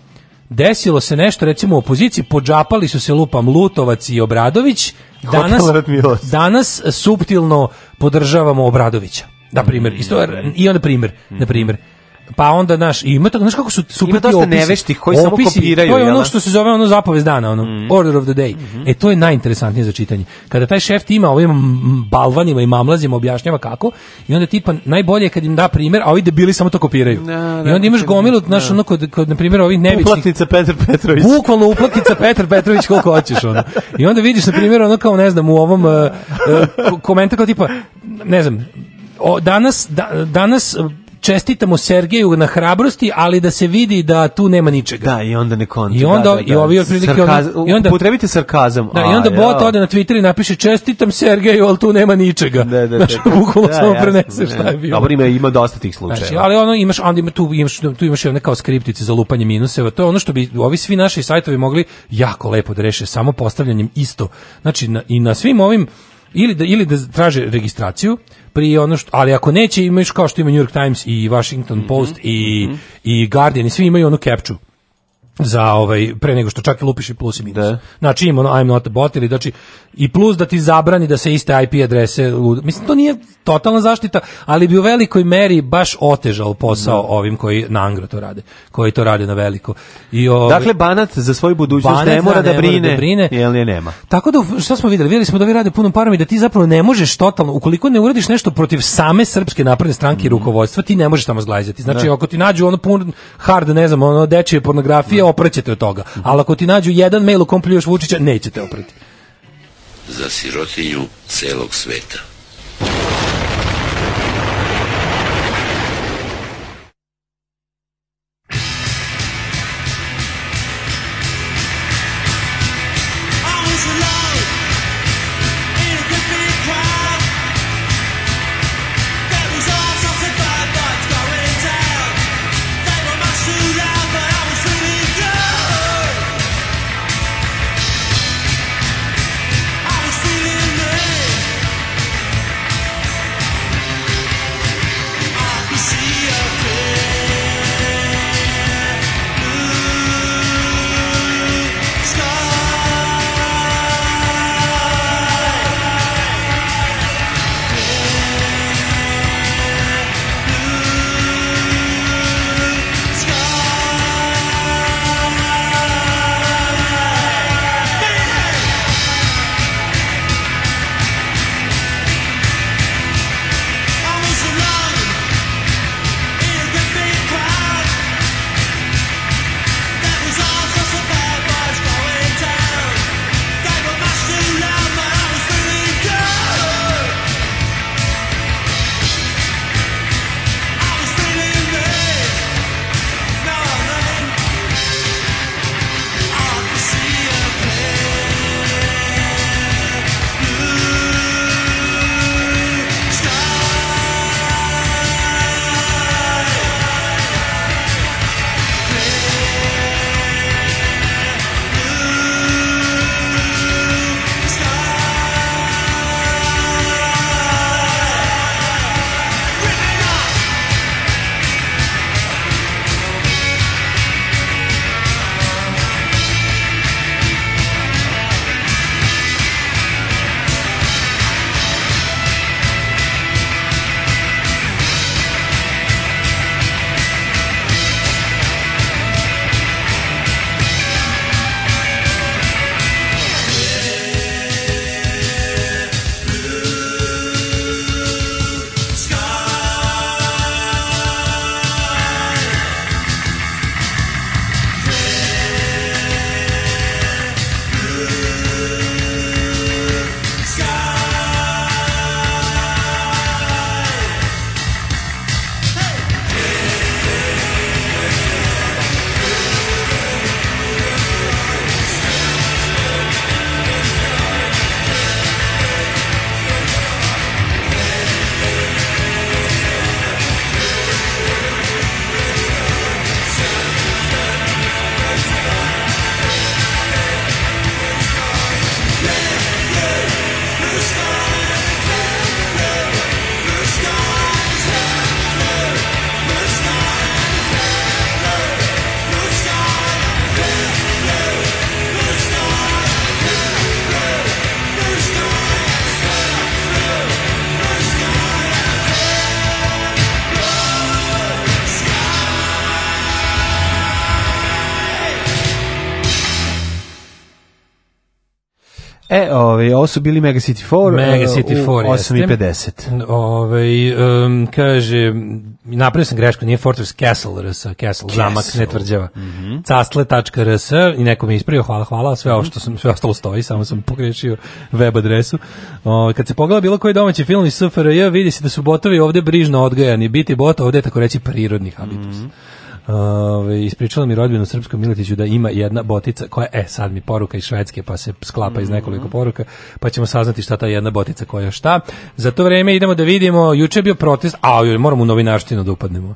desilo se nešto, recimo u opoziciji, podžapali su se lupam Lutovac i Obradović, danas, danas suptilno podržavamo Obradovića. Na primjer, isto, i onda primjer, na primjer pa onda naš ima tako znaš kako su super ti opisi neveštih koji opisi, samo kopiraju to je ono da? što se zove ono zapovest dana ono mm. order of the day mm -hmm. e to je najinteresantnije za čitanje kada taj šef ti ima ovim balvanima i mamlazima objašnjava kako i onda tipa najbolje kad im da primer a ovi debili samo to kopiraju ne, da, ne, i onda da, imaš gomilu znaš ono kod, kod na primer ovih nevičnih uplatnica Petar Petrović bukvalno uplatnica Petar Petrović koliko hoćeš ono i onda vidiš na primer ono kao ne znam u ovom uh, eh, uh, eh, komentar kao tipa ne znam o, danas da, danas čestitamo Sergeju na hrabrosti, ali da se vidi da tu nema ničega. Da, i onda ne konta. I onda, da, da, i ovi da. otprilike... I onda, upotrebite sarkazam. Da, i onda A, bot ode na Twitter i napiše čestitam Sergeju, ali tu nema ničega. Da, da, znači, da, da. bukvalno samo preneseš šta je bilo. Dobro, ima, ima dosta tih slučajeva. Znači, ali ono, imaš, onda ima, tu, imaš, tu imaš i one kao skriptice za lupanje minuseva. To je ono što bi ovi svi naši sajtovi mogli jako lepo da reše, samo postavljanjem isto. Znači, na, i na svim ovim ili da, ili da traže registraciju, pri ono što, ali ako neće imaš kao što ima New York Times i Washington mhm, Post mm -hmm. i, mhm. i Guardian i svi imaju onu kepču za ovaj pre nego što čak i lupiš i plus i minus. Da. Znači ima ono I'm not a bot ili znači i plus da ti zabrani da se iste IP adrese mislim to nije totalna zaštita, ali bi u velikoj meri baš otežao posao da. ovim koji na Angro to rade, koji to rade na veliko. I ovaj, Dakle Banat za svoju budućnost banat, ne mora da, ne da brine, da brine jel je nema. Tako da šta smo videli? Videli smo da vi rade punom parom i da ti zapravo ne možeš totalno ukoliko ne uradiš nešto protiv same srpske napredne stranke mm. i mhm. rukovodstva, ti ne možeš tamo zglajzati. Znači da. ako ti nađu ono pun hard, ne znam, ono dečije pornografije, dalje oprećete od toga. Ali ako ti nađu jedan mail u kom pljuješ Vučića, nećete oprati. Za sirotinju celog sveta. Ove, ovo su bili Mega City 4, Mega e, City 4 8.50. ovaj um, kaže, napravio sam grešku, nije Fortress Castle RS, Castle, Castle. zamak, ne tvrđava. Mm -hmm. Castle.rs i neko mi ispravio, hvala, hvala, sve ovo što sam, sve ostalo stoji, samo sam pogrešio web adresu. O, kad se pogleda bilo koji domaći film iz SFRJ, vidi se da su botovi ovde brižno odgajani, biti bota ovde je tako reći prirodni habitus. Mm -hmm. Ove, ispričala mi rodbinu Srpskom Miletiću da ima jedna botica koja, e sad mi poruka iz Švedske pa se sklapa iz mhm. nekoliko poruka, pa ćemo saznati šta ta jedna botica koja šta. Za to vreme idemo da vidimo, juče je bio protest, a moramo u novinarštinu da upadnemo.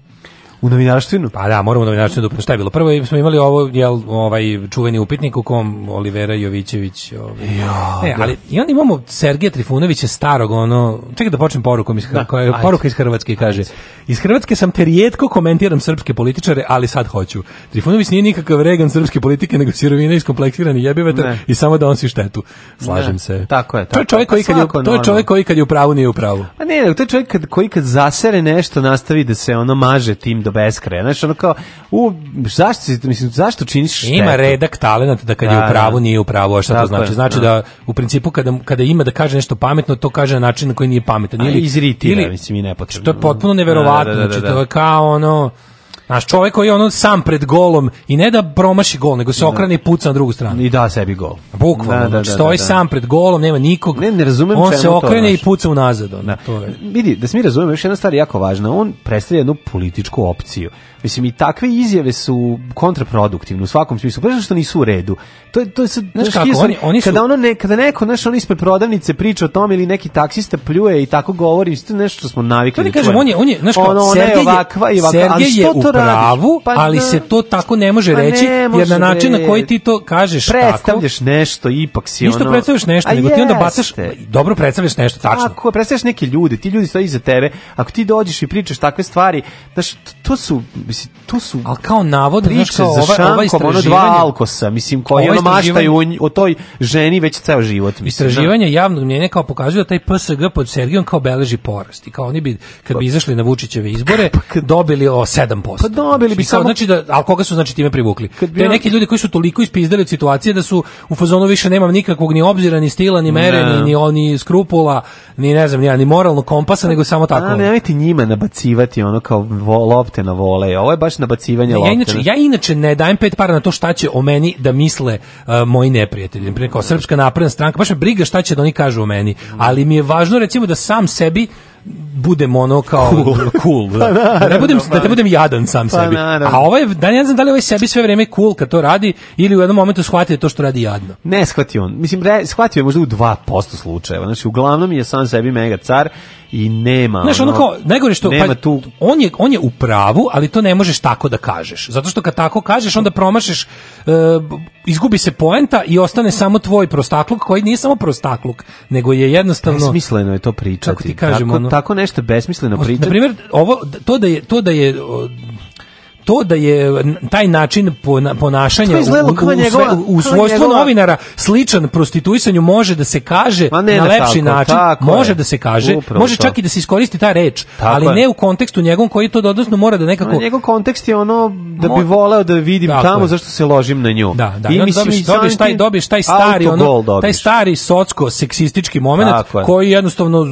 U novinarstvu. Pa da, moramo u novinarštvinu da šta je bilo. Prvo smo imali ovo, jel, ovaj čuveni upitnik u kom Olivera Jovićević... Ovaj, jo, e, da. ali, I onda imamo Sergeja Trifunovića starog, ono... Čekaj da počnem porukom, iz, da, koja je poruka iz Hrvatske, kaže. Ajde. Iz Hrvatske sam te rijetko komentiram srpske političare, ali sad hoću. Trifunović nije nikakav regan srpske politike, nego sirovina iskompleksirani jebivetar ne. i samo da on si štetu. Slažem ne. se. Tako je. Tako. To je čovjek koji kad je, to je čovjek koji kad je u pravu nije u pravu. Pa ne, to je čovjek kad, koji kad zasere nešto nastavi da se ono maže tim da beskraja. Znaš, ono kao, u, zašto, mislim, zašto činiš štetu? Ima redak talenat da kad da, je u da, da. pravu, nije u pravu, a šta to znači? Znači da. da, u principu, kada, kada ima da kaže nešto pametno, to kaže na način na koji nije pametan. Ili, izritira, ili, mislim, i nepotrebno. Što je potpuno neverovatno, znači to je kao ono Naš čovjek koji je ono sam pred golom i ne da promaši gol, nego se da. okrene i puca na drugu stranu. I da sebi gol. Bukvalno, da, da, znači, da, stoji da, da, sam pred golom, nema nikog. Ne, ne razumem On se okrene to, i puca unazad. da. Vidi, da se mi razumemo, još jedna stvar je jako važna. On predstavlja jednu političku opciju. Mislim, i takve izjave su kontraproduktivne u svakom smislu, prešli što nisu u redu. To je, to je sad, znaš, kako, jesu, oni, oni su... kada, ono ne, kada neko, znaš, on ispred prodavnice priča o tome ili neki taksista pljuje i tako govori, isto je nešto što smo navikli. To ne kažem, on je, on je, znaš, kao, ono, ona je ovakva i ovakva, ali što to Da pravu, pa, ali da. se to tako ne može pa reći, ne može jer na da način na koji ti to kažeš predstavljaš tako... nešto, ipak si ono... Ništo predstavljaš nešto, nego ti onda bacaš... Dobro predstavljaš nešto, tačno. Tako, predstavljaš neke ljude, ti ljudi stoji iza tebe, ako ti dođeš i pričaš takve stvari, znaš, to su, mislim, to su... Ali kao navod, znaš, kao ova, ova istraživanja... Ono dva alkosa, mislim, koji ono maštaju o toj ženi već ceo život. Mislim, istraživanja javnog mnjenja kao pokazuju da taj PSG pod Sergijom kao beleži porast i kao oni bi, kad bi pa- izašli na Vučićeve izbore, pa dobili o 7%. Pa dobili da, bi samo znači da al koga su znači time privukli. Kad bi to on... neki ljudi koji su toliko ispizdali od situacije da su u fazonu više nemam nikakvog ni obzira ni stila ni mere ne. ni ni oni skrupula ni ne znam ni ni moralnog kompasa nego samo tako. A, nemojte njima nabacivati ono kao lopte na vole. Ovo je baš nabacivanje ne, lopte. Ja inače ja inače ne dajem pet para na to šta će o meni da misle uh, moji neprijatelji. Preko srpska napredna stranka baš me briga šta će da oni kažu o meni, ali mi je važno recimo da sam sebi budem ono kao cool, cool da. Pa da. ne budem da ne pa- budem jadan sam pa, sebi. Naravno. A ovaj da ne znam da li ovaj sebi sve vrijeme cool kad to radi ili u jednom momentu shvati da to što radi jadno. Ne shvati on. Mislim re, shvatio je možda u 2% slučajeva. Znači uglavnom je sam sebi mega car i nema. Znaš, ono, ono kao, najgore što, nema pa, tu... on, je, on je u pravu, ali to ne možeš tako da kažeš. Zato što kad tako kažeš, onda promašeš, uh, izgubi se poenta i ostane samo tvoj prostakluk, koji nije samo prostakluk, nego je jednostavno... Smisleno je to pričati. Kako ti kažem, tako, ono, tako nešto besmisleno priča. Na primjer, ovo to da je to da je to da je taj način ponašanja izgledalo, u, u, u svojstvu novinara sličan prostituisanju može da se kaže ne, na lepši tako, način, tako može je. da se kaže, Upravo može čak to. i da se iskoristi ta reč, tako ali je. ne u kontekstu njegovom koji to odnosno mora da nekako... Ma, njegov kontekst je ono da bi voleo da vidim tamo je. zašto se ložim na nju. Da, da, i, i onda dobiješ, dobiješ, taj, dobiješ taj stari, ono, dobiješ. taj stari socko seksistički moment koji jednostavno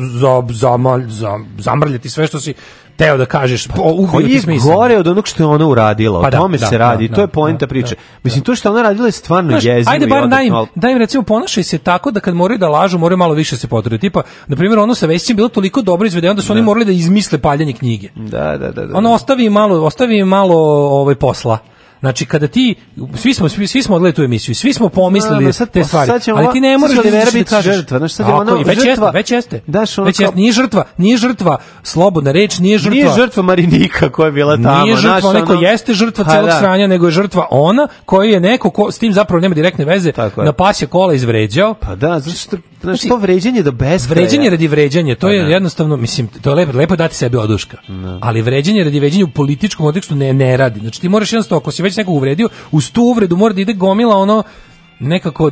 zamrljati sve što si teo da kažeš pa, o, pa, koji je smisla. gore od onog što je ona uradila pa o da, tome da, se radi da, to je da, poenta da, priče da, mislim to što ona radila je stvarno Znaš, jezivo ajde bar daj im, daj im recimo ponašaj se tako da kad moraju da lažu moraju malo više se potrude tipa na primjer ono sa Vesićem bilo toliko dobro izvedeno da su oni morali da izmisle paljenje knjige da da da, da. ono ostavi malo ostavi malo ovaj posla Znači kada ti svi smo svi, svi smo odletu tu emisiju, svi smo pomislili no, da, da, sad, te stvari. ćemo, ali ti ne možeš da, da verbi da kažeš žrtva, znači sad je ona već žrtva, jeste, već jeste. Daš ono već jeste, nije žrtva, nije žrtva, slobodna reč, nije žrtva. Nije žrtva Marinika koja je bila tamo, Nije žrtva, naš, neko ono... jeste žrtva celog ha, sranja, nego je žrtva ona koju je neko ko s tim zapravo nema direktne veze na pasje kola izvređao. Pa da, zato što znači, to vređanje do bez Vređanje radi vređanje, to pa je jednostavno, mislim, to je lepo, lepo dati sebi oduška. Ali vređanje radi vređanja u političkom kontekstu ne, ne radi. Znači, ti moraš jednostavno, ako si već već nekog uvredio, uz tu uvredu mora da ide gomila ono nekako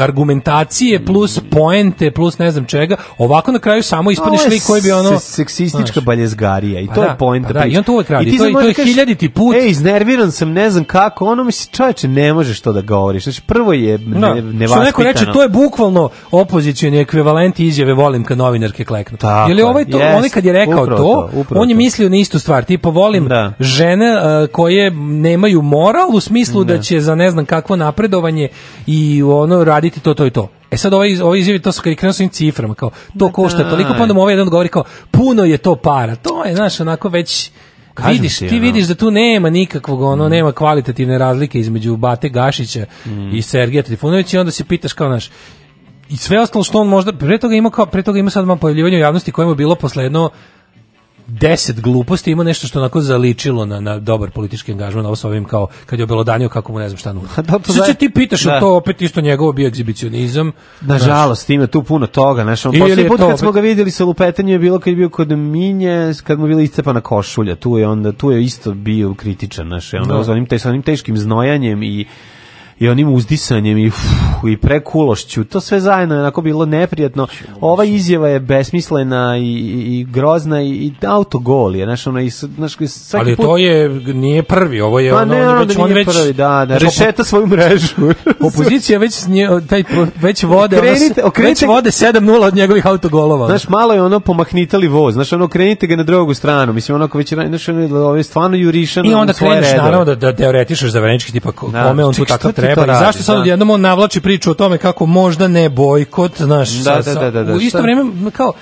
argumentacije plus mm. poente plus ne znam čega, ovako na kraju samo ispadneš lik koji bi ono seksistička baljezgarija i pa to je da, poenta. Pa da, i on to uvek radi. I to, to je hiljaditi put. Ej, iznerviran sam, ne znam kako, ono mi se čoveče ne možeš to da govoriš. Znači prvo je ne, ne da. Što neko reče, to je bukvalno opozicioni ekvivalent izjave volim kad novinarke kleknu. Jel je ovaj to, on kad je rekao to, on je mislio na istu stvar, tipa volim da. žene eh, koje nemaju moral u smislu da će za ne znam kakvo napredovanje i ono radi uraditi to, to i to. E sad ovaj, ovaj izjavi, to su kad krenuo svim ciframa, kao, to da, da, košta da, toliko, pa onda mu ovaj jedan odgovori kao, puno je to para. To je, znaš, onako već... Kažem vidiš, ti, ti vidiš da tu nema nikakvog, ono, mm. nema kvalitativne razlike između Bate Gašića mm. i Sergeja Trifunovića i onda se pitaš kao, naš, i sve ostalo što on možda, pre toga ima, kao, pre toga ima sad malo pojavljivanje u javnosti kojemu je bilo posledno 10 gluposti, ima nešto što onako zaličilo na, na dobar politički angažman, ovo sa ovim kao, kad je obelodanio kako mu ne znam šta nudi. Što pa se ti pitaš da. o to, opet isto njegovo bio egzibicionizam. Nažalost, ima tu puno toga, znaš, on poslije put kad opet... smo ga vidjeli sa lupetanjem je bilo kad je bio kod Minje, kad mu bila iscepana košulja, tu je onda, tu je isto bio kritičan, znaš, onda da. onim, te, sa onim teškim znojanjem i i onim uzdisanjem i, uf, i prekulošću, to sve zajedno je onako bilo neprijatno. Ova izjava je besmislena i, i, grozna i, i autogol je, znaš, ono, i, znaš, svaki Ali put... to je, nije prvi, ovo je pa ono, ne, on, već, on već... Prvi, da, da, rešeta svoju mrežu. opozicija već, nje, taj, već vode, okrenite, okrenite, već vode 7-0 od njegovih autogolova. Znaš, malo je ono pomahnitali voz, znaš, ono, krenite ga na drugu stranu, mislim, onako već, znaš, ono, ovo je ovaj, stvarno jurišan, I onda kreneš, naravno, da, da teoretišaš za vrenički, tipa, da. kome on tu takav treba to. Radi, zašto sad da. odjednom on navlači priču o tome kako možda ne bojkot, znaš, da, da sa, da, da, da, u isto vrijeme kao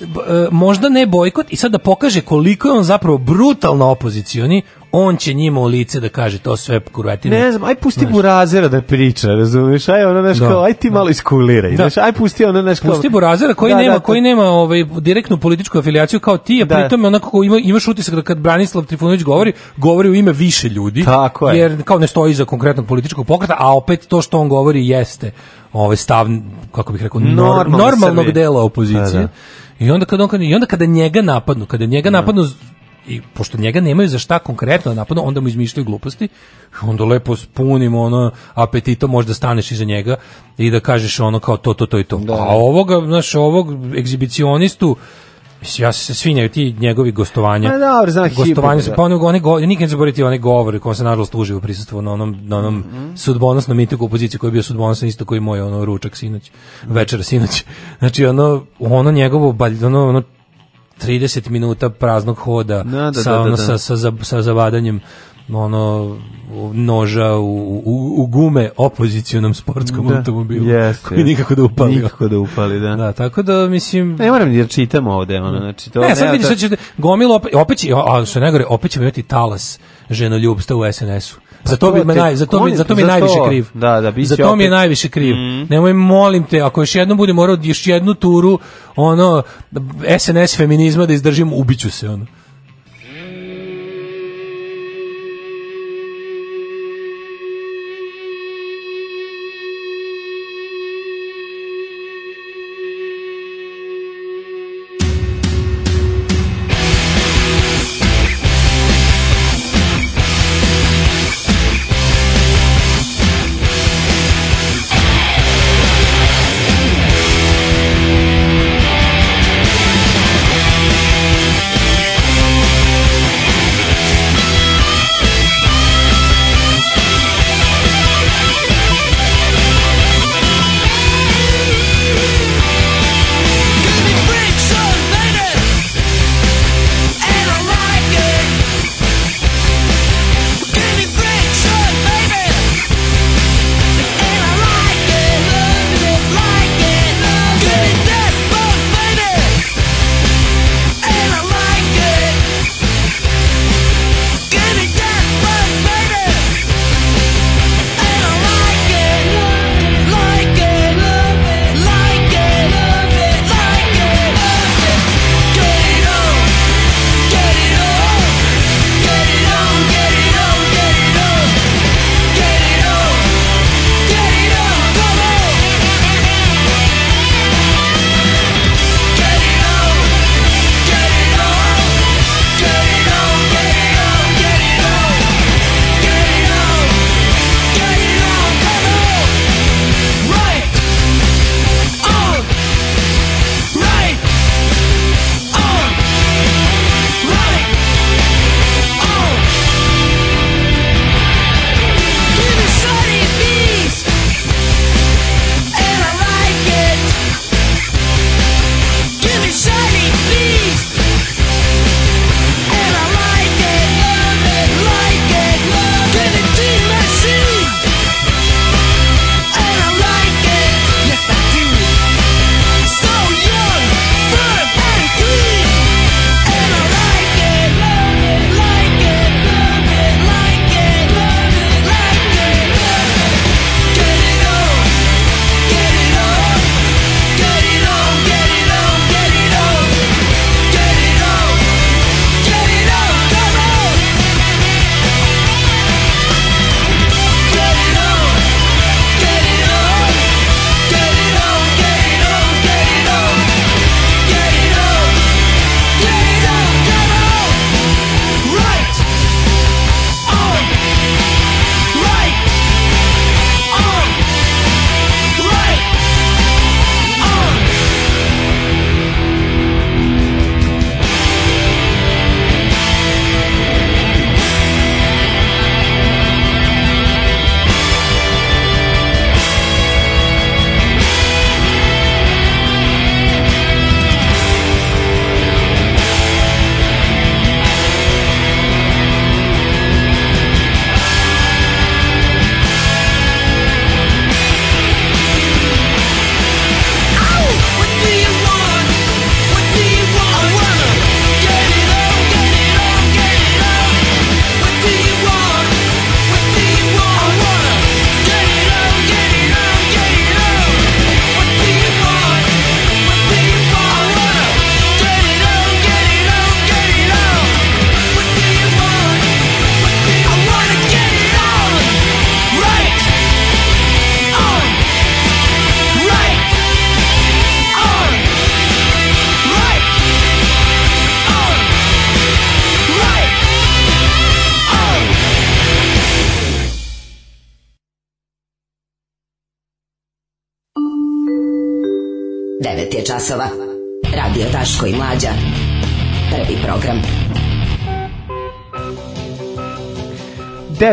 e, možda ne bojkot i sad da pokaže koliko je on zapravo brutalno opozicioni on će njima u lice da kaže to sve kurvetine. Ne znam, aj pusti Burazera da priča, razumiješ? Aj ono nešto, da, aj ti da. malo iskuliraj. Da. Znaš, aj pusti ono nešto. Pusti Burazera koji da, nema, da, koji nema ovaj direktnu političku afiliaciju kao ti, a da. pritom onako ima, imaš utisak da kad Branislav Trifunović govori, govori u ime više ljudi. Tako je. Jer kao ne stoji za konkretnog političkog pokreta, a opet to što on govori jeste ovaj stav kako bih rekao normalnog, normalnog dela da, opozicije. I onda kad on, i onda kada njega napadnu, kada njega napadnu i pošto njega nemaju za šta konkretno da napadno, onda mu izmišljaju gluposti, onda lepo spunimo ono apetito, možda da staneš iza njega i da kažeš ono kao to, to, to i to. Da. A ovoga, znaš, ovog egzibicionistu, Mislim, ja se svinjaju ti njegovi gostovanja. A pa dobro, znam, gostovanja hipo, da. su pa onog, one nikad ne zaboraviti one govore koje se nažalost uživo prisutstvo na onom, na onom mm -hmm. sudbonosnom mitiku opozicije koji je bio sudbonosan isto koji moj ono ručak sinoć, večera sinoć. Znači, ono, ono njegovo, ono, ono 30 minuta praznog hoda da, da, sa, da, da, ono, da. sa, sa, sa zavadanjem ono noža u, u, u gume opozicionom sportskom da, automobilu yes, koji yes. nikako da upali. Nikako da upali, da. da tako da mislim Ne moram jer čitamo ovde, ono znači to. E, ne, sad vidi sad će gomilo opet opet će, a što ne gore, opet ćemo imati talas ženoljubstva u SNS-u za to, bi me naj, za to, mi, za to mi najviše kriv. Da, da, za to mi je da, da, najviše kriv. Mm. Nemoj, molim te, ako još jednom budem morao još jednu turu ono, SNS feminizma da izdržim, ubiću se, ono.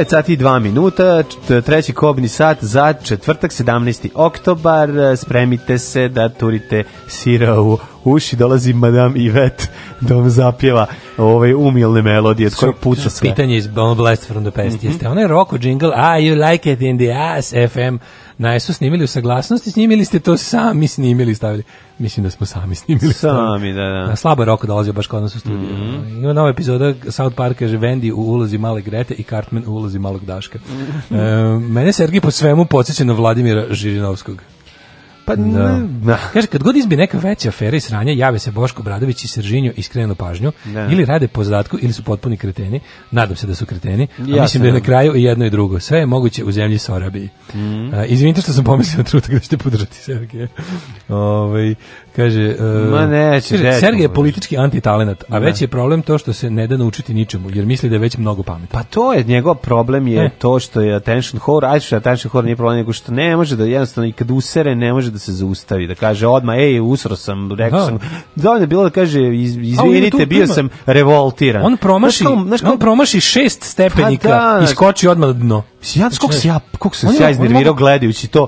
9 sati i 2 minuta, treći kobni sat za četvrtak 17. oktobar. Spremite se da turite sira u uši, dolazi Madame Yvette da vam zapjeva ove umilne melodije od koje puca sve. Pitanje iz Blast from the Past mm -hmm. jeste onaj roko jingle, ah, you like it in the ass, FM, Na ESO snimili u saglasnosti, snimili ste to sami snimili stavili. Mislim da smo sami snimili. Sami, da, da. Na slabo roko dolazio baš kod nas u studiju. Mm -hmm. Ima nova epizoda South Park kaže Wendy u ulozi male Grete i Cartman u ulozi malog Daška. e, mene Sergij po svemu podsjeća na Vladimira Žirinovskog. Pa da. da. Kaže, kad god izbi neka veća afera i sranje jave se Boško Bradović i Sržinjo iskrenu pažnju. Da. Ili rade po zadatku, ili su potpuni kreteni. Nadam se da su kreteni. Ja mislim da je na kraju i jedno i drugo. Sve je moguće u zemlji Sorabiji. Mm. -hmm. izvinite što sam pomislio na da ćete podržati Sergeja. ovaj Kaže, uh, Ma ne, Sergej je politički antitalenat, a ne. Da. već je problem to što se ne da naučiti ničemu, jer misli da je već mnogo pametan. Pa to je, njegov problem je ne. to što je attention whore, ajde što je attention whore nije problem, nego što ne može da jednostavno i kad usere ne može da se zaustavi, da kaže odma ej, usro sam, rekao da. sam, dovoljno da, je bilo da kaže, iz, izvinite, bio sam revoltiran. On promaši, znaš kao, znaš kao, on promaši šest pa stepenika pa da, i skoči odmah na dno. Ja, znači, koliko se ja, koliko se ja iznervirao gledajući to,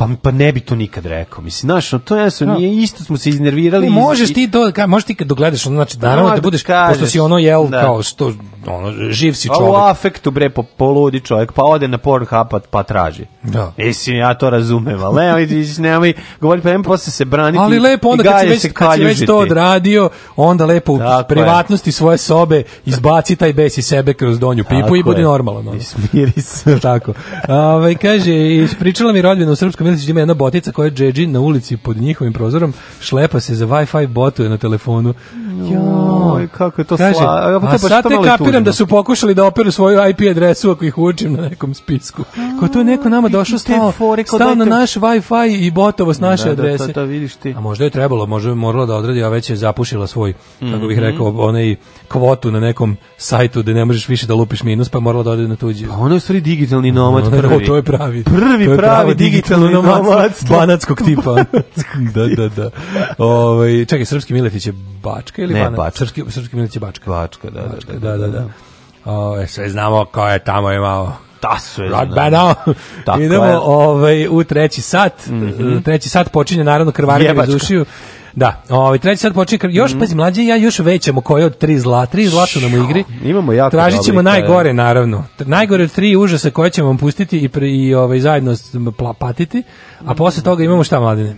pa pa ne bi to nikad rekao. Mislim, znaš, no, to ja sam no. nije isto smo se iznervirali. Ne, možeš ti to, ka, možeš ti kad dogledaš, ono znači naravno no, da, da budeš kažeš, pošto si ono jeo da. kao što ono živ si čovjek. A u afektu bre po poludi čovjek, pa ode na Pornhub pa, pa traži. Da. Mislim ja to razumem, al vidiš nemoj govori pa posle se braniti. Ali lepo onda kad si već kad si već to odradio, onda lepo Tako u privatnosti svoje sobe izbaci taj bes iz sebe kroz donju pipu Tako i budi normalan. Ono. Smiri se. Tako. Ovaj kaže, ispričala mi rodbina u srpskom Pogledaš ima jedna botica koja je džedži na ulici pod njihovim prozorom, šlepa se za Wi-Fi botu na telefonu. Joj, kako je to Kaže, sla... A, pa sad te kapiram da su pokušali da operu svoju IP adresu ako ih učim na nekom spisku. Ko to neko nama došao stao, stao na naš Wi-Fi i botovo s da, naše da, adrese. Da, to, to vidiš ti. A možda je trebalo, možda je morala da odradi, a već je zapušila svoj, mm -hmm. kako bih mhm. rekao, onaj kvotu na nekom sajtu da ne možeš više da lupiš minus, pa morala da ode na tuđi. Pa ono je stvari digitalni nomad ono, prvi. To je pravi. Prvi je pravi, digitalni, digitalni nomad. Banatskog tipa. da, da, da. Ove, ovaj, čekaj, srpski Milefić je bačka Bačka ili ne, Banac? Bačka. Srpski, srpski Banat je Bačka. Bačka, da, da, Bačka, da, da. da, da, da. da. O, e, sve znamo ko je tamo imao Ta su je da. Idemo je. ovaj, u treći sat. Mm -hmm. Treći sat počinje naravno krvarenje iz Da, ovaj treći sad počinje još mm. pazi mlađi ja još većemo koji od tri zla, tri zla su nam u igri. Imamo jako Tražit ćemo e. najgore naravno. Najgore od tri užasa koje ćemo vam pustiti i i ovaj zajedno platiti, a mhm. posle toga imamo šta mladine.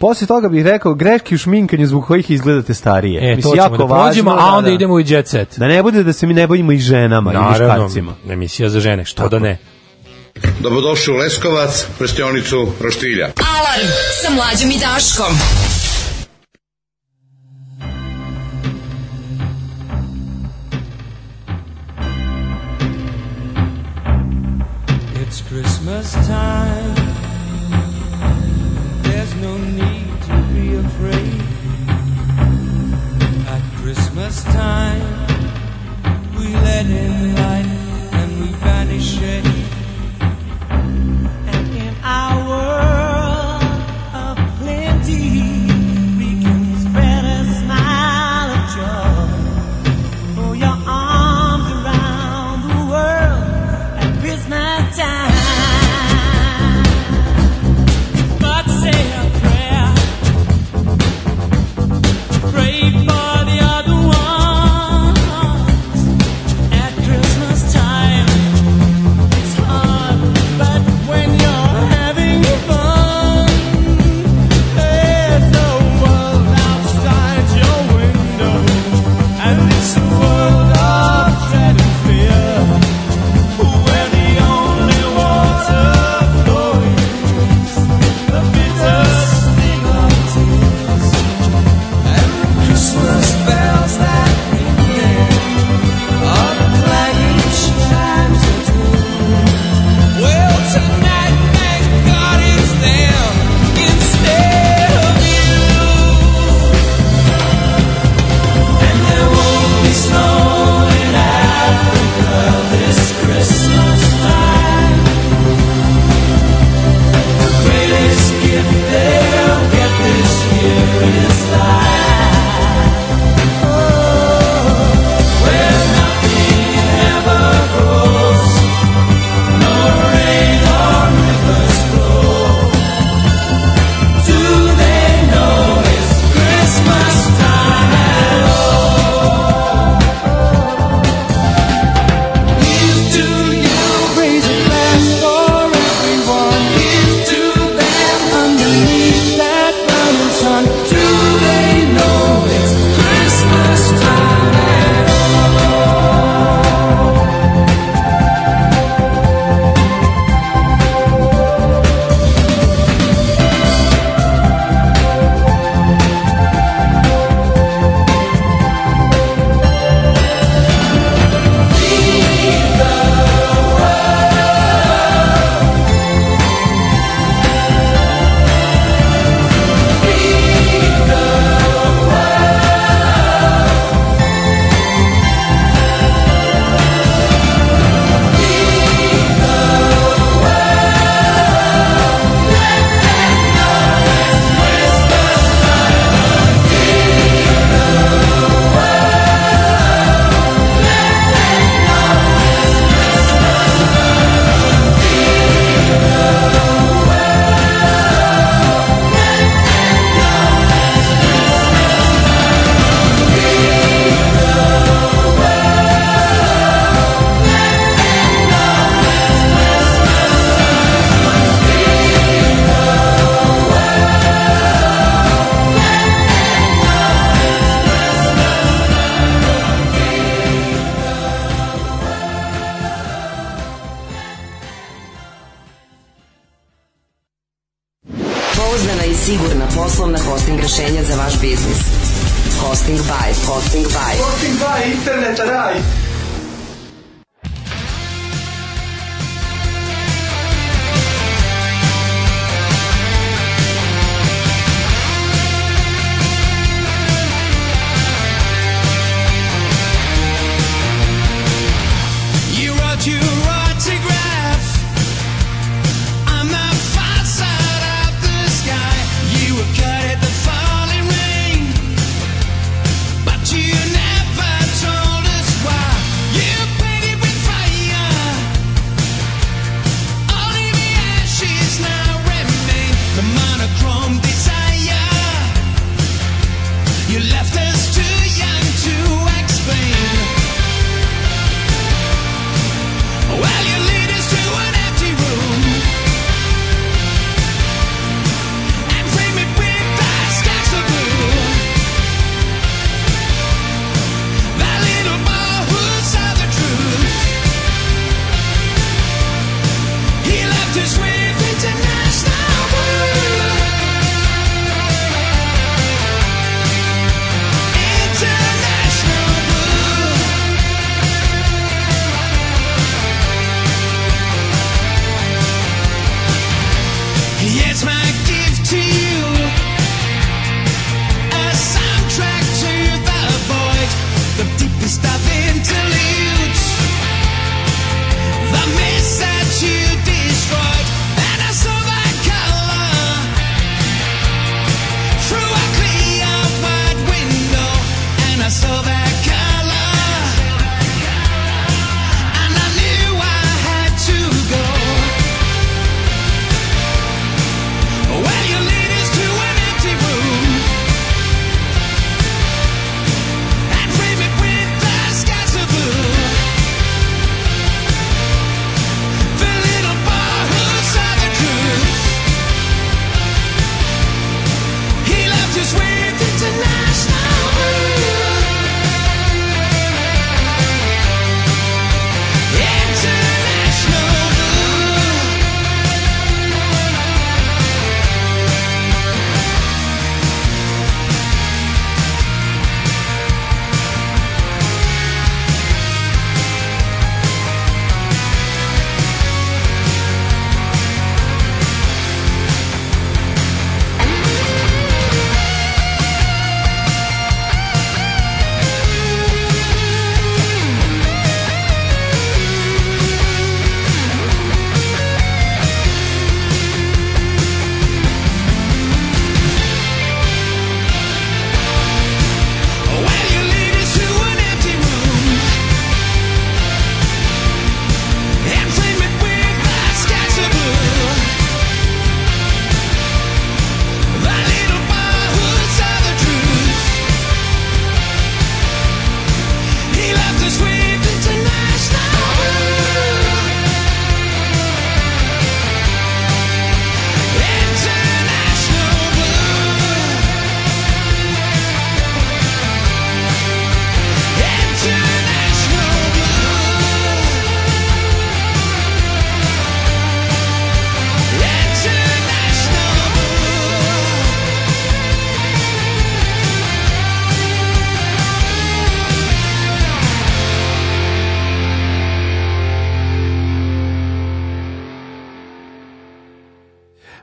Posle toga bih rekao greške u šminkanju zbog kojih izgledate starije. E, mislim, to jako da prođemo, a da, onda da, idemo i jet set. Da ne bude da se mi ne bojimo i ženama Naravno, i Naravno, emisija za žene, što da Tako. da ne. Dobrodošli u Leskovac, prštionicu Roštilja. Alarm sa mlađom i Daškom. It's Christmas time last time we let in light and we vanish it.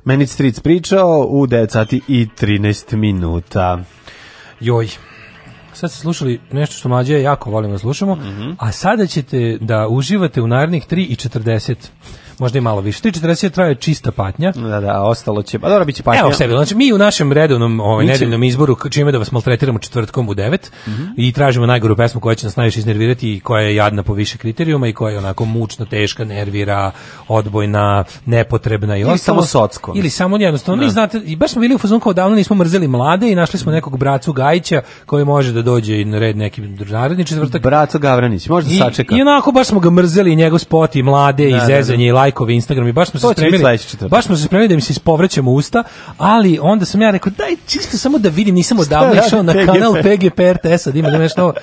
Meni Stric pričao u 9 i 13 minuta. Joj, sad ste slušali nešto što mlađe jako volimo da slušamo, mm -hmm. a sada ćete da uživate u narednih 3 i 40 možda i malo više. 3.40 traje čista patnja. Da, da, ostalo će, a pa dobro biće patnja. Evo sebi, znači mi u našem redovnom ovaj, nedeljnom izboru čime da vas maltretiramo četvrtkom u 9 mm -hmm. i tražimo najgoru pesmu koja će nas najviše iznervirati i koja je jadna po više kriterijuma i koja je onako mučno, teška, nervira, odbojna, nepotrebna i ili samo socko. Ili samo jednostavno, Ne. Da. znate, i baš smo bili u fazonu kao davno nismo mrzeli mlade i našli smo nekog bracu Gajića koji može da dođe i na red neki naredni četvrtak. Braco Gavranić, možda sačeka. I onako baš smo ga mrzeli i njegov spot i mlade da, i da, zezanje da, da. i lajkovi Instagram i baš smo se spremili. Baš smo se spremili da mi se ispovrećemo usta, ali onda sam ja rekao daj čisto samo da vidim, nisam odavno išao na kanal PGP RTS-a, da ima nešto.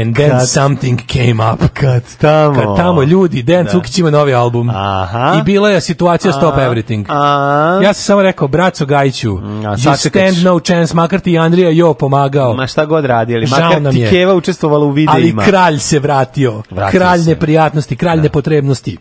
And then kad, something came up. Kad tamo. Kad tamo ljudi, Dejan da. Cukić ima novi album. Aha. I bila je situacija aha, Stop Everything. A, Ja sam samo rekao, braco Gajiću, mm, you stand no chance, makar ti Andrija Jo pomagao. Ma šta god radili, makar ti Keva učestvovala u videima. Ali kralj se vratio. vratio kralj se. neprijatnosti, kralj da. nepotrebnosti.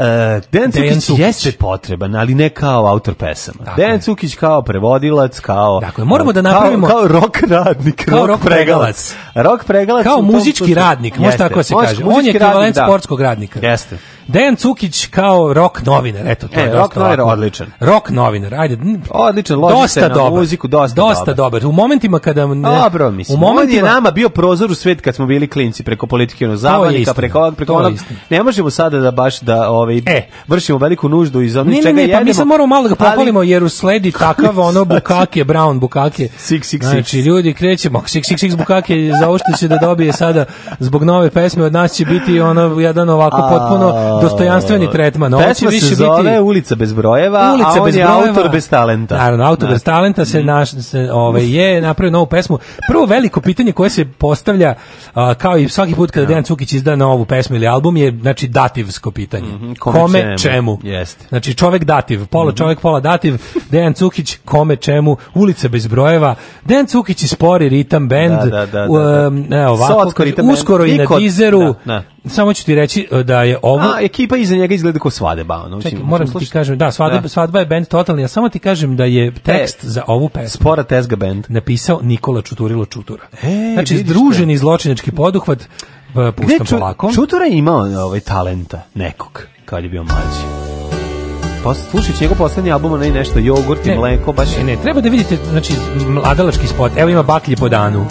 E, Dejan Cukić, Cukić jeste potreban, ali ne kao autor pesama. Dakle. Dejan Cukić kao prevodilac, kao Dakle, moramo da napravimo kao, kao rock radnik, kao rock, rock pregalac. Rok pregalac kao muzički sluču. radnik, jeste. Da može tako se Mož, kaže. On je ekvivalent da. sportskog radnika. Jeste. Dejan Cukić kao rok novinar, eto to e, je rock novinar odličan. Rock novinar, ajde. Odličan, loži dosta se na dobar. muziku, dosta, dosta dobar. dobar. U momentima kada ne, Dobro, mislim. U momentima je nama bio prozor u svet kad smo bili klinci preko politike, ono zavodnika, preko preko ne možemo sada da baš da ovaj, ovaj e. vršimo veliku nuždu iz onih čega ne, ne, jedemo. Ne, pa mi sad moramo malo da propalimo ali... jer usledi takav ono bukake, brown bukake. Sik, sik, znači, six. ljudi krećemo, sik, sik, sik bukake, za što će da dobije sada zbog nove pesme od nas će biti ono jedan ovako a... potpuno dostojanstveni tretman. Ovo Pesma više se zove biti... Ulica bez brojeva, Ulica a on bez je brojeva. autor bez talenta. Naravno, autor znači. bez da. talenta se, mhm. naš, se ovaj, je napravio novu pesmu. Prvo veliko pitanje koje se postavlja, a, kao i svaki put kada da. Dejan Cukić izda novu pesmu ili album, je znači dativsko pitanje. Mm -hmm kome, kome čemu. čemu. Jeste. Znači čovek dativ, pola mhm. čovek, pola dativ, Dejan Cukić, kome čemu, ulica bez brojeva, Dejan Cukić i spori ritam da, band, da, da, da, um, evo, ovako, kaže, uskoro band. i na dizeru, da, da, samo ću ti reći e, da je ovo... A, ekipa iza njega izgleda kao svadeba. Ono, Čekaj, moram ti kažem, da, svadeba, da. svadba je band totalni, ja samo ti kažem da je e, tekst e, za ovu pesmu... Spora Tezga band. Napisao Nikola Čuturilo Čutura. E, znači, združeni zločinački poduhvat, e, pustom Gde polako. Čutura je imao ovaj, talenta nekog kad je bio mlađi. Pa slušajte njegov poslednji album, onaj nešto jogurt i ne, mleko, baš... Ne, ne, treba da vidite, znači, mladalački spot. Evo ima baklje po danu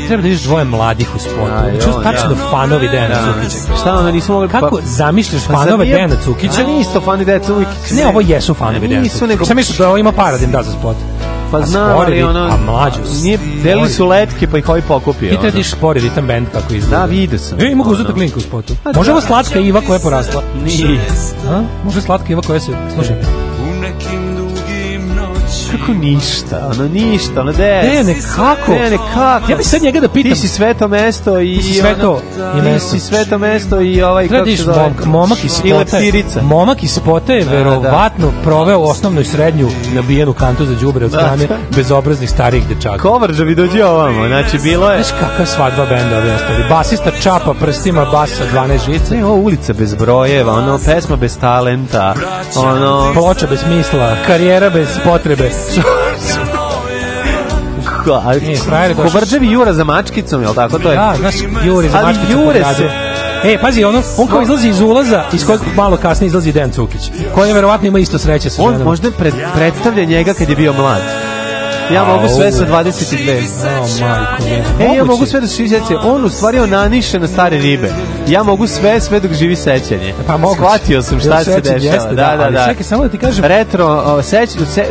ti treba da vidiš dvoje mladih u spotu. Znači, on, tačno da. fanovi Dejana Cukića. Šta onda nisu mogli... Kako pa, zamišljaš pa fanove pa, Dejana Cukića? A nisu fani Dejana Cukića. Ne, ovo jesu fanovi Dejana Cukića. Nego... Sam mislio da ovo ima para da im da za spot. Pa znam, ali ono... A mlađo, nije, delili su letke, pa ih ovi pokupio. Ti treba da spori ritam band kako izgleda. Da, vidio sam. E, mogu uzeti klinku u spotu. Pa Može da. ovo slatka Iva koja je porasla? Nije. Može slatka Iva koja se... Slušaj. U nekim Kako ništa? Ono ništa, ono des. Ne, ne, kako? Ne, ne, kako? Ja bih sad njega da pitam. Ti si sveto mesto i... Ti si sveto ono, i mesto. Ti si sveto mesto i ovaj... Gledajš, kako mom, momak iz spota. I Momak iz spota je da, da. verovatno proveo osnovnu i srednju nabijenu kantu za đubre od da, strane bezobraznih starih dečaka. Kovarđa bi dođe ovamo, znači bilo je... Znaš kakva svadba benda ove ostali. Basista čapa prstima basa 12 žica. Ne, ovo ulica bez brojeva, ono pesma bez talenta, ono... Ploča bez smisla, karijera bez potrebe, a nije frajer Jura za mačkicom, je l' tako to je? Da, znaš, Juri za Ali mačkicom. Jure se. E, pazi, ono, on kao izlazi iz ulaza, iz kojeg malo kasnije izlazi Dejan Cukić, koji verovatno ima isto sreće sa On možda pred, predstavlja njega kad je bio mlad. Ja mogu sve sa 22. Oh, majko. E, ja mogu sve da živi sećanje. On u stvari onaniše na stare ribe. Ja mogu sve, sve dok živi sećanje. Pa mogu. Shvatio sam šta se dešava. Da, da, da, da. Čekaj, samo da ti kažem. Retro, sećanje,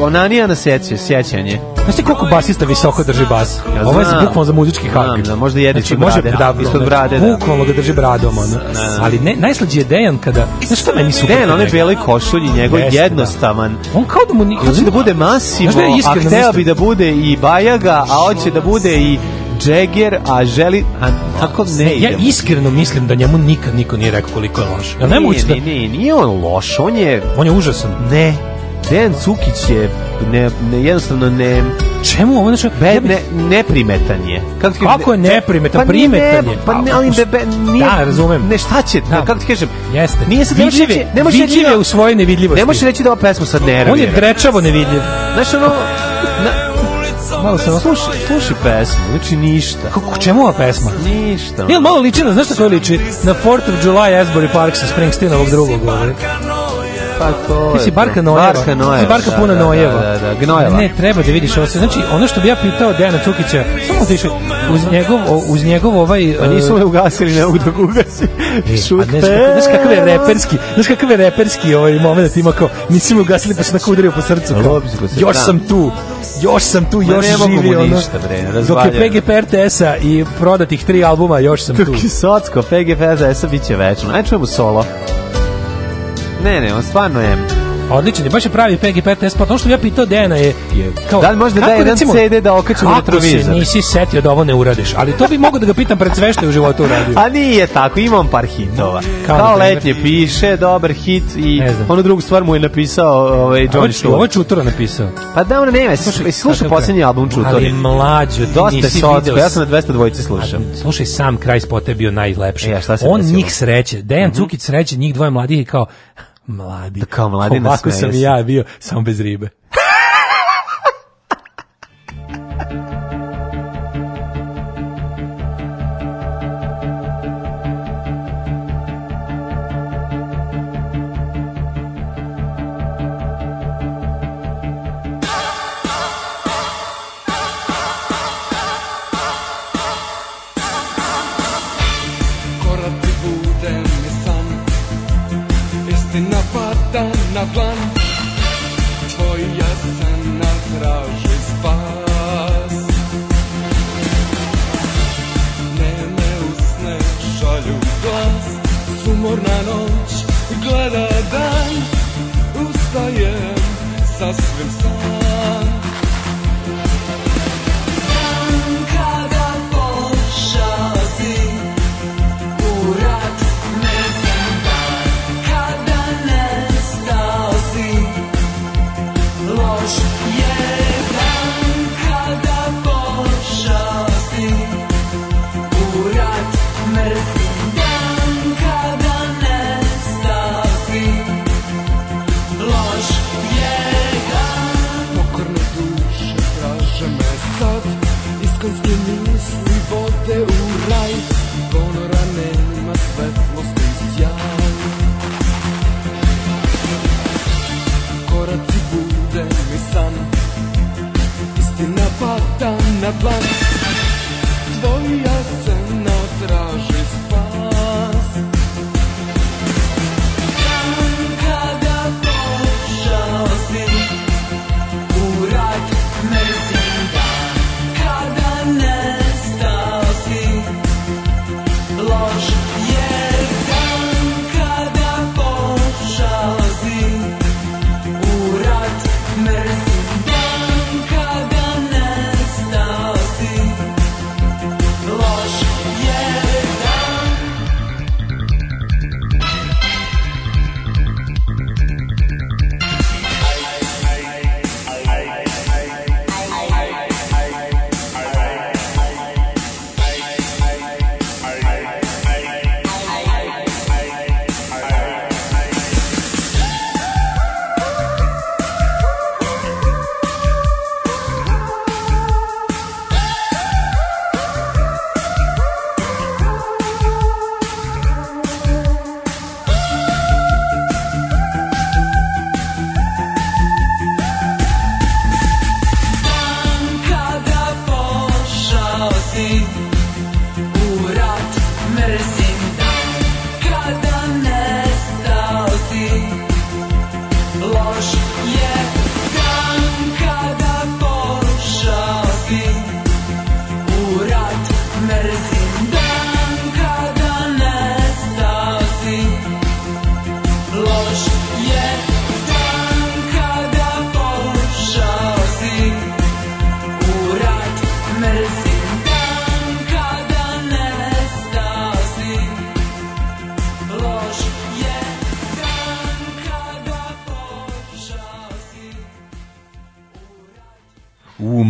onanija na seće, sećanje. Znaš ti koliko basista visoko drži bas? Ja Ovo je bukvalno za muzički hak. Znam, da, možda jedni znači, može brade, da, ispod znači, brade. Da. Bukvalno ga drži bradom. Ono. Ali ne, najslađi je Dejan kada... Znaš što meni su... Dejan, onaj beli košulj i njegov Jeste, da. jednostavan. Da. On kao da mu... Nikad... da, da bude Massimo, da a hteo bi da bude i Bajaga, a hoće da bude i Jagger, a želi a tako ne, ne Ja iskreno mislim da njemu nikad niko nije rekao koliko je loš. Ja ne moguće da Nije, nije on loš, on je on je užasan. Ne, Dejan Cukić je ne, ne, jednostavno ne čemu ovo znači be, ne, neprimetan je kako, ti kako je neprimetan pa primetan je pa ne, pa, ali be, nije da razumem ne šta će da. kako ti kažem jeste nije se vidljiv je ne može vidljiv je da- u svojoj nevidljivosti ne može reći da ova pesma sad nervira on je drečavo nevidljiv znaš ono na, malo se slušaj, slušaj pesmu, liči znači ništa. Kako, čemu ova pesma? Ništa. Jel malo liči na, znaš što liči? Na 4th of July Asbury Park sa Springsteenovog drugog govori. Ovaj. Pa Ti si barka nojeva. Barka nojeva. Ti si barka da, puna da, da nojeva. Da, da, da, gnojeva. Ne, treba da vidiš ovo. Znači, ono što bi ja pitao Dejana Cukića, samo otišao, da uz njegov, uz njegov ovaj... Pa nisu e, me ugasili, ne mogu da ugasi. E, Šuk te. Znaš kakve reperski, znaš kakve reperski ovaj moment ima kao, nisu me ugasili pa se tako udario po srcu. Kao, još sam tu, još sam tu, još živi. Ono, ništa, bre, dok je PGP RTS-a i prodatih tri albuma, još sam tu. Dok je Socko, PGP RTS-a bit će večno. Ajde čujemo solo. Ne, ne, on stvarno je odličan je, baš je pravi PG-15, pa to što bi ja pitao Dejana je, je kao, da li možda da jedan recimo, CD da okačem u retrovizor? Kako se nisi setio da ovo ne uradiš, ali to bi mogo da ga pitam pred sve što je u životu uradio. A nije tako, imam par hitova. Kao, kao letje piše, dobar hit i onu drugu stvar mu je napisao ovaj, Johnny Stewart. Ovo je Čutora napisao. Pa da, ono nema, slušaj, e, slušaj posljednji album Čutora. Ali mlađo, ti Dosta nisi socko, ja sam na 200 dvojice slušam. slušaj, sam kraj spota je bio najlepši. Ja, e, On njih sreće, Dejan mhm. Cukic sreće, njih dvoje mladih kao, mladi. Da kao mladi Ovako sam i ja bio, samo bez ribe.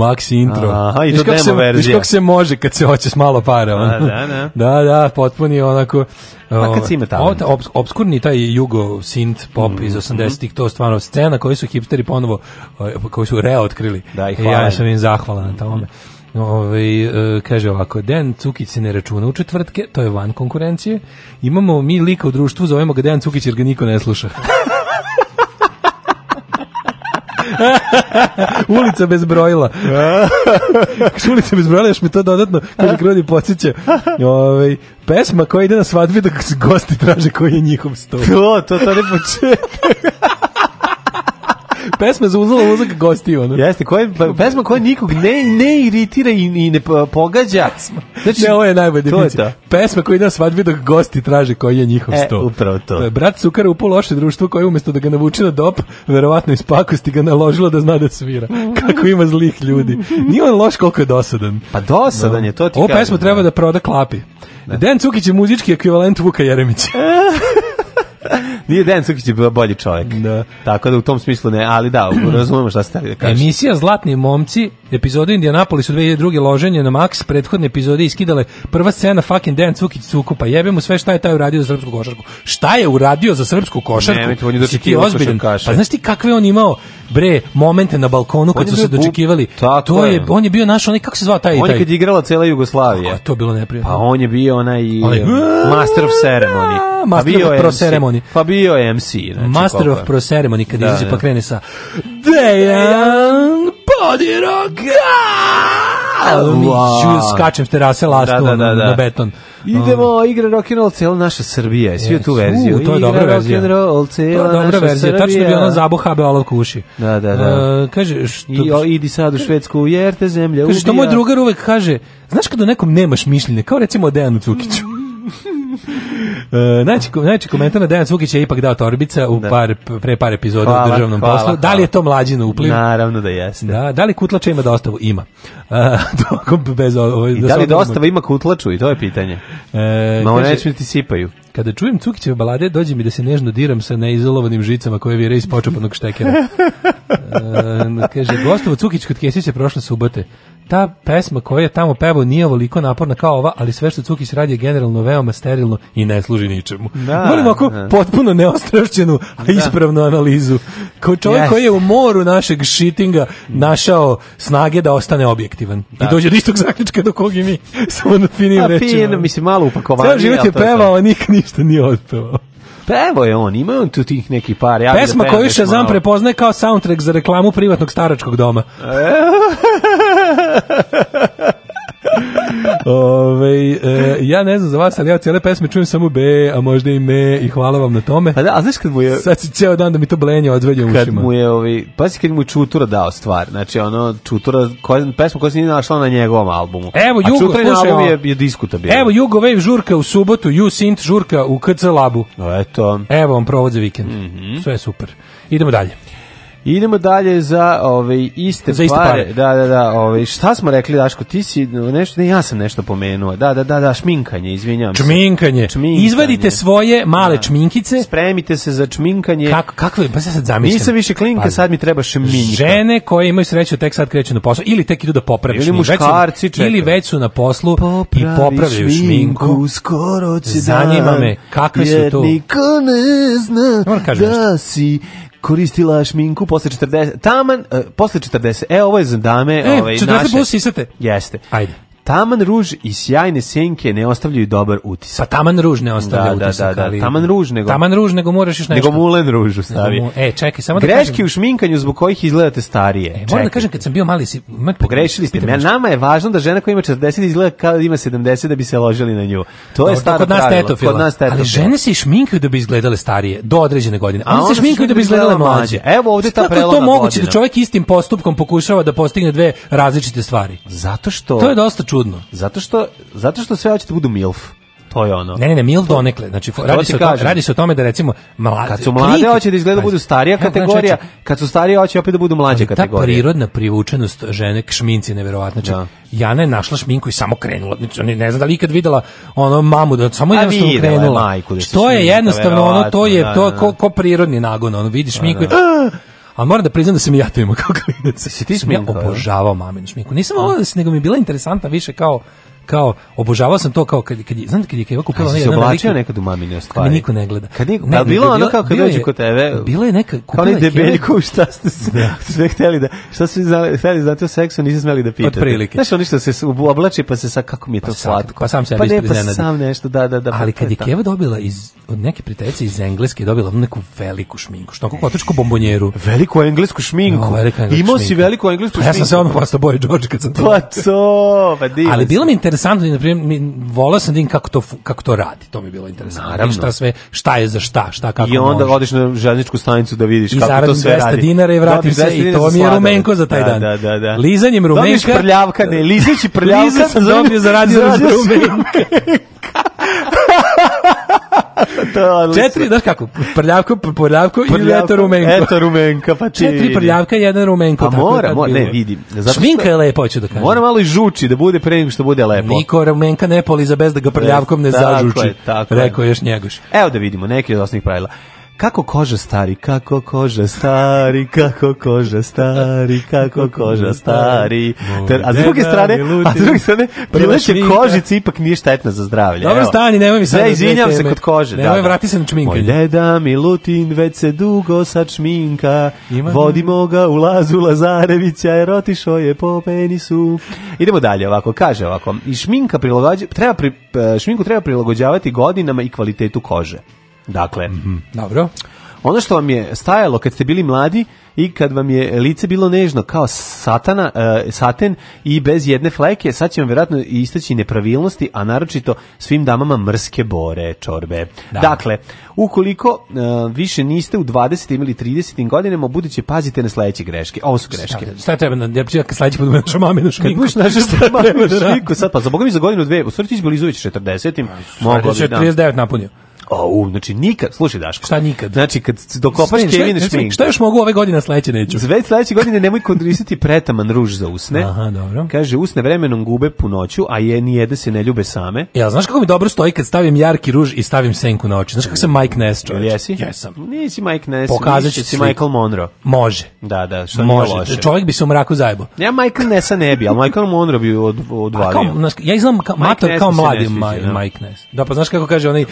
maxi intro. Aha, i to demo se, verzija. Viš kako se može kad se hoće s malo para. A, da, da. Da. da, da, potpuni onako... Pa kad ovaj, si ima talent. Ob, obskurni taj jugo synth pop mm -hmm. iz 80-ih, to stvarno scena koju su hipsteri ponovo, ovaj, koju su reotkrili. Da, i hvala. E, ja sam im zahvalan na tome. Ove, ovaj, kaže ovako, Dejan Cukić se ne računa u četvrtke, to je van konkurencije. Imamo mi lika u društvu, zovemo ga Dejan Cukić jer ga niko ne sluša. Ulica bez brojila. Ulica bez brojila, još mi to dodatno, kada krudi podsjeća. Ove, ovaj, pesma koja ide na svadbi da gosti traže koji je njihov stol. To, to, to ne početak. pesma za uzela uzak gosti ono. Jeste, koja pa, pesma koja nikog ne ne iritira i, i ne pogađa. Znači, ne, ovo je najbolje. To je to. Pesma koja ide na svadbi dok gosti traže koji je njihov sto. E, upravo to. to je brat Cukar u loše društvo koje umesto da ga navuče na dop, verovatno iz pakosti ga naložilo da zna da svira. Kako ima zlih ljudi. Nije on loš koliko je dosadan. Pa dosadan no. Da. je, to ti Ovo kažem, pesma treba da, da proda klapi. Ne. Da. Dan Cukić je muzički ekvivalent Vuka Jeremića. Nije Dejan Cukić je bolji čovjek. Da. Tako da u tom smislu ne, ali da, razumemo šta ste da kažete. Emisija Zlatni momci, epizode Indianapolis u 2002. loženje na Max, prethodne epizode iskidale prva scena fucking Dejan Cukić sukupa. Jebe mu sve šta je taj uradio za srpsku košarku. Šta je uradio za srpsku košarku? Nemojte, on je dočekivao košarkaše. Pa znaš ti kakve on imao bre momente na balkonu kad su se dočekivali. To je, on je bio naš onaj kako se zvao taj on taj. je kad je igrala cela Jugoslavija. Kako to bilo neprijatno. Pa on je bio onaj, onaj eh, master of ceremony. A, pa Master pa of Pro MC. Ceremony. Pa bio je MC. Znači, Master of Pro Ceremony, kad da, izađe da. pa krene sa Dejan Podiroka! Wow. Da skačem s terase lastom da, da, da, na beton. Idemo, um. igra rock'n'roll cijela naša Srbija. Svi yes. tu verziju. U, to je igra dobra verzija. Rock'n'roll cijela to je dobra verzija. Tačno bi ona zabuha beolovku uši. Da, da, da. Uh, kaže, što, I, idi sad u Švedsku, jer te zemlja kaže, Što moj drugar uvek kaže, znaš kad o nekom nemaš mišljenje, kao recimo o Dejanu Cukiću. E, najči, najči komentar na Dejan Cvukić je ipak dao Torbica u da. par, pre par epizoda hvala, u državnom hvala, poslu. Da li je to mlađino upliv? Naravno da jeste. Da, da li Kutlača ima dostavu? Ima. E, to, bez, ovo, I da, da li dostava ima Kutlaču? I to je pitanje. E, Ma neće mi ti sipaju. Kada čujem Cukićeve balade, dođe mi da se nežno diram sa neizolovanim žicama koje vire iz počepanog štekera. e, kaže, gostovo Cukić kod Kesića prošle subote. Ta pesma koja je tamo pevao nije ovoliko naporna kao ova, ali sve što Cukić radi je generalno veoma sterilno i ne služi ničemu. Da, Molim ako da. potpuno neostrašćenu, a da. ispravnu analizu. Kao čovjek yes. koji je u moru našeg šitinga našao snage da ostane objektivan. Da. I dođe do istog zaključka do kog i mi. Samo na da finim a, pa rečima. Fin, mislim, malo upakovanje. Ceo život je pevao, nikad nije ništa nije otpevao. Pevo pa je on, ima on tu tih neki par. Ja da Pesma koju Shazam prepoznaje kao soundtrack za reklamu privatnog staračkog doma. Ove, e, ja ne znam za vas, ali ja cijele pesme čujem samo B, a možda i me i hvala vam na tome. A, da, a znaš kad mu je... Sad si ceo dan da mi to blenje odzvelje ušima. Kad mu je, ovi, pa si kad mu je Čutura dao stvar, znači ono, Čutura, koja, pesma koja se nije našla na njegovom albumu. Evo, Jugo, a Čutura album je, diskuta diskutabilno. Evo, Jugo Wave žurka u subotu, You Sint žurka u KC Labu. Eto. Evo vam provod za vikend. Mm -hmm. Sve je super. Idemo dalje. Idemo dalje za ove ovaj, iste, za iste pare. pare. Da, da, da, ove, ovaj, šta smo rekli Daško, ti si nešto, ne, ja sam nešto pomenuo. Da, da, da, da, šminkanje, izvinjavam se. Čminkanje. Izvadite svoje male da. čminkice. Spremite se za čminkanje. Kako kakve, pa se sad zamišljam. Nisam više klinka, pa, sad mi treba šminka. Žene koje imaju sreću tek sad kreću na posao ili tek idu da poprave ili muškarci čekaju. Ili već su na poslu Popravi i popravljaju šminku. šminku. Skoro će Zanima dan, me kakve su to. Niko ne zna da, da si koristila šminku posle 40, taman, uh, posle 40, e, ovo je za dame, e, ovaj, 40 naše. plus isate. Jeste. Ajde. Taman ruž i sjajne senke ne ostavljaju dobar utisak. Pa taman ruž ne da, ostavlja da, utisak, da, da, da. Taman ruž nego. Taman ruž nego moraš još nešto. Nego mulen ruž stavi. Mu... E, čekaj, samo da Greški u šminkanju zbog kojih izgledate starije. E, moram da kažem kad sam bio mali si Mat... pogrešili ste. Me, nama je važno da žena koja ima 40 izgleda kao da ima 70 da bi se ložili na nju. To je staro kod nas tetofila. Kod nas tetofila. Ali žene se šminkaju da bi izgledale starije do određene godine. A one se šminkaju da bi izgledale mlađe. Evo ovde ta preloma. Kako to moguće da čovjek istim postupkom pokušava da postigne dve različite stvari? Zato što To je dosta čudno čudno. Zato što, zato što sve hoće da budu milf. To je ono. Ne, ne, ne, milf donekle. Znači, to radi, se o radi se o tome da recimo mlade... Kad su mlade, klike, hoće da izgleda da budu starija znači, kategorija, znači, kad su starije, hoće opet da budu mlađe ta kategorije. Ta prirodna privučenost žene k šminci je neverovatna. Znači, da. Jana je našla šminku i samo krenula. Znači, ne znam da li ikad videla ono mamu, da samo jednostavno krenula. Je majku, da to je jednostavno ono, to je to da, ko, ko prirodni nagon. Ono, vidiš šminku i... Ah! A moram da priznam da sam i ja to imao kao klinac. Si ti sam ja obožavao maminu šminku. Nisam volao da se, nego mi je bila interesanta više kao kao obožavao sam to kao kad kad znam kad je kad je kupila ona jedna oblačio nekad u mamine stvari. Me niko ne gleda. Kad niko, ne, bilo ono kao kad dođe kod tebe. Bilo je neka kupila. Oni debeljko šta ste da. sve hteli da šta ste znali, hteli da znate o seksu, niste smeli da pitate. Otprilike. Znaš, oni što se oblači pa se sa kako mi je to pa slatko. Pa sam se pa ne, pa sam nešto, da, da, da. Pa Ali kad je Keva dobila iz od neke prijateljice iz Engleske dobila neku veliku šminku, što kako otiško bombonjeru. Veliku englesku šminku. Imao si veliku englesku šminku. Pa ja sam se odmah postao boy George kad sam to. Pa to, pa Ali bilo mi interesantno, na primjer, volao sam da im kako to, kako to radi, to mi je bilo interesantno. Da Naravno. Šta, sve, šta je za šta, šta kako I onda možeš. odeš na željezničku stanicu da vidiš I kako to sve radi. I dinara i vratim se i to mi je rumenko za taj da, dan. Da, da, da. Lizanjem rumenka... Dobiješ prljavka, ne, lizajući prljavka... Liza sam dobio za rumenka to Četiri, znaš kako, prljavko, prljavko i eto rumenko. Eto rumenka, pa ti Četiri prljavka i jedan rumenko. Pa da mora, mora, ne, vidim. Zato Šminka je lepo, hoću da kažem. Mora malo i žuči da bude pre nego što bude lepo. Niko rumenka ne poliza bez da ga prljavkom ne zažuči. Tako je, tako je. još njegoš. Evo da vidimo neke od osnovnih pravila. Kako koža stari, kako koža stari, kako koža stari, kako koža stari. A s druge strane, a s druge strane, prileće kožice ipak nije štetna za zdravlje. Dobro stani, nemoj mi sad. Ne, da izvinjam se kod kože. Nemoj, da, da. vrati se na čminka. Moj deda Milutin već se dugo sa čminka, vodimo ga u lazu Lazarevića, jer otišao je po penisu. Idemo dalje ovako, kaže ovako, i šminka prilagođava, treba, pri, e, šminku treba prilagođavati godinama i kvalitetu kože. Dakle, mm -hmm. dobro. Ono što vam je stajalo kad ste bili mladi i kad vam je lice bilo nežno kao satana, uh, saten i bez jedne fleke, sad će vam vjerojatno isteći nepravilnosti, a naročito svim damama mrske bore čorbe. Da. Dakle, ukoliko uh, više niste u 20. ili 30. godinama, buduće pazite na sledeće greške. Ovo su greške. Šta, da, da, šta treba na, da, ja kad sledeće budu naša mame šminku. Kad naša našo na šminku, sad pa za boga mi za godinu dve, u stvari ti izbilizović 40. Mogu 39 napunio. Au, znači nikad, slušaj Daško. Šta nikad? Znači kad dokopaš Kevin znači, Šmink. Šta još mogu ove godine sledeće neću. Sve sledeće godine nemoj kondrisati pretaman ruž za usne. Aha, dobro. Kaže usne vremenom gube punoću, a je ni jede se ne ljube same. Ja, znaš kako mi dobro stoji kad stavim jarki ruž i stavim senku na oči. Znaš kako se Mike Ness, čovjek? Jesi? Jesam. Nisi Mike Ness. Pokazaću si Michael Monroe. Može. Da, da, što Može. Loše. Čovjek bi se u mraku zajebao. Ja Michael Nessa ne bi, al Michael Monroe bi od odvalio. Kao, Ja znam kao, mator kao mladi da. Mike Ness. Da pa znaš kako kaže onaj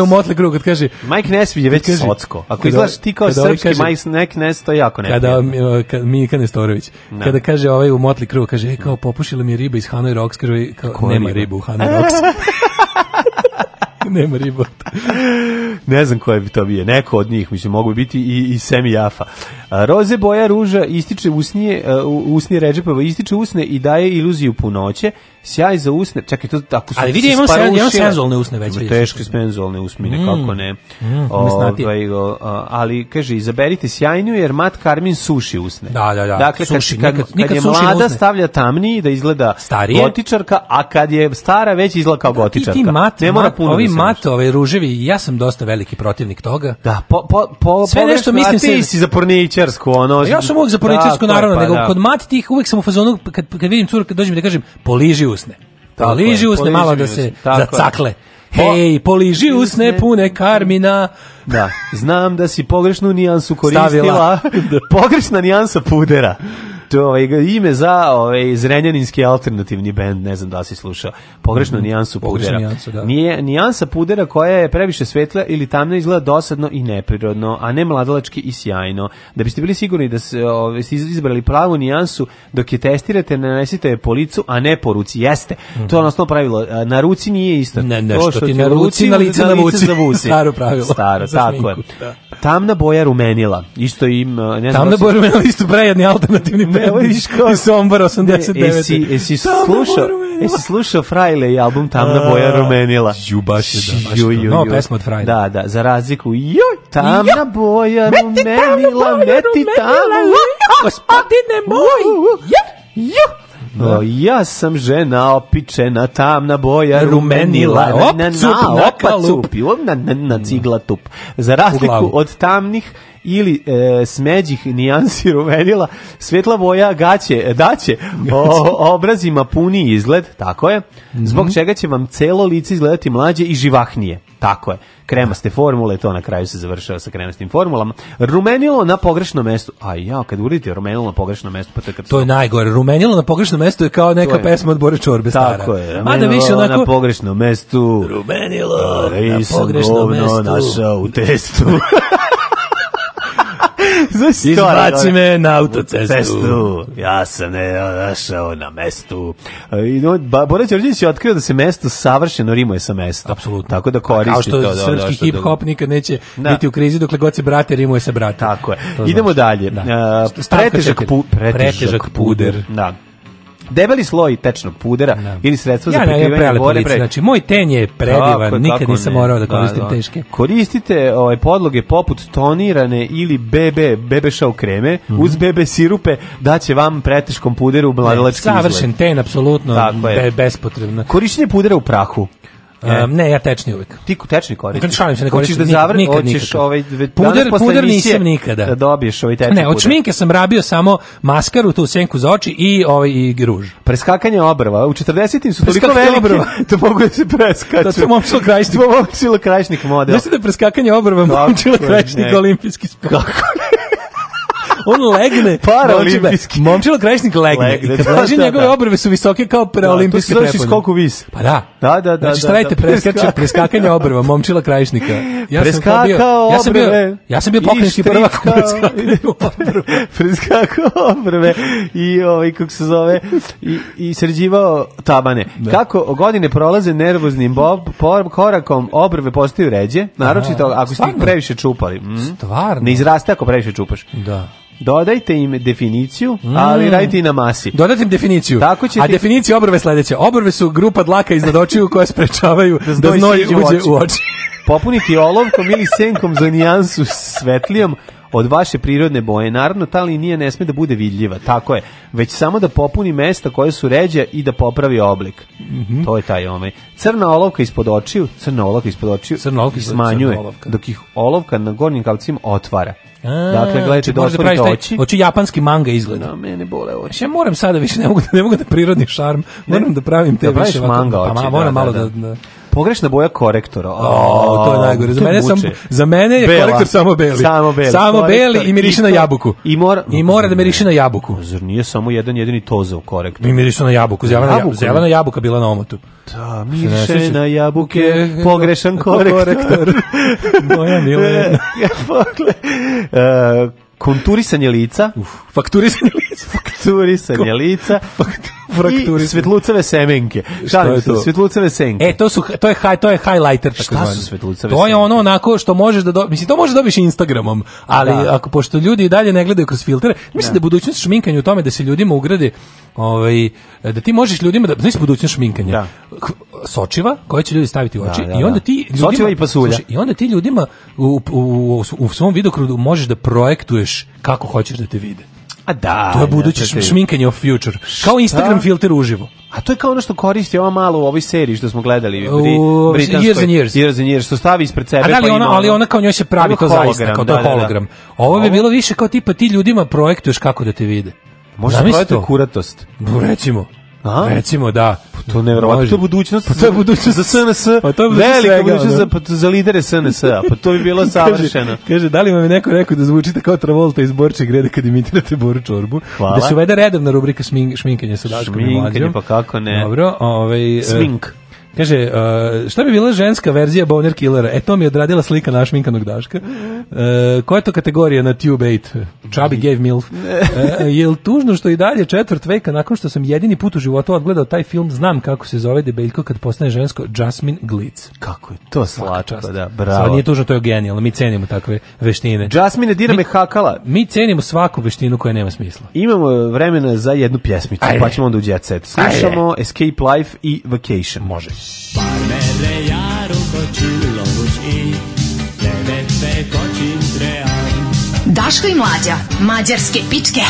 ovome u Motley Crue kad kaže Mike Ness je već socsko. Ako izlaš ti kao ovaj srpski kaže, Mike, Mike Ness, to je jako neprijatno. Kada Mika eh, Nestorović, no. Da. kada kaže ovaj u Motley Crue, kaže, e, kao popušila mi je riba iz Hanoi Rocks, kaže, kao, Ko nema ribu u Hanoi Rocks. nema ribot. ne znam ko je bi to bio. Neko od njih, mislim, mogu biti i, i Semi Jafa. roze boja ruža ističe usnije, uh, usnije Ređepova, ističe usne i daje iluziju punoće. Sjaj za usne, čekaj, to tako su Ali vidi, imam, sen, imam senzolne usne već. Ima teške senzolne usmine, mm. kako ne. Mm, ovaj, ali, kaže, izaberite sjajniju, jer Mat Karmin suši usne. Da, da, da. Dakle, suši, kad, nikad, kad, nikad je mlada usne. stavlja tamniji da izgleda Starije. gotičarka, a kad je stara već izgleda kao da, gotičarka. I ti mat, ne mora puno da ovi mat, ove ovaj ruževi, ja sam dosta veliki protivnik toga. Da, po, po, po, Sve nešto mislim se... Ti si za porničarsku, ono... Ja sam uvijek za porničarsku, naravno, pa nego da. kod mat tih uvijek sam u fazonu, kad, kad vidim curu, dođem da kažem, poliži usne. Poliži usne malo da se zacakle. Hej, poliži usne pune karmina. Da, znam da si pogrešnu nijansu koristila. Stavila. Pogrešna nijansa pudera to ovaj, ime za ovaj, zrenjaninski alternativni bend, ne znam da si slušao. Pogrešno mm -hmm. nijansu pudera. Nijansu, da. Nije, nijansa pudera koja je previše svetla ili tamna izgleda dosadno i neprirodno, a ne mladalački i sjajno. Da biste bili sigurni da se, ovaj, ste izabrali pravu nijansu, dok je testirate, nanesite je po licu, a ne po ruci. Jeste. Mm -hmm. To je osnovno pravilo. Na ruci nije isto. Ne, ne, to što, ti na ruci, na lice, na vuci. Staro pravilo. Staro, tako je. Da. Tamna boja rumenila. Isto im, e, ne znam. Tamna da boja rumenila isto prejedni alternativni Vojvođiško. I Sombor 89. Esi, esi slušao, jesi slušao Frajle i album Tamna boja rumenila? Da, ju, baš je da. Ju, ju, no, pesma od Frajle. Da, da, za razliku. Joj, tamna boja rumenila, meti tamo. Gospodine moj, ju, ju. Da. O, ja sam žena opičena, tamna boja, rumenila, rumenila na, na, na, na, na, na, na, na, na, na, na, na, na, na, na, na, ili e, smeđih nijansi rumenila, svetla boja gaće, e, daće, o, obrazima puni izgled, tako je, mhm. zbog čega će vam celo lice izgledati mlađe i živahnije. Tako je. Kremaste formule, to na kraju se završava sa kremastim formulama. Rumenilo na pogrešnom mestu. A jao, kad uradite rumenilo na pogrešnom mestu, pa to je kad... To je najgore. Rumenilo na pogrešnom mestu je kao neka je. pesma od Bore Čorbe stara. Tako je. Rumenilo Mada više onako... na pogrešnom mestu. Rumenilo na pogrešnom mestu. našao u testu. Izbaci me na autocestu. Cestu. Ja sam ne našao na mestu. I Bore Đorđević je otkrio da se mesto savršeno rimuje sa mestom. Apsolutno. Tako da koristi Kao što to. Kao da što srpski hip hop nikad neće da. biti u krizi dokle god se brate rimuje sa bratom. Tako je. To Idemo znači. dalje. Da. Uh, pretežak, pu, pretežak, pretežak puder. Da debeli sloj tečnog pudera ne. Da. ili sredstvo ja, za prekrivanje bore. Pre... Znači, moj ten je predivan, tako, nikad tako nisam ne. morao da, da koristim da, da. teške. Koristite ovaj, podloge poput tonirane ili BB, BB šau kreme, mm -hmm. uz bebe sirupe, da će vam preteškom puderu mladilački izgled. Savršen ten, apsolutno, be, bespotrebno. Korištenje pudera u prahu. Um, ne, ja tečni uvek. Ti tečni koristiš? Kad šalim se, ne koristim. Hoćeš da završ, nikad, hoćeš nikad. ovaj... Da- puder, puder nisam nikada. Da dobiješ ovaj tečni Ne, od šminke sam rabio samo maskaru, tu senku za oči i ovaj i ruž. Preskakanje obrva. U 40-im su toliko velike obrva. da mogu da se preskaču. Da su momčilo krajišnik. Da momčilo da krajišnik model. Znači da preskakanje obrva momčilo krajišnik olimpijski sport. Kako ne? on legne. Paraolimpijski. Momčilo krajišnik legne. legne. I kad da, leži da, njegove da. obrve su visoke kao paraolimpijske prepone. To su skoku vis. Pa da. Da, da, da. Znači šta radite preskače, preskakanje obrva, momčila krajišnika. Ja sam bio, ja sam bio, ja sam bio pokrenski prvak u obrve. Preskakao obrve i ovaj, kako se zove, i, i sređivao tabane. Da. Kako godine prolaze nervoznim bob, por, korakom obrve postaju ređe, naročito ako ste ih previše čupali. Mm. Stvarno? Ne izraste ako previše čupaš. Da dodajte im definiciju, mm. ali radite i na masi. Dodajte im definiciju. Tako ćete... A definicija obrve sledeće. Obrve su grupa dlaka iznad očiju koja sprečavaju da znoj, da znoj uđe u oči. U Popuniti olovkom ili senkom za nijansu svetlijom od vaše prirodne boje. Naravno, ta linija ne sme da bude vidljiva, tako je. Već samo da popuni mesta koje su ređa i da popravi oblik. Mm -hmm. To je taj omej. Ovaj. Crna olovka ispod očiju, crna olovka ispod očiju crna olovka smanjuje, crna olovka. dok ih olovka na gornjim kapcima otvara. A, dakle, gledajte do da oči. Oči japanski manga izgleda. Na mene bole oči. Ja moram sada više, ne mogu, da ne mogu da prirodni šarm, moram ne, da pravim te da više. Manga pa oči, pa, moram da, malo da, da, da, da- Pogrešna boja korektora. O, to je najgore. Za mene, sam, za mene je Bela. korektor samo beli. Samo beli. Samo beli i miriše na jabuku. I mora, I mora da miriše na jabuku. Zar nije samo jedan jedini toza u korektoru? Mi miriše na jabuku. Zelena, jabuku, zelena jabuka bila na omotu. Da, miriše znači, na jabuke, pogrešan da, korektor. Moja milena. E, e, konturisanje lica. Uf, fakturisanje lica. fakturisanje lica. Fakturisanje lica. Frakturi. I svetlucave semenke. Šta je to? Svetlucave senke. E, to, su, to, je, high, to je highlighter. Šta tako su svetlucave To je ono onako što možeš da... Do... Mislim, to možeš da dobiš Instagramom, ali da. ako, pošto ljudi i dalje ne gledaju kroz filtere, mislim da, da budućnost šminkanja u tome da se ljudima ugradi ovaj, da ti možeš ljudima da znači budućnost šminkanja. Da. Sočiva koje će ljudi staviti u oči da, da, i onda da. ti ljudima, Sočiva i pasulja. Sluši, I onda ti ljudima u, u, u, u svom vidokrugu možeš da projektuješ kako hoćeš da te vide. A da. To je buduće šminkanje of future. Kao Instagram šta? filter uživo. A to je kao ono što koristi ova malo u ovoj seriji što smo gledali u Britanskoj. Years and Years. Years and Years, što stavi ispred sebe. da pa ona, ali ona kao njoj se pravi to zaista, kao to da, da, da, hologram. Ovo bi Ovo... bilo više kao tipa ti ljudima projektuješ kako da te vide. Možda projektuje kuratost. Recimo. A? Recimo da pa to ne verovatno. To je budućnost. Pa to je budućnost za SNS. Pa to je velika svega, budućnost da. za, pa, za lidere SNS. -a. Pa to bi bilo savršeno. kaže, kaže, da li vam je neko rekao da zvučite kao Travolta iz Borčeg grede kad imitirate Boru Čorbu? Hvala. Da se uvede redovna rubrika šmink, šminkanje sa Daškom i Mlađom. Šminkanje, pa kako ne. Dobro, ovaj e, Smink. Kaže, uh, šta bi bila ženska verzija Boner Killera? E, to mi je odradila slika našminkanog daška. Uh, koja je to kategorija na Tube 8? Chubby gave milf. Uh, je li tužno što i dalje četvrt veka, nakon što sam jedini put u životu odgledao taj film, znam kako se zove debeljko kad postane žensko, Jasmine Glitz. Kako je to slatko, da, bravo. Sva nije tužno, to je genijalno, mi cenimo takve veštine. Jasmine, dira me hakala. Mi cenimo svaku veštinu koja nema smisla. Imamo vremena za jednu pjesmicu, Ajde. pa ćemo onda u jet set. Slušamo Ajde. Escape Life i Vacation. Može. Parmere iar cocilor și Tebe pe cocintrean Daško i Mlađa, mađarske pičke.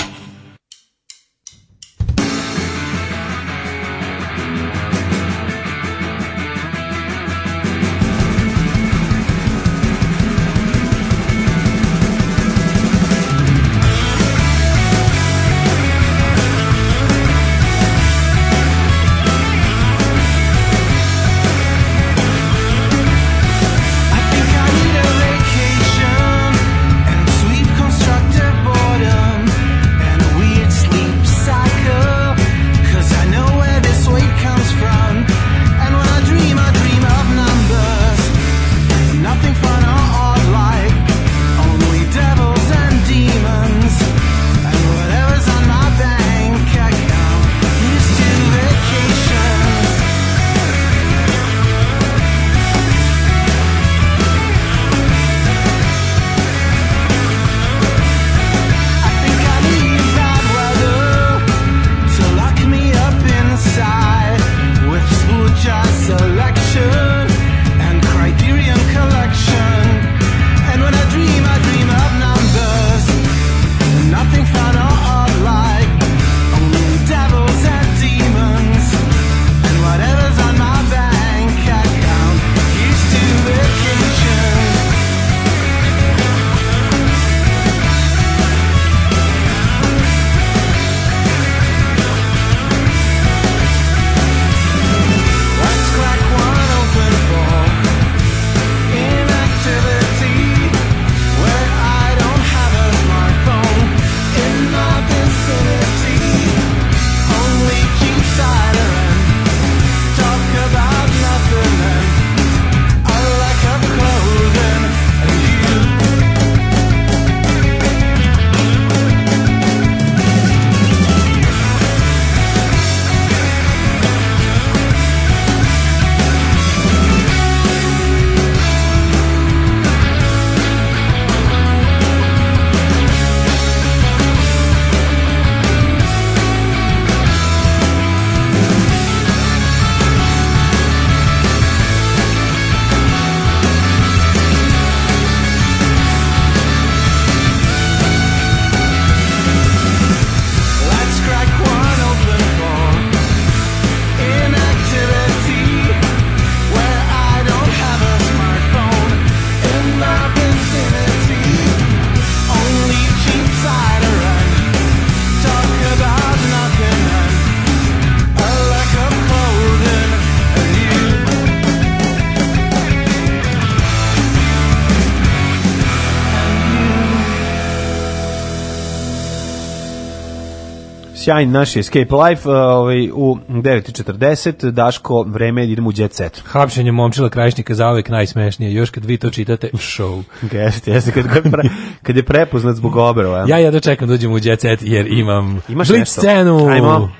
sjajni naš Escape Life e, ovaj, u 9.40, Daško, vreme da idemo u Jet Set. Hapšenje momčila krajišnika zaovek najsmešnije, još kad vi to čitate, show. Jeste, jeste, kad, kad, pre, kad je prepoznat zbog obrova. Ja jedno čekam da uđem u Jet Set jer imam Imaš Blitz nešto? scenu. Ajmo.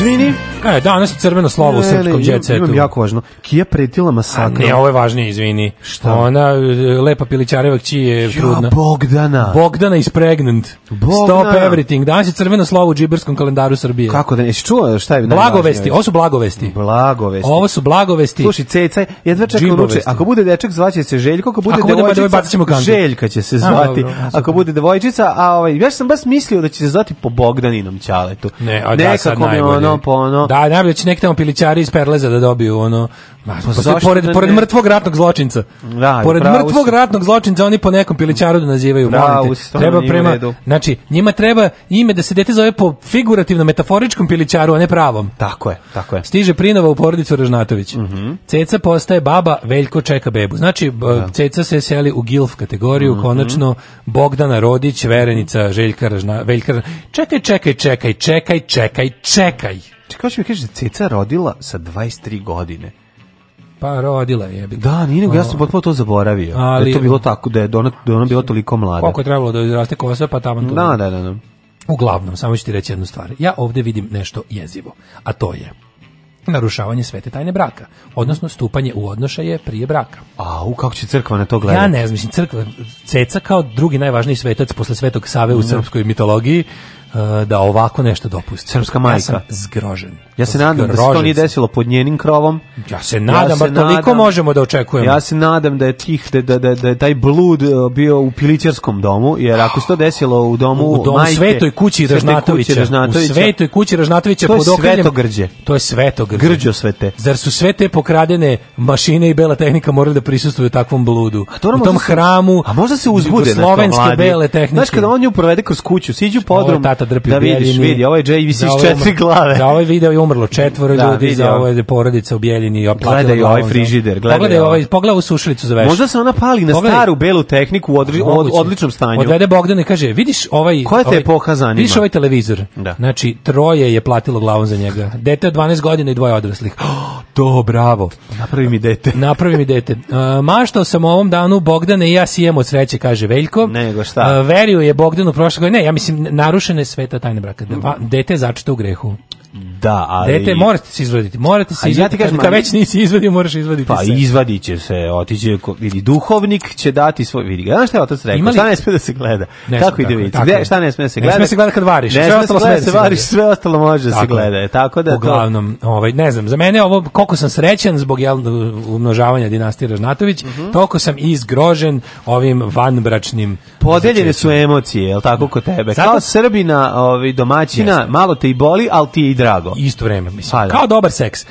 Извини. E, danas je crveno slovo u srpskom djecetu. Imam jako važno. Kija pretila masakrom. Ne, ovo je važnije, izvini. Šta? Ona, e, Lepa Pilićareva kći je trudna. Ja, Bogdana. Bogdana is pregnant. Bogdana. Stop everything. Danas je crveno slovo u džiberskom kalendaru Srbije. Kako da nisi čuo šta je Blagovesti, ovo su blagovesti. Blagovesti. Ovo su blagovesti. Slušaj, Cecaj, jedva čekam ruče. Ako bude dečak zvaće se Željko, ako bude ako devojčica, bude Željka će se zvati. A, ako bude devojčica, a ovaj ja sam baš mislio da će se zvati po Bogdaninom ćaletu. Ne, a da, sad najbolje. Ono, po ono, da, Da, najbolje da će neki tamo pilićari iz Perleza da dobiju ono. Ma, pa pored, da pored mrtvog ratnog zločinca. Da, pored mrtvog ratnog zločinca oni po nekom pilićaru da nazivaju. Da, treba prema, znači, njima treba ime da se dete zove po figurativno metaforičkom pilićaru, a ne pravom. Tako je, tako je. Stiže Prinova u porodicu Ražnatović. Mm -hmm. Ceca postaje baba, Veljko čeka bebu. Znači, da. Ceca se seli u GILF kategoriju, mm -hmm. konačno Bogdana Rodić, Verenica, Željka Ražna, Veljka Čekaj, čekaj, čekaj, čekaj, čekaj, čekaj. Čekaj, što mi kažeš da Ceca rodila sa 23 godine. Pa rodila je. Da, nije nego, ja sam potpuno to zaboravio. Ali, da je to bilo tako, da je ona, da ona bila toliko mlada. Koliko je trebalo da izraste kosa, pa tamo to... Da, da, da, da. Uglavnom, samo ću ti reći jednu stvar. Ja ovde vidim nešto jezivo, a to je narušavanje svete tajne braka, odnosno stupanje u odnošaje prije braka. A, u kako će crkva na to gledati? Ja ne znam, mislim, crkva, ceca kao drugi najvažniji svetac posle svetog Save u mhm. srpskoj mitologiji, Eh, da ovako nešto dopusti. Srpska majka. Ja sam zgrožen. Ja se nadam da se to nije desilo pod njenim krovom. Ja se nadam, ja se nadam, toliko možemo da očekujemo. Ja se nadam da je tih da da da, da je taj blud e, bio u Pilićarskom domu, jer ako se to desilo u domu u, domu majke, Svetoj kući Ražnatovića, u Svetoj kući Ražnatovića pod okriljem Svetogrđe. To je Svetogrđe. Grđo svete. Zar su sve te pokradene mašine i bela tehnika morali da prisustvuju takvom bludu? A to u tom se, hramu. A možda se uzbude na to bele tehnike. Znaš kada on nju provede kroz kuću, siđu podrum. Da vidiš, vidi, ovaj JVC da, četiri glave. Da ovaj video umrlo četvoro da, ljudi, vidio. za ovo je porodica u Bjeljini. Gledaj ovaj frižider, gledaj. Pogledaj ovaj. ovaj, pogledaj ovu sušilicu za veš. Možda se ona pali na pogledaj. staru belu tehniku u odri, od, odličnom stanju. Odvede Bogdan i kaže, vidiš ovaj... Koja te ovaj- pokazanima? Vidiš ovaj televizor. Da. Znači, troje je platilo glavom za njega. Dete od 12 godina i dvoje odraslih. to, bravo. Napravi mi dete. Napravi mi dete. Uh, maštao sam ovom danu Bogdane i ja sijem od sreće, kaže Veljko. Nego šta? Uh, verio je Bogdanu prošle godine. Ne, ja mislim, narušene sveta tajne braka. Dete je začeta u grehu. Da, ali... Dete, morate se izvaditi, morate se izvaditi. Ja ti kažem, kad već nisi izvadio, moraš izvaditi pa, se. Pa izvadit će se, otiće, vidi, duhovnik će dati svoj, vidi ga, znaš šta je otac rekao, Imali... šta ne sme da se gleda, ne kako ide vidjeti, Gde, šta ne sme da se gleda? Ne sme se gleda kad variš, ne sve ostalo sme da se variš, sve ostalo može da se gleda, tako da... Uglavnom, ovaj, ne znam, za mene ovo, koliko sam srećan zbog jel, umnožavanja dinastije Ražnatović, mm -hmm. toliko sam izgrožen ovim vanbračnim... Podeljene su emocije, jel tako, kod tebe? Kao Srbina, ovaj, domaćina, malo te i boli, ali ti je i drago pomogao. Isto vreme, mislim. Da. Kao dobar seks. Uh,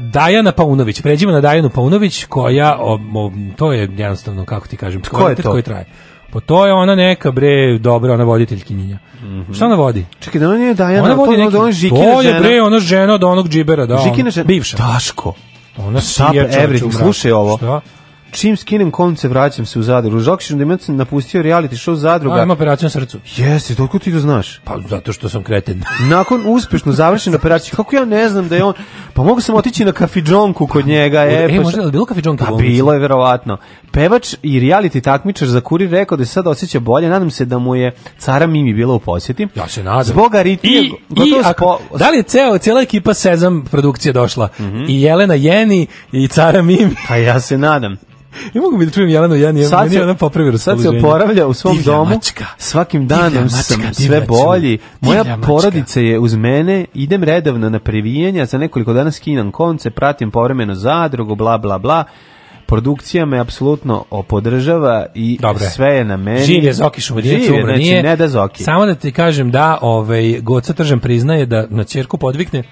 Dajana Paunović, pređimo na Dajanu Paunović, koja, o, o, to je jednostavno, kako ti kažem, Ko je to? koji traje. Po pa to je ona neka bre, dobra, ona voditeljkinja. Mm -hmm. Šta ona vodi? Čekaj, da ona nije Dajana, ona vodi to, neki, ona žikina žena. To je bre, ona žena od onog džibera, da. Žikina žena. Bivša. Daško. Ona sija čovjek. Slušaj ovo. Šta? čim skinem konce vraćam se u Zadru. Žokšić da sam napustio reality show Zadruga. A, ima operaciju na srcu. Jeste, toliko ti to znaš? Pa zato što sam kreten. Nakon uspešno završene operacije, kako ja ne znam da je on... Pa mogu sam otići na kafidžonku kod njega. E, e pa možda je bilo kafidžonka? Pa bilo je, verovatno. Pevač i reality takmičar za kurir rekao da se sad osjeća bolje. Nadam se da mu je cara Mimi bila u posjeti. Ja se nadam. Zbog aritmije... I, i ako, spo... da li je ceo, cijela ekipa Sezam produkcije došla? Mm -hmm. I Jelena Jeni i cara Mimi? Pa ja se nadam. Ne mogu bi da čujem Jelenu, ja nije, sad se, ona popravi Sad se oporavlja u svom divlja domu, mačka. svakim danom divlja sam sve bolji. Moja porodica je uz mene, idem redovno na previjanja, za nekoliko dana skinam konce, pratim povremeno zadrugu, bla, bla, bla produkcija me apsolutno opodržava i Dobre. sve je na meni. Živ je Zoki Šumadinac, umre znači, nije. Ne da Zoki. Samo da ti kažem da ovaj, Goca Tržan priznaje da na čerku podvikne,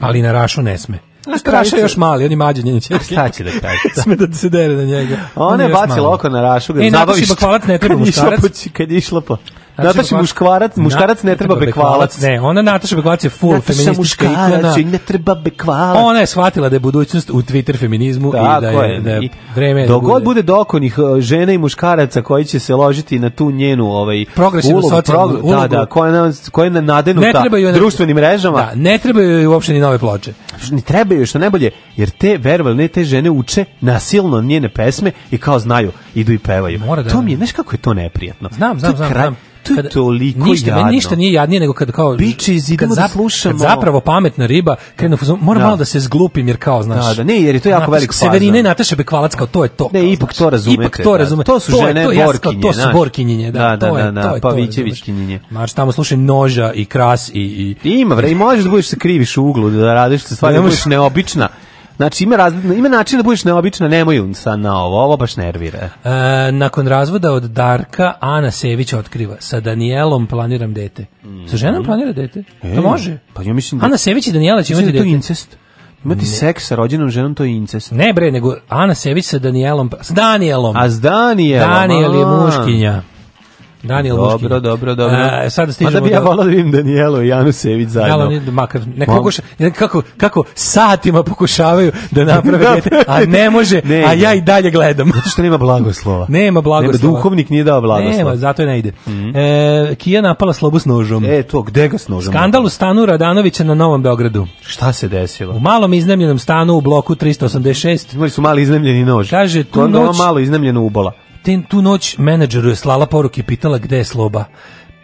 ali na Rašu ne sme. A Raša je još mali, on je mađe njene čerke. Šta će da kaže? Sme da, da. da se dere na njega. Ona on je bacio oko na Rašu, ga e, zabaviš. E, nakon si bakvalat ne treba muškarac. Kad je išla po... Nataša muškvarac, muškarac ne treba bekvalac. Ne, ona Nataša Bekvalac je full Nataša feministička ikona. ne treba bekvalac. Ona je shvatila da je budućnost u Twitter feminizmu Tako i da je, da je vreme... Da dok god bude dokonih e, žena i muškaraca koji će se ložiti na tu njenu ovaj, progresivnu ulogu, socijalnu prog... ulogu. Da, da, koja je, na, koja je nadenuta ne društvenim mrežama. Da, ne trebaju joj uopšte ni nove ploče. Ne trebaju, što najbolje, jer te, verovali, ne te žene uče nasilno njene pesme i kao znaju, idu i pevaju. Mora da, to mi je, znaš kako je to neprijatno? Znam, znam, znam to je toliko ništa, jadno. Ništa nije jadnije nego kad kao Bitches, idemo kad da slušamo. Kad zapravo pametna riba, krenu, moram da. malo da se zglupim jer kao, znaš. Da, da, ne, jer je to jako velik fazon. Severine Nataša Bekvalac kao to je to. Ne, ipak to razumete. Ipak to da. razume. To su žene to, to, borkinje, to su borkinje, da. Da, da, da, da Pavićevićkinje. Znači tamo slušaj noža i kras i i ima vre, i možeš da budeš se kriviš u uglu, da radiš stvari, da budeš neobična Znači ima raz, ima način da budeš neobična, nemoj unsa na ovo, ovo baš nervira. E, nakon razvoda od Darka Ana Sević otkriva sa Danielom planiram dete. Sa mhm. ženom planira dete? Pa e, to može. Pa ja mislim da Ana Sević i Daniela će imati da to dete. incest. Imati ne. seks sa rođenom ženom to je incest. Ne bre, nego Ana Sević sa Danielom, s Danielom. A s Danielom. Daniel je muškinja. Daniel dobro, Muškin. Dobro, dobro, dobro. A, e, sada stižemo Mada bi ja volao da vidim Danijelo i Janusević zajedno. Jalo, ne, makar, ne pokuša, ne, kako, kako satima pokušavaju da naprave da. dete, a ne može, ne, a ja i dalje gledam. Zato što nema blagoslova. Nema blagoslova. Nema, duhovnik nije dao blagoslova. Nema, zato je ne ide. Mm -hmm. e, Kija napala slabu s nožom. E, to, gde ga s nožom? Skandal u stanu Radanovića na Novom Beogradu. Šta se desilo? U malom iznemljenom stanu u bloku 386. Imali su mali iznemljeni nož. Kaže, tu noć... malo iznemljeno ubola ten, tu noć menadžeru je slala poruke i pitala gde je sloba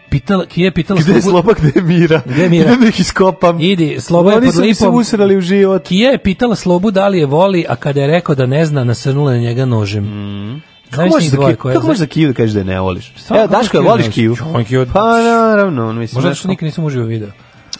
pitala, je pitala Gde je Sloba, gde je Mira? Gde je Mira? Idem da ih iskopam. Idi, Sloba je Oni pod lipom. se usrali u život. Kije je pitala Slobu da li je voli, a kada je rekao da ne zna, nasrnula na njega nožem. Mm. Kako možeš za Kiju, kako može za Kiju da kažeš da ne voliš? Evo, Daško, voliš Kiju? On Kiju. Pa, naravno, mislim. Možda što nikad nisam uživo video.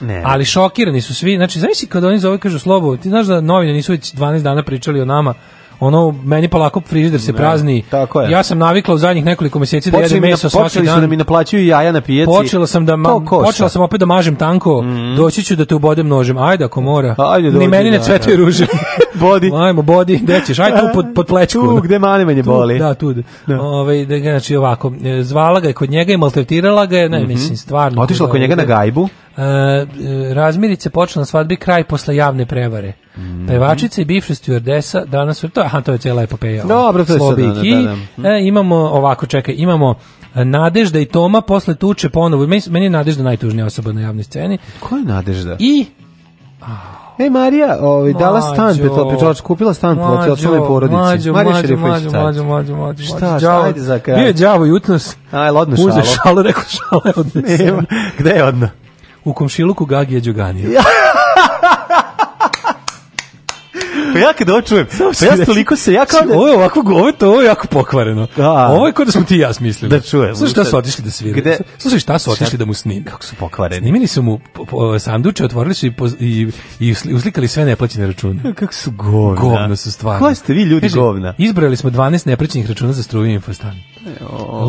Ne. Ali šokirani su svi. Znači, znaš si kada oni zove kažu Slobu, ti znaš da novine nisu već 12 dana pričali o nama, ono meni polako frižider se prazni. tako je. Ja sam navikla u zadnjih nekoliko meseci da jedem meso svaki dan. Počeli su da mi naplaćuju jaja na pijaci. Počela sam da ma, počela sam opet da mažem tanko. Mm -hmm. Doći ću da te ubodem nožem. Ajde ako mora. Ajde, dođi, Ni meni ne da, cvetuje da. ruže. bodi. Hajmo bodi, gde ćeš? Ajde tu pod pod plećku. Tu gde mane meni boli. Da, tu, da, tu. No. Ovaj da znači ovako, e, zvala ga je kod njega i maltretirala ga je, ne mm -hmm. mislim stvarno. Otišla kod njega na gajbu. E, razmirice počela na svadbi kraj posle javne prevare. Mm. Pevačica i bivša stjuardesa danas su to aha to je cela epopeja. Dobro, to je sada, da, da da, da, da. E, imamo ovako čekaj, imamo e, Nadežda i Toma posle tuče ponovo. Meni, meni je Nadežda najtužnija osoba na javnoj sceni. Koja je Nadežda? I Ej, Marija, ovi, ovaj, dala stan, petla, petlač, kupila stan petla, od svoje porodice. Mađo, Marija mađo, mađo, mađo, mađo, mađo, Šta, šta, ajde za kraj. Bio je djavo jutnos. Aj, ladno šalo. Uze šalo, rekao šalo je odnesena. Gde je odno? u komšiluku Gagija Đoganija. Pa ja kad ovo čujem, pa ja toliko se, ja kao da... Ovo je ovako, ovo je to, ovo je jako pokvareno. Da. Ovo je kod da smo ti i ja smislili. Da čujem. Slušaj šta su otišli da svira. Gde? Slušaj šta su otišli da mu snime. Kako su pokvareni. Snimili su mu sanduče, otvorili su i, i, i uslikali sve neplaćene račune. Kako su govna. Govna su stvarno. Koji ste vi ljudi Kaži, govna? Izbrojali smo 12 neplaćenih računa za struju i infostan.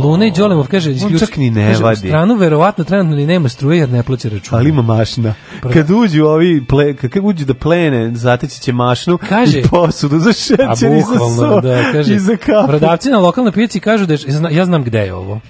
Luna i Đolemov kaže, isključ, ni ne kaže, vadi. stranu verovatno trenutno ni nema struje jer ne plaća račun. Ali ima mašina. Prvo. Kad uđu ovi ple, kad uđu da plene, zateći će mašnu kaže, i posudu za šećer i za so, da, kaže, i za kafu. Prodavci na lokalnoj pijaci kažu da je, ja znam gde je ovo.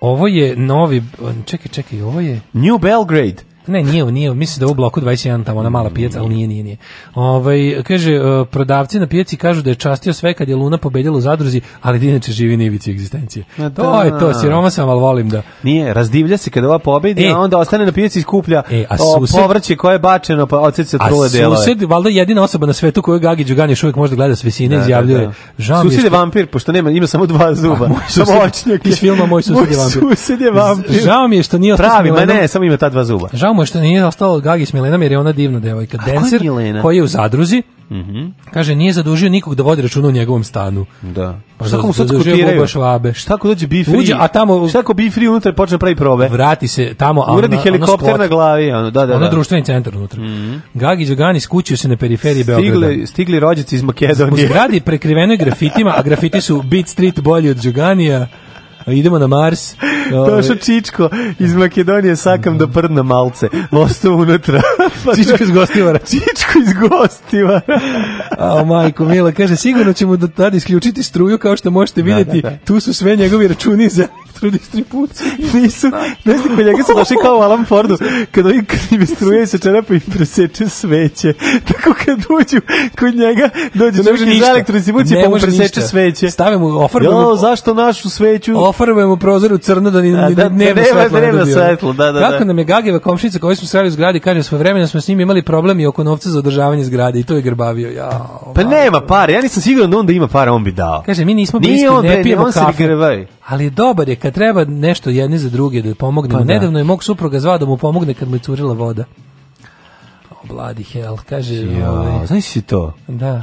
Ovo je novi, čekaj, čekaj, ovo je... New Belgrade. Ne, nije, nije, mislim da u bloku 21 tamo na mala pijaca, ali nije, nije, nije. Ovaj kaže e, prodavci na pijaci kažu da je častio sve kad je Luna pobedila u zadruzi, ali da inače živi na ivici egzistencije. Da, to je to, siroma sam, al volim da. Nije, razdivlja se kad ova pobedi, e, a onda ostane na pijaci i skuplja e, a sused, povrće koje je bačeno, pa odsjece trule dela. A sused, valjda jedina osoba na svetu koju Gagi Đugani još uvijek može da gleda s visine, da, da izjavljuje. Da, da. Žao sused je vampir, pošto nema, ima samo dva zuba. Pa, samo očnjak. Iz filma Moj sused je vampir. Moj sused je vampir. Žao mi je što nije ostao Pravi, ma ne, samo ima ta dva zuba. Žao mu je što nije ostalo od Gagi s Milenom jer je ona divna devojka. Denser je koji je u zadruzi, mm -hmm. kaže nije zadužio nikog da vodi računa u njegovom stanu. Da. Pa šta mu sad kotiraju? Švabe. Šta ako dođe Bifri? Uđe, a tamo... Šta ako Bifri unutra počne pravi probe? Vrati se tamo. A Uradi helikopter spot, na glavi. Ono, da, da, da. Ono društveni centar unutra. Mm -hmm. Gagi Đogani skućio se na periferiji Stigle, Beograda. Stigli rođaci iz Makedonije. U zgradi prekrivenoj grafitima, a grafiti su Beat Street bolji od Đoganija idemo na Mars. Došao ovaj- Čičko iz Makedonije, sakam da prdna malce. Ostao unutra. pa Čičko iz Gostivara. Čičko iz Gostivara. A, majko, Mila, kaže, sigurno ćemo do da tada isključiti struju, kao što možete vidjeti, da, da, da. tu su sve njegovi računi za struju distribuciju. Nisu, ne znam kod njega su došli kao Alan Fordu, kad ovi kad im struje se čarapa i preseče sveće. Tako kad uđu kod njega, dođe da čovjek iz elektrodistribucije pa mu preseče ništa. sveće. Stave mu, ofarbujemo. Jo, zašto našu sveću? Ofarbujemo prozor u crno da ni da, da, nema svetlo. Nema svetlo, da, da. Kako da. nam je Gageva komšinica koju smo sreli u zgradi, kaže, svoje vremena smo s njim imali problem i oko novca za održavanje zgrade i to je grbavio. Ja, pa nema para, ja nisam siguran da onda ima para, on bi dao. Kaže, mi nismo bliski, ne pijemo kafu ali dobar je kad treba nešto jedni za druge da pomognemo. Pa da. Nedavno je mog supruga zvao da mu pomogne kad mu je curila voda. O, bloody hell, kaže. Ja, ovaj, znaš si to? Da.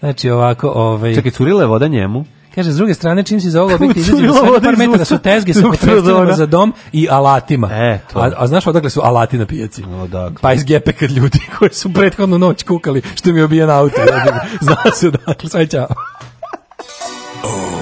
Znači ovako, ovaj... Čekaj, curila je voda njemu? Kaže, s druge strane, čim si za ovo biti izađe sve par metara su tezge sa potrebstvima za dom i alatima. E, to. A, a znaš odakle su alati na pijaci? Odakle. Pa iz gepe kad ljudi koji su prethodnu noć kukali što mi je obijen auto. Zna se odakle, sve čao. Oh.